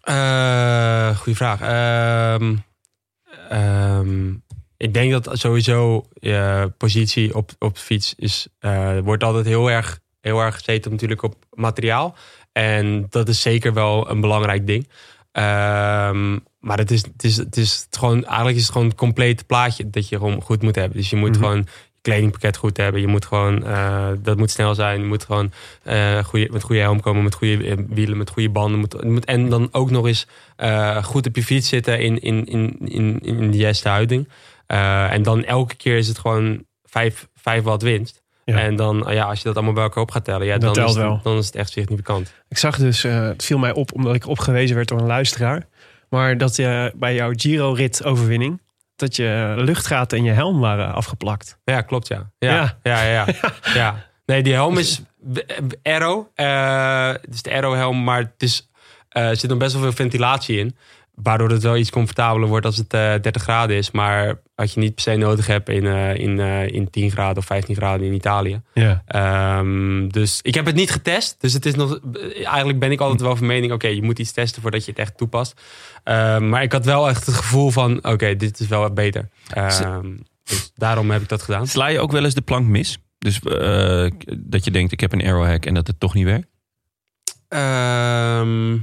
Eh goeie vraag. Ehm, ehm, ik denk dat sowieso je positie op, op de fiets is, eh, wordt altijd heel erg, heel erg gezeten natuurlijk op materiaal. En dat is zeker wel een belangrijk ding. Ehm, maar het is, het is, het is het gewoon, eigenlijk is het gewoon het complete plaatje dat je gewoon goed moet hebben. Dus je moet Mhm. gewoon kledingpakket goed hebben. Je moet gewoon, eh, dat moet snel zijn. Je moet gewoon eh, goede, met goede helm komen, met goede eh, wielen, met goede banden. Moet, moet, en dan ook nog eens goed op je fiets zitten in, in, in, in, in de juiste houding. En dan elke keer is het gewoon vijf, vijf watt winst. Ja. En dan, ja, als je dat allemaal bij elkaar op gaat tellen, ja, Dat dan, is wel. dan is het echt significant. Ik zag dus, het viel mij op omdat ik opgewezen werd door een luisteraar. Maar dat je bij jouw Giro-rit-overwinning. Dat je luchtgaten in je helm waren afgeplakt. Ja, klopt, ja. Ja, Ja. ja, ja. ja. Nee, die helm is aero. eh, het is de aero-helm, maar het is, eh, er zit nog best wel veel ventilatie in. Waardoor het wel iets comfortabeler wordt als het eh 30 graden is. Maar wat je niet per se nodig hebt in, eh, in, eh, in 10 graden of 15 graden in Italië. Ja. Ehm, dus ik heb het niet getest. Dus het is nog. Eigenlijk ben ik altijd wel van mening: oké, je moet iets testen voordat je het echt toepast. Ehm, maar ik had wel echt het gevoel van: oké, dit is wel beter. Ehm, dus daarom heb ik dat gedaan. Sla je ook wel eens de plank mis? Dus eh, dat je denkt, ik heb een arrowhack en dat het toch niet werkt? Ehm,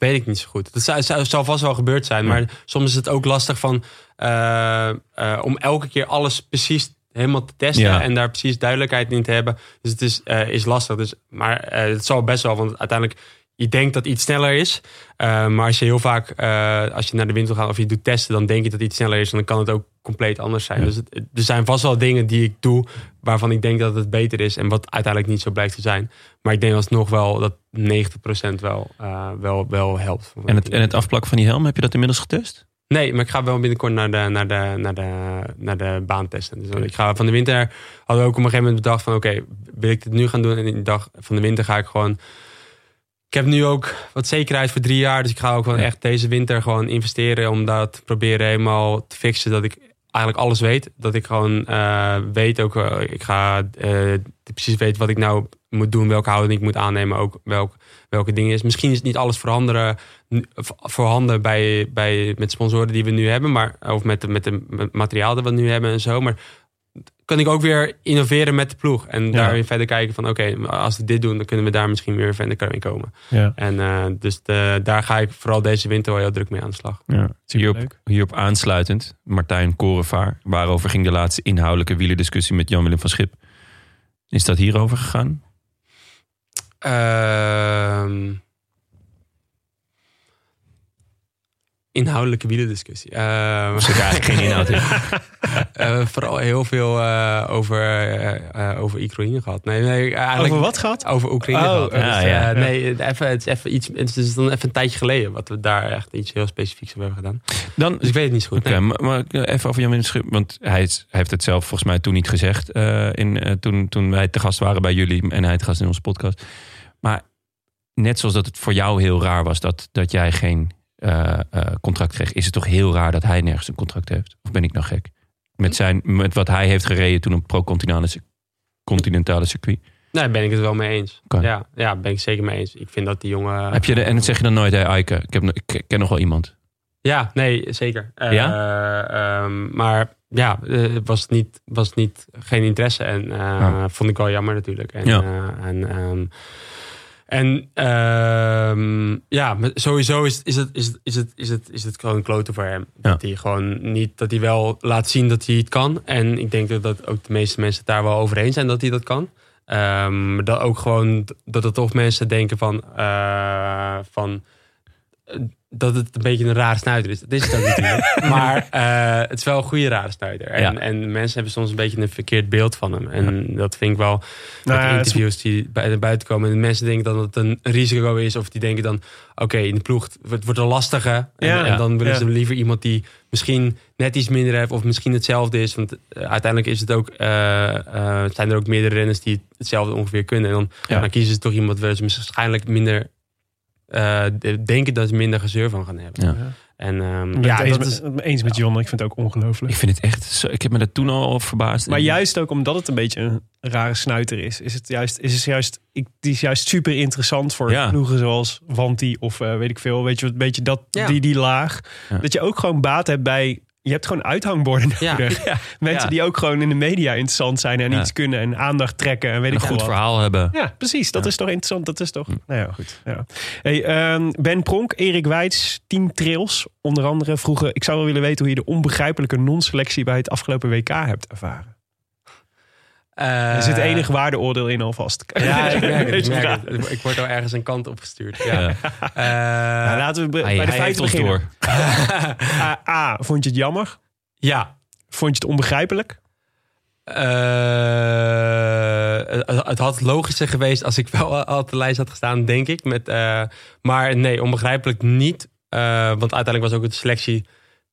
weet ik niet zo goed. Dat zou, zou, zou vast wel gebeurd zijn. Ja. Maar soms is het ook lastig van, eh, eh, om elke keer alles precies helemaal te testen. Ja. En daar precies duidelijkheid in te hebben. Dus het is, eh, is lastig. Dus, maar het zal best wel. Want uiteindelijk, je denkt dat iets sneller is. Eh, maar als je heel vaak, eh, als je naar de winkel gaat of je doet testen, dan denk je dat iets sneller is. En dan kan het ook compleet anders zijn. Ja. Dus het, er zijn vast wel dingen die ik doe waarvan ik denk dat het beter is. En wat uiteindelijk niet zo blijkt te zijn. Maar ik denk alsnog wel dat 90% wel, eh, wel, wel helpt. En het, en het afplakken van die helm, heb je dat inmiddels getest? Nee, maar ik ga wel binnenkort naar de, naar de, naar de, naar de baan testen. Dus ik ga van de winter hadden we ook op een gegeven moment bedacht van oké, wil ik dit nu gaan doen? En in de dag van de winter ga ik gewoon. Ik heb nu ook wat zekerheid voor drie jaar. Dus ik ga ook gewoon Ja. echt deze winter gewoon investeren om dat te proberen helemaal te fixen. Dat ik eigenlijk alles weet. Dat ik gewoon eh, weet ook, eh, ik ga eh, precies weten wat ik nou moet doen, welke houding ik moet aannemen, ook welk, welke dingen is. Misschien is niet alles veranderen, voorhanden bij, bij, met sponsoren die we nu hebben, maar, of met, met het materiaal dat we nu hebben en zo. Maar kan ik ook weer innoveren met de ploeg. En daarin verder kijken van oké, als we dit doen, dan kunnen we daar misschien weer verder in komen. Ja. En eh, dus de, daar ga ik vooral deze winter wel heel druk mee aan de slag. Ja. Hierop, hierop aansluitend, Martijn Korenvaar. Waarover ging de laatste inhoudelijke wielerdiscussie met Jan-Willem van Schip? Is dat hierover gegaan? Ehm, inhoudelijke wielendiscussie. Ehm, Er zit eigenlijk geen inhoud in. eh, vooral heel veel eh, over, eh, eh, over Oekraïne gehad. Nee, nee, eigenlijk Over wat gaat? Over Oekraïne Oh, gehad. ja, Dus, ja. eh, nee, even, het is even iets. Het is dan even een tijdje geleden wat we daar echt iets heel specifieks hebben gedaan. Dan, Dus ik weet het niet zo goed. Oké, nee. maar, maar even over Jan-Willem Schip. Want hij, is- hij heeft het zelf volgens mij toen niet gezegd. eh, in, eh, toen, toen wij te gast waren bij jullie en hij te gast in onze podcast. Maar net zoals dat het voor jou heel raar was dat, dat jij geen eh, contract kreeg, is het toch heel raar dat hij nergens een contract heeft? Of ben ik nou gek? Met, zijn, met wat hij heeft gereden toen op pro-continentale cir- continentale circuit. Nee, ben ik het wel mee eens. Ja, ja, ben ik zeker mee eens. Ik vind dat die jongen. Heb je de, en dat zeg je dan nooit, hè, Eike? Ik, heb, ik ken nog wel iemand. Ja, nee, zeker. Eh, Ja? ehm, maar ja, het was niet, was niet geen interesse. En Ja. vond ik wel jammer natuurlijk. En, Ja. en, ehm, en ehm, ja, sowieso is, is, het, is, het, is, het, is, het, is het gewoon kloten voor hem. Dat hij gewoon niet, dat hij wel laat zien dat hij het kan. En ik denk dat, dat ook de meeste mensen daar wel over eens zijn dat hij dat kan. Maar dat ook gewoon dat er toch mensen denken van, eh, van dat het een beetje een rare snuiter is. Dat is het ook natuurlijk. maar eh, het is wel een goede rare snuiter. En, Ja. en mensen hebben soms een beetje een verkeerd beeld van hem. En dat vind ik wel met Nou is- interviews die bij- naar buiten komen. En mensen denken dan dat het een risico is. Of die denken dan, oké, in de ploeg het wordt een lastige. En, Ja. en dan willen ze liever iemand die misschien net iets minder heeft. Of misschien hetzelfde is. Want eh, uiteindelijk is het ook, eh, zijn er ook meerdere renners die hetzelfde ongeveer kunnen. En dan, dan kiezen ze toch iemand waar ze waarschijnlijk minder... eh, de- denken dat ze minder gezeur van gaan hebben. Ja. En ehm, Ik ben ja, het eens, dat is, met, eens met John. Ik vind het ook ongelooflijk. Ik vind het echt... Zo, ik heb me daar toen al verbaasd. Maar juist ook omdat het een beetje een rare snuiter is, is het juist, is het juist, ik, die is juist super interessant voor Ja. ploegen zoals Wanti of eh, weet ik veel. Weet je wat, beetje dat, Ja. die, die laag. Ja. Dat je ook gewoon baat hebt bij, je hebt gewoon uithangborden Ja. nodig. Mensen Ja. die ook gewoon in de media interessant zijn en iets kunnen en aandacht trekken en weet een ik veel goed wat. verhaal hebben. Ja, precies. Dat is toch interessant. Dat is toch. Hm. Nou ja, goed. Ja. Hey, ehm, ben Pronk, Erik Wijts, Team Trails, onder andere vroegen. Ik zou wel willen weten hoe je de onbegrijpelijke non-selectie bij het afgelopen WK hebt ervaren. Er zit enig waardeoordeel in alvast. Ja, ik merk het. Ik, merk het. word al ergens een kant op gestuurd. Ja. Ja. Eh, Nou, laten we Hij, bij de hij heeft feiten beginnen. door. A, A, vond je het jammer? ja. Vond je het onbegrijpelijk? Eh, het, het had logischer geweest als ik wel al op de lijst had gestaan, denk ik. Met, eh, maar nee, onbegrijpelijk niet. Eh, want uiteindelijk was ook de selectie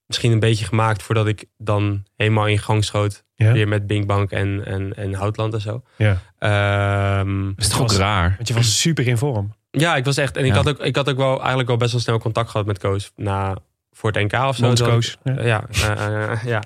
misschien een beetje gemaakt voordat ik dan helemaal in gang schoot. Ja. Weer met Binkbank en, en, en Houtland en zo. Ja. Ehm, Dat is toch ook raar? Want je was super in vorm. Ja, ik was echt. En ik, Ja. had ook, ik had ook wel eigenlijk wel best wel snel contact gehad met Koos. Na, voor het NK of zo. Dat- Ja, eh, eh, ja.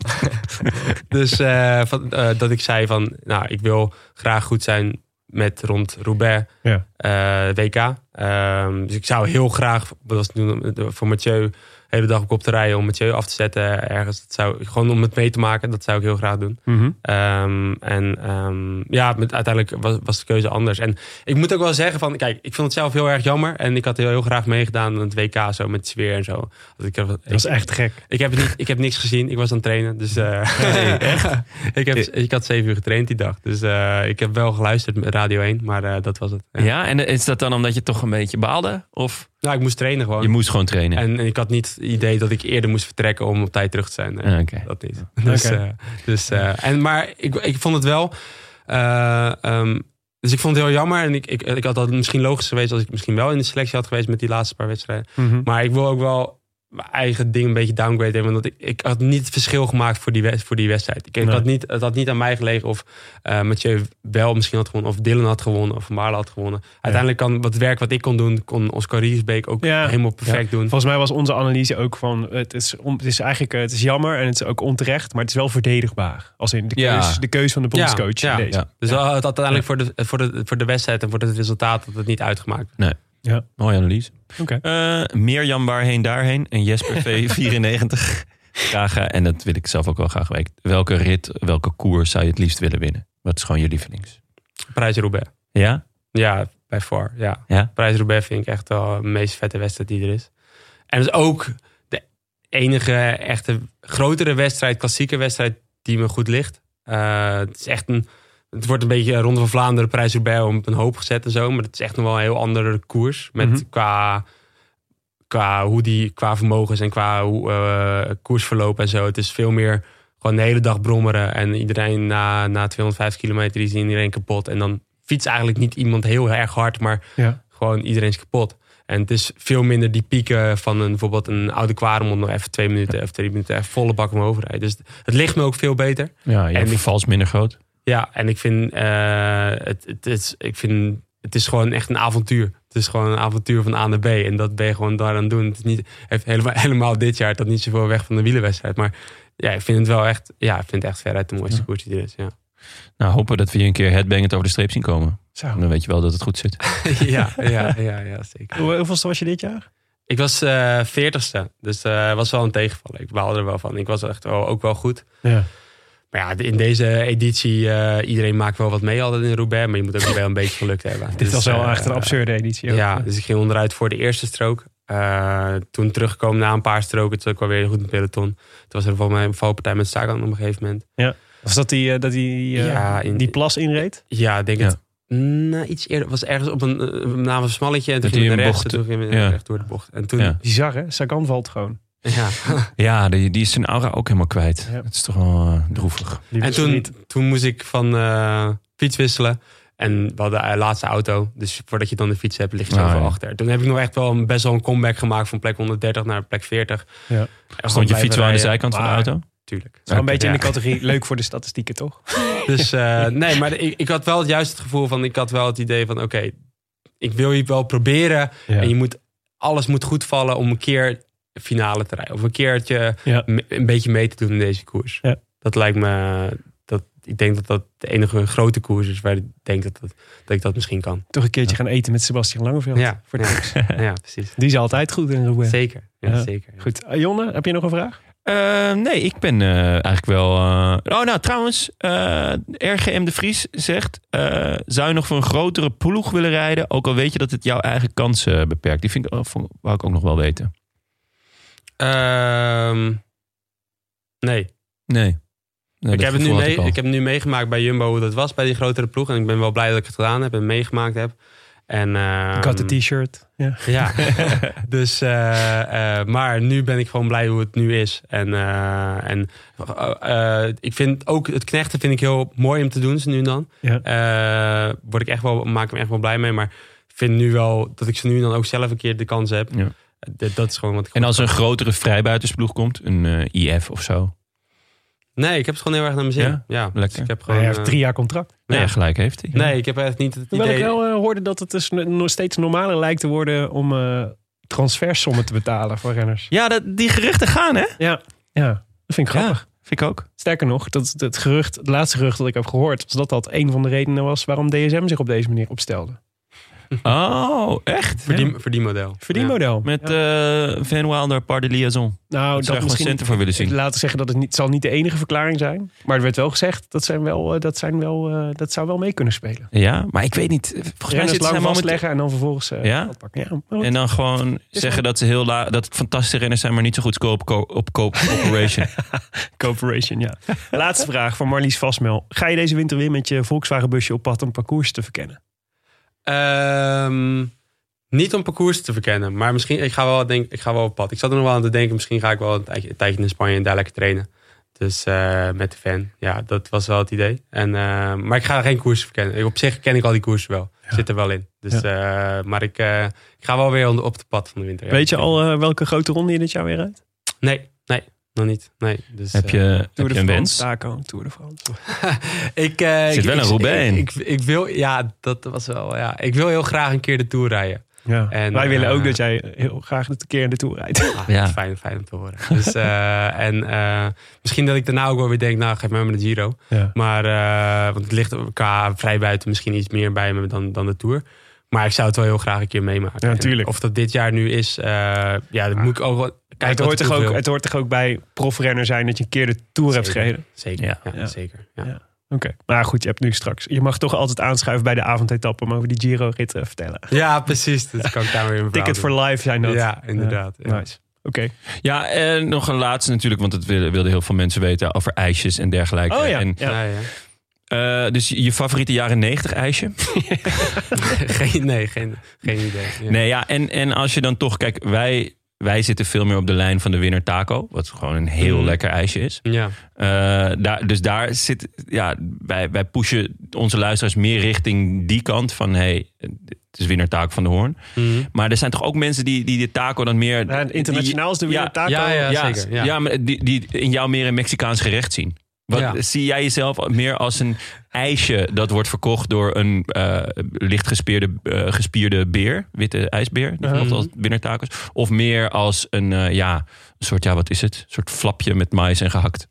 dus eh, van, eh, dat ik zei van, nou, ik wil graag goed zijn met rond Roubaix, Ja. eh, WK. Ehm, dus ik zou heel graag, dat was toen voor Mathieu, hele dag op kop te rijden om Mathieu af te zetten ergens. Dat zou, gewoon om het mee te maken, dat zou ik heel graag doen. Mhm. Ehm, en ehm, ja, met, uiteindelijk was, was de keuze anders. En ik moet ook wel zeggen van, kijk, ik vond het zelf heel erg jammer. En ik had heel, heel graag meegedaan aan het WK zo met sfeer en zo. Dat ik, Dat was ik, echt gek. ik, heb niet, ik heb niks gezien. Ik was aan het trainen. Dus eh, ik, heb, ik had zeven uur getraind die dag. Dus eh, ik heb wel geluisterd met Radio 1, maar eh, dat was het. Ja. Ja, en is dat dan omdat je toch een beetje baalde? Of Nou, ik moest trainen gewoon. je moest gewoon trainen? En, en ik had niet het idee dat ik eerder moest vertrekken om op tijd terug te zijn. Nee, Ah. Dat niet. Dus, eh, dus, eh, en, maar ik, ik vond het wel. eh, ehm, dus ik vond het heel jammer. En ik, ik, ik had dat misschien logisch geweest als ik misschien wel in de selectie had geweest met die laatste paar wedstrijden. Mhm. Maar ik wil ook wel mijn eigen ding een beetje downgraden. Want ik, ik had niet het verschil gemaakt voor die, voor die wedstrijd. Ik, Nee. had niet, het had niet aan mij gelegen of eh Mathieu wel misschien had gewonnen. Of Dylan had gewonnen. Of Baarle had gewonnen. Uiteindelijk kan wat werk wat ik kon doen, kon Oscar Riesbeek ook Ja. helemaal perfect Ja. doen. Volgens mij was onze analyse ook van het is, om, het is eigenlijk eh, het is jammer en het is ook onterecht, maar het is wel verdedigbaar. Als in de Ja. keus, de keus van de bondscoach. Ja, in deze. Dus het had uiteindelijk voor, de, voor, de, voor de wedstrijd en voor het resultaat had het niet uitgemaakt. Mooie analyse. Oké. Eh, Mirjam waarheen daarheen en Jesper V94. Graag, eh, en dat wil ik zelf ook wel graag weten. Welke rit, welke koers zou je het liefst willen winnen? Wat is gewoon je lievelings? Prijs-Roubaix. Ja? Ja, bij far. Ja. Ja? Prijs-Roubaix vind ik echt wel de meest vette wedstrijd die er is. En het is ook de enige echte grotere wedstrijd, klassieke wedstrijd die me goed ligt. Eh, het is echt een. Het wordt een beetje Ronde van Vlaanderen, Prijs-Roubaix op een hoop gezet en zo. Maar het is echt nog wel een heel andere koers. Met Mhm. qua, qua hoe die, qua vermogens en qua hoe, eh, koersverloop en zo. Het is veel meer gewoon de hele dag brommeren. En iedereen na, na 250 kilometer is iedereen kapot. En dan fietst eigenlijk niet iemand heel erg hard, maar Ja. gewoon iedereen is kapot. En het is veel minder die pieken van een, bijvoorbeeld een oude Quaremont nog even twee minuten of drie minuten even volle bak omhoog rijden. Dus het, ligt me ook veel beter. Ja, je En verval is minder groot. Ja, en ik vind, eh, het, het, is, ik vind het is gewoon echt een avontuur. Het is gewoon een avontuur van A naar B. En dat ben je gewoon daaraan doen. Het is niet, heeft helemaal, helemaal dit jaar dat niet zoveel weg van de wielenwedstrijd. Maar ja, ik vind het wel echt, ja, ik vind het echt veruit de mooiste koers die er is. Ja, Nou, hopen dat we je een keer headbangend over de streep zien komen. Zo. Dan weet je wel dat het goed zit. ja, ja, ja, ja, zeker. Hoe, hoeveelste was je dit jaar? Ik was eh veertigste, dus eh was wel een tegenvaller. Ik baalde er wel van. Ik was echt wel, ook wel goed. Ja. Maar ja, in deze editie, eh, iedereen maakt wel wat mee altijd in Roubaix. Maar je moet ook wel een beetje geluk hebben. Dit Dus, was wel eh, echt een absurde editie. ook. Ja, dus ik ging onderuit voor de eerste strook. Eh, toen teruggekomen na een paar stroken, toen ik alweer goed in het peloton. Toen was er volgens mij een valpartij met Sagan op een gegeven moment. Was dat die, dat die, Ja, in- die plas inreed? Ja, denk Ja. het. Nou, iets eerder. was ergens op een, eh, na een smalletje. En toen ging hij. En toen ging ja. recht door de bocht. En toen, Ja. ja. Bizar hè? Sagan valt gewoon. Ja, die, die is zijn aura ook helemaal kwijt. Ja. Het is toch wel eh, droevig. En toen, toen moest ik van eh, fiets wisselen. En we hadden de laatste auto. Dus voordat je dan de fiets hebt, lig je Ah, zoveel ja. achter. Toen heb ik nog echt wel een, best wel een comeback gemaakt van plek 130 naar plek 40. Ja. Stond je fiets wel aan de zijkant van de auto? Tuurlijk. Wel een beetje in de ja. categorie leuk voor de statistieken, toch? Dus eh, nee, maar ik, ik had wel het juist het gevoel van... Ik had wel het idee van, oké, ik wil je wel proberen. En je moet, alles moet goed vallen om een keer finale te rijden. Of een keertje Ja. me- een beetje mee te doen in deze koers. Ja. Dat lijkt me... Dat, ik denk dat dat de enige grote koers is waar ik denk dat, dat, dat ik dat misschien kan. Toch een keertje gaan eten met Sebastian Langeveld. Ja, Voor de ja. precies. Die is altijd goed in Roubaix. Zeker. Ja, Ja. zeker. Goed. Jonne, heb je nog een vraag? Eh, nee, ik ben eh, eigenlijk wel. eh, Oh, nou trouwens, eh, RGM de Vries zegt: eh, zou je nog voor een grotere ploeg willen rijden? Ook al weet je dat het jouw eigen kansen beperkt. Die vind ik, vond- wou ik ook nog wel weten. Ehm, nee. Nee. Nee, ik, heb het nu mee, al. ik heb het nu meegemaakt bij Jumbo hoe dat was bij die grotere ploeg. En ik ben wel blij dat ik het gedaan heb en meegemaakt heb. En, Ik had de ehm, t-shirt. Ja. Ja, dus, eh, eh, maar nu ben ik gewoon blij hoe het nu is. En, eh, en ik vind ook het knechten vind ik heel mooi om te doen, zo nu en dan. Ja. Eh, word ik echt wel, maak ik me echt wel blij mee. Maar ik vind nu wel dat ik ze nu en dan ook zelf een keer de kans heb. Ja. Dat, dat is gewoon wat ik En als er een grotere vrijbuitersploeg komt, een eh, IF of zo. Nee, ik heb het gewoon heel erg naar mijn zin. Ja? Ja, Lekker. Dus ik heb Hij gewoon... heeft eh, drie jaar contract. Nee, Ja. gelijk heeft hij. Nee, ik heb echt niet het Hoewel ik idee... wel eh, hoorde dat het dus nog steeds normaler lijkt te worden om eh transfersommen te betalen voor renners. Ja, dat, die geruchten gaan, hè? Ja, ja dat vind ik grappig. Ja, vind ik ook. Sterker nog, dat, het, gerucht, het laatste gerucht dat ik heb gehoord, was dat dat een van de redenen was waarom DSM zich op deze manier opstelde. Oh, echt? Verdien, verdienmodel. Verdienmodel. Met Ja. eh Van Wilder, Par de Liaison. nou, Daar zou dat je gewoon misschien. centen voor willen zien. Laten we zeggen dat het niet zal niet de enige verklaring zijn. Maar er werd wel gezegd dat zijn wel, eh, dat zijn wel, eh, dat zou wel mee kunnen spelen. Ja, maar ik weet niet. Volgens mij Renners zitten zij lang momenteel... vastleggen en dan vervolgens eh Ja? uitpakken. Ja, maar goed. En dan gewoon zeggen dat ze heel la dat het fantastische renners zijn, maar niet zo goed op, co- op co- operation. Corporation, ja. Laatste vraag van Marlies Vasmel. Ga je deze winter weer met je Volkswagen busje op pad om parcours te verkennen? Ehm, niet om parcours te verkennen, maar misschien, ik ga wel, denk, ik ga wel op pad. Ik zat er nog wel aan te denken, misschien ga ik wel een tijdje, een tijdje in Spanje en daar lekker trainen. Dus eh, met de fan, ja, dat was wel het idee. En, eh, maar ik ga geen koers verkennen. Op zich ken ik al die koersen wel. Zit er wel in. Dus, eh, maar ik, ik ga wel weer op de pad van de winter. ja. Weet je al welke grote ronde je dit jaar weer rijdt? Nee, nee, nog niet. Nee, dus, heb eh, je, heb een France, wens? Taco, Tour de France. ik, eh, Zit ik- wel een Roubaix in. Ik, ik, ik wil, ja, dat was wel, ja. Ik wil heel graag een keer de Tour rijden. Ja. En, Wij willen eh, ook dat jij heel graag de keer in de Tour rijdt. Ah, Ja. Fijn, fijn om te horen. Dus, eh, en eh, misschien dat ik daarna ook wel weer denk, nou geef mij maar de Giro. Ja. Maar, eh, want het ligt qua vrij buiten misschien iets meer bij me dan, dan de Tour. Maar ik zou het wel heel graag een keer meemaken. Ja, tuurlijk. En Of dat dit jaar nu is, eh, ja, dan moet ik ook wel het, hoort toch ook, wil. het hoort toch ook bij profrenner zijn dat je een keer de Tour hebt gereden? Zeker, Ja. ja. Ja. zeker. Ja. Ja. Oké, maar goed, je hebt nu straks. Je mag toch altijd aanschuiven bij de avondetappe om over die Giro-rit te vertellen. Ja, precies. Dat kan ik daar weer in Ticket for life zijn dat. Ja, inderdaad. Ja. Nice. Oké. Ja, en nog een laatste natuurlijk, want dat wilden, heel veel mensen weten over ijsjes en dergelijke. Oh ja. En, Ja. Ja, ja. eh, dus je favoriete jaren 90 ijsje? geen, nee, geen, geen idee. Ja. Nee, ja, en, en als je dan toch, kijk, wij, wij zitten veel meer op de lijn van de winner taco, wat gewoon een heel Mm. lekker ijsje is. Ja. Eh, daar, dus daar zit, ja, wij, wij pushen onze luisteraars meer richting die kant van, hey, het is winnaar taco van de Hoorn. Mhm. Maar er zijn toch ook mensen die, die de taco dan meer... Ja, internationaal is de weer taco. ja, ja. ja, zeker, Ja. ja. maar die, die in jou meer een Mexicaans gerecht zien. Wat, Ja. Zie jij jezelf meer als een ijsje dat wordt verkocht door een eh licht gespierde, eh, gespierde beer, witte ijsbeer, die Uh-huh. verkocht als wintertakos, of meer als een, eh, ja, een soort, ja, wat is het? Een soort flapje met mais en gehakt.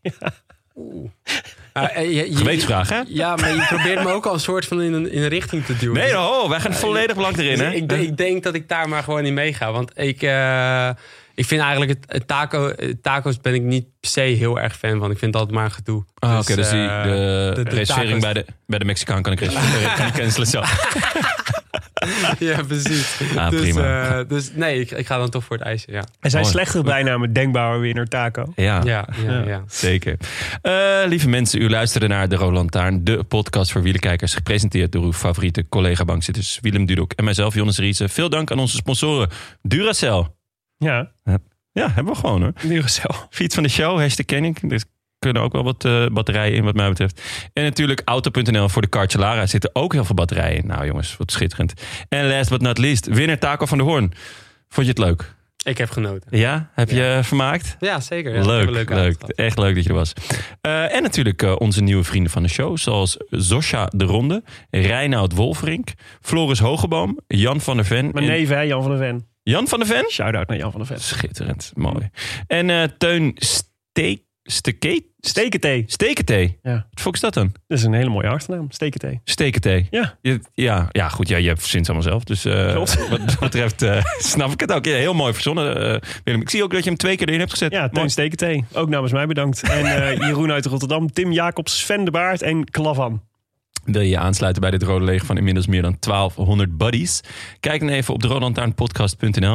Ah, eh, je- je- Gewetensvraag, hè? Ja, maar je probeert me ook al een soort van in een, in een richting te duwen. Nee, oh, wij gaan volledig belang erin, hè? ik, ik denk dat ik daar maar gewoon in meega. Want ik, eh, ik vind eigenlijk het, het taco, taco's ben ik niet per se heel erg fan van. Ik vind dat altijd maar een gedoe. Ah, Oké, dus die, eh, de, de- de reservering bij de, bij de Mexicaan kan ik, reserveren, kan ik cancelen zo. ja, precies. Ah, dus, prima. eh, dus nee, ik, ik ga dan toch voor het ijsje. Ja, Er zijn Mooi. slechtere bijnamen denkbaar winnaar taco. Ja, ja, ja. Ja. ja. Zeker. Eh, lieve mensen, u luisterde naar De Roland Lantaarn, de podcast voor wielerkijkers, gepresenteerd door uw favoriete collega-bankzitters Willem Dudok en mijzelf, Jonas Riese. Veel dank aan onze sponsoren Duracell. Ja, Ja, hebben we gewoon hoor. Duracell. Fiets van de show, hashtag kenning. Er kunnen ook wel wat eh, batterijen in wat mij betreft. En natuurlijk Auto.nl voor de Cartelara. Er zitten ook heel veel batterijen in. Nou jongens, wat schitterend. En last but not least, winnaar Taco van de Hoorn. Vond je het leuk? Ik heb genoten. Ja? Heb je vermaakt? Ja, zeker. Ja, leuk, een leuk. gehad. Echt leuk dat je er was. Eh, en natuurlijk eh, onze nieuwe vrienden van de show. Zoals Zosja de Ronde, Reinoud Wolferink, Floris Hogeboom, Jan van der Ven. Mijn en- neef, hè, Jan van der Ven. Jan van der Ven? Shout-out naar Jan van der Ven. Schitterend, mooi. En eh, Teun Steek... Stekeet? Stekentee. Stekentee. Ja. Wat is dat dan? Dat is een hele mooie achternaam. Stekentee. Stekentee. Ja. Je- ja, ja, goed. Ja, je verzint het allemaal zelf. Dus Klopt. wat dat betreft eh, snap ik het ook. Ja, heel mooi verzonnen, Willem. Ik zie ook dat je hem twee keer erin hebt gezet. Ja. Teun Stekentee. Ook namens mij bedankt. En Jeroen uit Rotterdam, Tim Jacobs, Sven de Baart en Klavan. Wil je je aansluiten bij dit Rode Leger van inmiddels meer dan 1200 buddies? Kijk dan even op de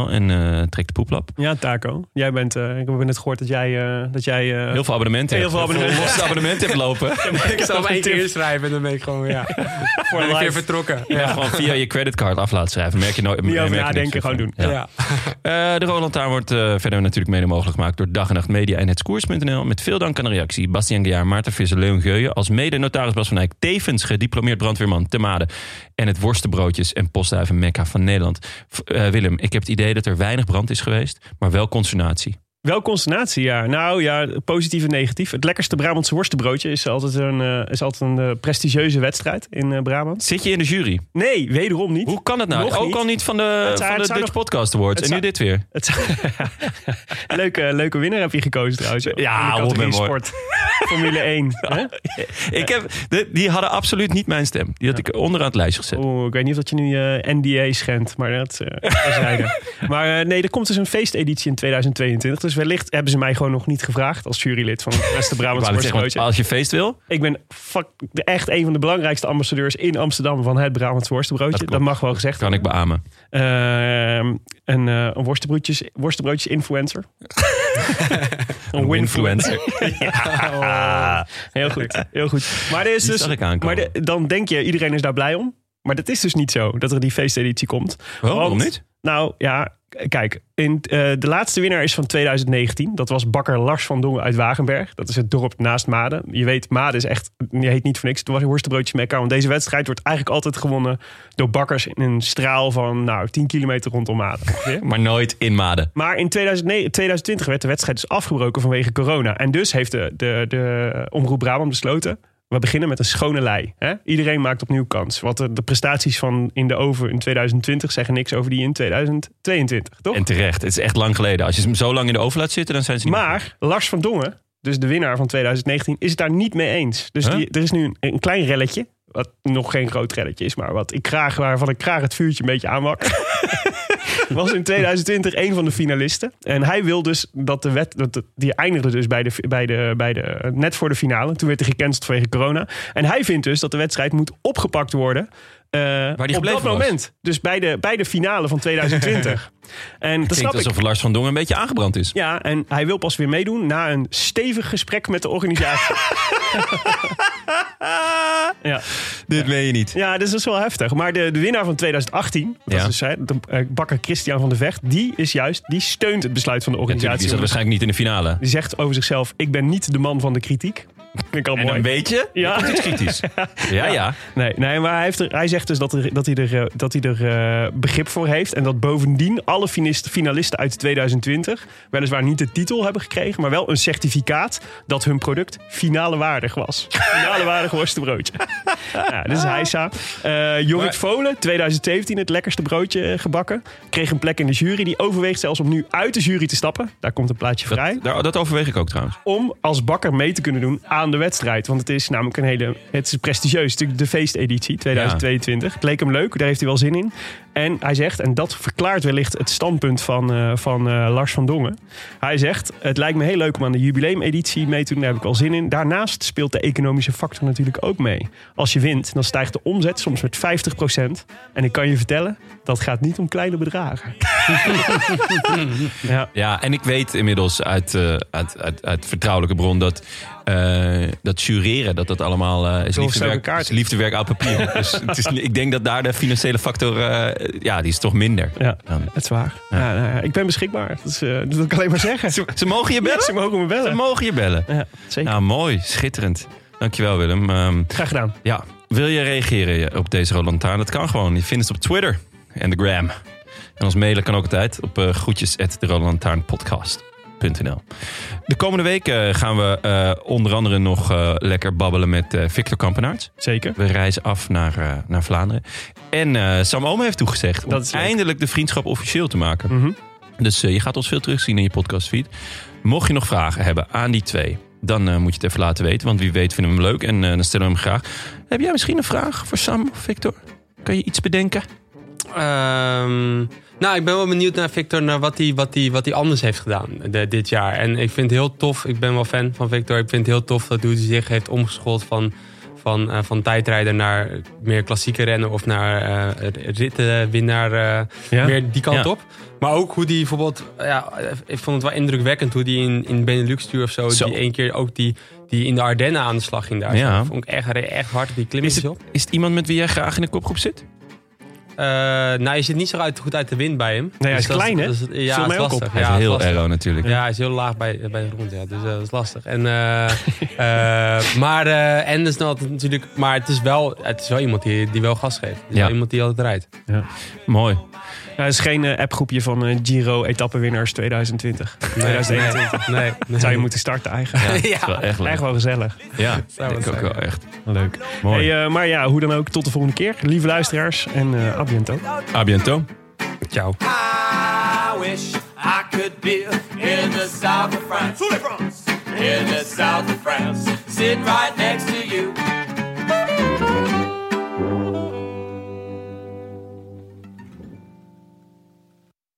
en eh, trek de poeplap. Ja, Taco. Jij bent, eh, ik heb net gehoord dat jij, eh, dat jij Heel veel abonnementen. Heel veel abonnementen. losse abonnementen hebt lopen. Ik zal hem één keer inschrijven en dan ben ik gewoon ja, voor weer live. vertrokken. Ja. gewoon via je creditcard af laten schrijven. Merk je nooit. Niet over nadenken, gewoon doen. Ja. De Roland Taarn wordt verder natuurlijk mede mogelijk gemaakt door Dag en Nacht Media en Hetskoers.nl. Met veel dank aan de reactie. Bastiaan Gejaar, Maarten Visser, Leon Geuyen. Als mede notaris Bas van Eyck, tevens gediplomeerd brandweerman te Made. En het worstenbroodjes en postduiven Mekka van Nederland. Eh, Willem, ik heb het idee dat er weinig brand is geweest, maar wel consternatie. Wel consternatie, ja. Nou ja, positief en negatief. Het lekkerste Brabantse worstenbroodje is altijd een, eh, is altijd een eh, prestigieuze wedstrijd in eh, Brabant. Zit je in de jury? Nee, wederom niet. Hoe kan het nou? Nog Ook niet. al niet van de, zou- van de Dutch nog- Podcast Awards. En nu dit weer. Leuke, leuke winnaar heb je gekozen trouwens. Ja, in de sport. Formule 1. hè? Ik heb, de- die hadden absoluut niet mijn stem. Die had ik onderaan het lijstje gezet. Oeh, ik weet niet of dat je nu NDA schendt, maar dat maar nee, er komt dus een feesteditie in 2022. Dus wellicht hebben ze mij gewoon nog niet gevraagd als jurylid van het beste want als je feest wil, Ik ben fuck, echt een van de belangrijkste ambassadeurs in Amsterdam van het Brabantse worstenbroodje. Dat mag wel gezegd kan ik beamen. Ehm, een, eh een worstenbroodjes, worstenbroodjes influencer. een Winfluencer. ja, heel goed, heel goed. Maar, er is dus, maar de- dan denk je, iedereen is daar blij om. Maar dat is dus niet zo, dat er die feesteditie komt. Oh, waarom niet? Nou ja, kijk, in, eh, de laatste winnaar is van 2019. Dat was bakker Lars van Dongen uit Wagenberg. Dat is het dorp naast Maden. Je weet, Maden is echt, die heet niet voor niks. Het was een worstenbroodje mekka. Want deze wedstrijd wordt eigenlijk altijd gewonnen door bakkers in een straal van nou, 10 kilometer rondom Maden. Maar nooit in Maden. Maar in 2009 2020 werd de wedstrijd dus afgebroken vanwege corona. En dus heeft de, de, de Omroep Brabant besloten... we beginnen met een schone lei. Hè? Iedereen maakt opnieuw kans. Want de, de prestaties van in de oven in 2020 zeggen niks over die in 2022, toch? En terecht. Het is echt lang geleden. Als je ze zo lang in de oven laat zitten, dan zijn ze niet Maar Lars van Dongen, dus de winnaar van 2019, is het daar niet mee eens. Dus Huh? die, er is nu een, een klein relletje. Wat nog geen groot relletje is, maar wat ik graag, waarvan ik graag het vuurtje een beetje aanwak. was in 2020 een van de finalisten. En hij wil dus dat de wet. Dat de- die eindigde dus bij de, bij de, bij de, net voor de finale. Toen werd hij gecanceld vanwege corona. En hij vindt dus dat de wedstrijd moet opgepakt worden. eh, die op dat was. moment. Dus bij de, bij de finale van 2020. en dat klinkt ik. alsof Lars van Dongen een beetje aangebrand is. Ja, en hij wil pas weer meedoen na een stevig gesprek met de organisatie. ja. Dit meen je niet. ja, dus dat is wel heftig. Maar de, de winnaar van 2018, dat is dus, de eh, bakker Christian van de Vecht, die is juist, die steunt het besluit van de Natuurlijk, die organisatie. zat waarschijnlijk niet in de finale. Die zegt over zichzelf, ik ben niet de man van de kritiek. Vind ik al En mooi. dan weet je, Ja. ja. iets kritisch. Ja, ja. Nee, nee maar hij, heeft er, hij zegt dus dat, er, dat hij er, eh, dat hij er eh, begrip voor heeft. En dat bovendien alle finalisten, finalisten uit 2020 weliswaar niet de titel hebben gekregen, maar wel een certificaat dat hun product finale waardig was. Finale waardig worstenbroodje. ja, dit is Heisa. Eh Jorrit Volen, 2017 het lekkerste broodje gebakken. Kreeg een plek in de jury. Die overweegt zelfs om nu uit de jury te stappen. Daar komt een plaatje vrij Dat, dat overweeg ik ook trouwens. om als bakker mee te kunnen doen aan de wedstrijd. Want het is namelijk een hele. Het is prestigieus. Natuurlijk de feesteditie 2022. Het leek hem leuk, daar heeft hij wel zin in. En hij zegt, en dat verklaart wellicht het standpunt van, eh, van eh, Lars van Dongen. Hij zegt: Het lijkt me heel leuk om aan de jubileumeditie mee te doen. Daar heb ik wel zin in. Daarnaast speelt de economische factor natuurlijk ook mee. Als je wint, dan stijgt de omzet soms met 50%. En ik kan je vertellen, dat gaat niet om kleine bedragen. ja. Ja, en ik weet inmiddels uit, eh, uit, uit, uit vertrouwelijke bron dat, eh, dat jureren, dat dat allemaal eh, is, liefdewerk, is liefdewerk oud papier. dus het is, ik denk dat daar de financiële factor, eh, ja, die is toch minder. Ja, Dan- het is waar. Ja. nou ik ben beschikbaar. Dat, is, dat wil ik alleen maar zeggen. Ze, ze mogen je bellen? Ja, ze mogen me bellen. Ze mogen je bellen. Ja, zeker. Nou, mooi. Schitterend. Dankjewel, Willem. Ehm, Graag gedaan. ja, wil je reageren op deze Rode Lantaarn? Dat kan gewoon. Je vindt het op Twitter en de gram. En ons mailen kan ook altijd op uh, groetjes at de Rode De komende week eh, gaan we eh, onder andere nog eh, lekker babbelen met eh, Victor Kampenaerts. Zeker. We reizen af naar, eh, naar Vlaanderen. En eh, Sam Omen heeft toegezegd om eindelijk de vriendschap officieel te maken. Mhm. Dus eh, je gaat ons veel terugzien in je podcastfeed. Mocht je nog vragen hebben aan die twee, dan eh, moet je het even laten weten. Want wie weet vinden we hem leuk en eh, dan stellen we hem graag. Heb jij misschien een vraag voor Sam of Victor? Kan je iets bedenken? Ehm, nou, ik ben wel benieuwd naar Victor, naar wat hij wat hij wat hij anders heeft gedaan de- dit jaar. En ik vind het heel tof, ik ben wel fan van Victor. Ik vind het heel tof dat hoe hij zich heeft omgeschoold van, van, eh, van tijdrijder naar meer klassieke rennen of naar eh rittenwinnaar, eh Ja. meer die kant Ja. op. Maar ook hoe die bijvoorbeeld, ja, ik vond het wel indrukwekkend hoe die in, in Benelux tour of zo, Zo. die één keer ook die, die in de Ardennen aan de slag ging daar. Ja. Vond ik echt, echt hard, die Is klimmetjes op. is het iemand met wie jij graag in de kopgroep zit? Eh, nou, je zit niet zo uit, goed uit de wind bij hem. hij is dat klein, hè? ja, is op. lastig. Hij is ja, heel aero natuurlijk. Ja, hij is heel laag bij, bij de grond, ja. Dus eh, dat is lastig. En, eh, eh, maar, eh en is altijd natuurlijk, maar het is wel, het is wel iemand die, die wel gas geeft. Het is Ja. wel iemand die altijd rijdt. Mooi. Ja, het is geen eh, appgroepje van eh, Giro etappenwinnaars 2020. 2021. Nee, nee. Zou je moeten starten eigenlijk. Ja, dat is wel echt leuk. Echt wel gezellig. Ja, het ik ook wel echt. Leuk. Mooi. Hey, eh, maar ja, hoe dan ook, tot de volgende keer. Lieve luisteraars en eh bientôt. A bientôt. Ciao. I wish I could be in the south of France. In the south of France, sitting right next to you.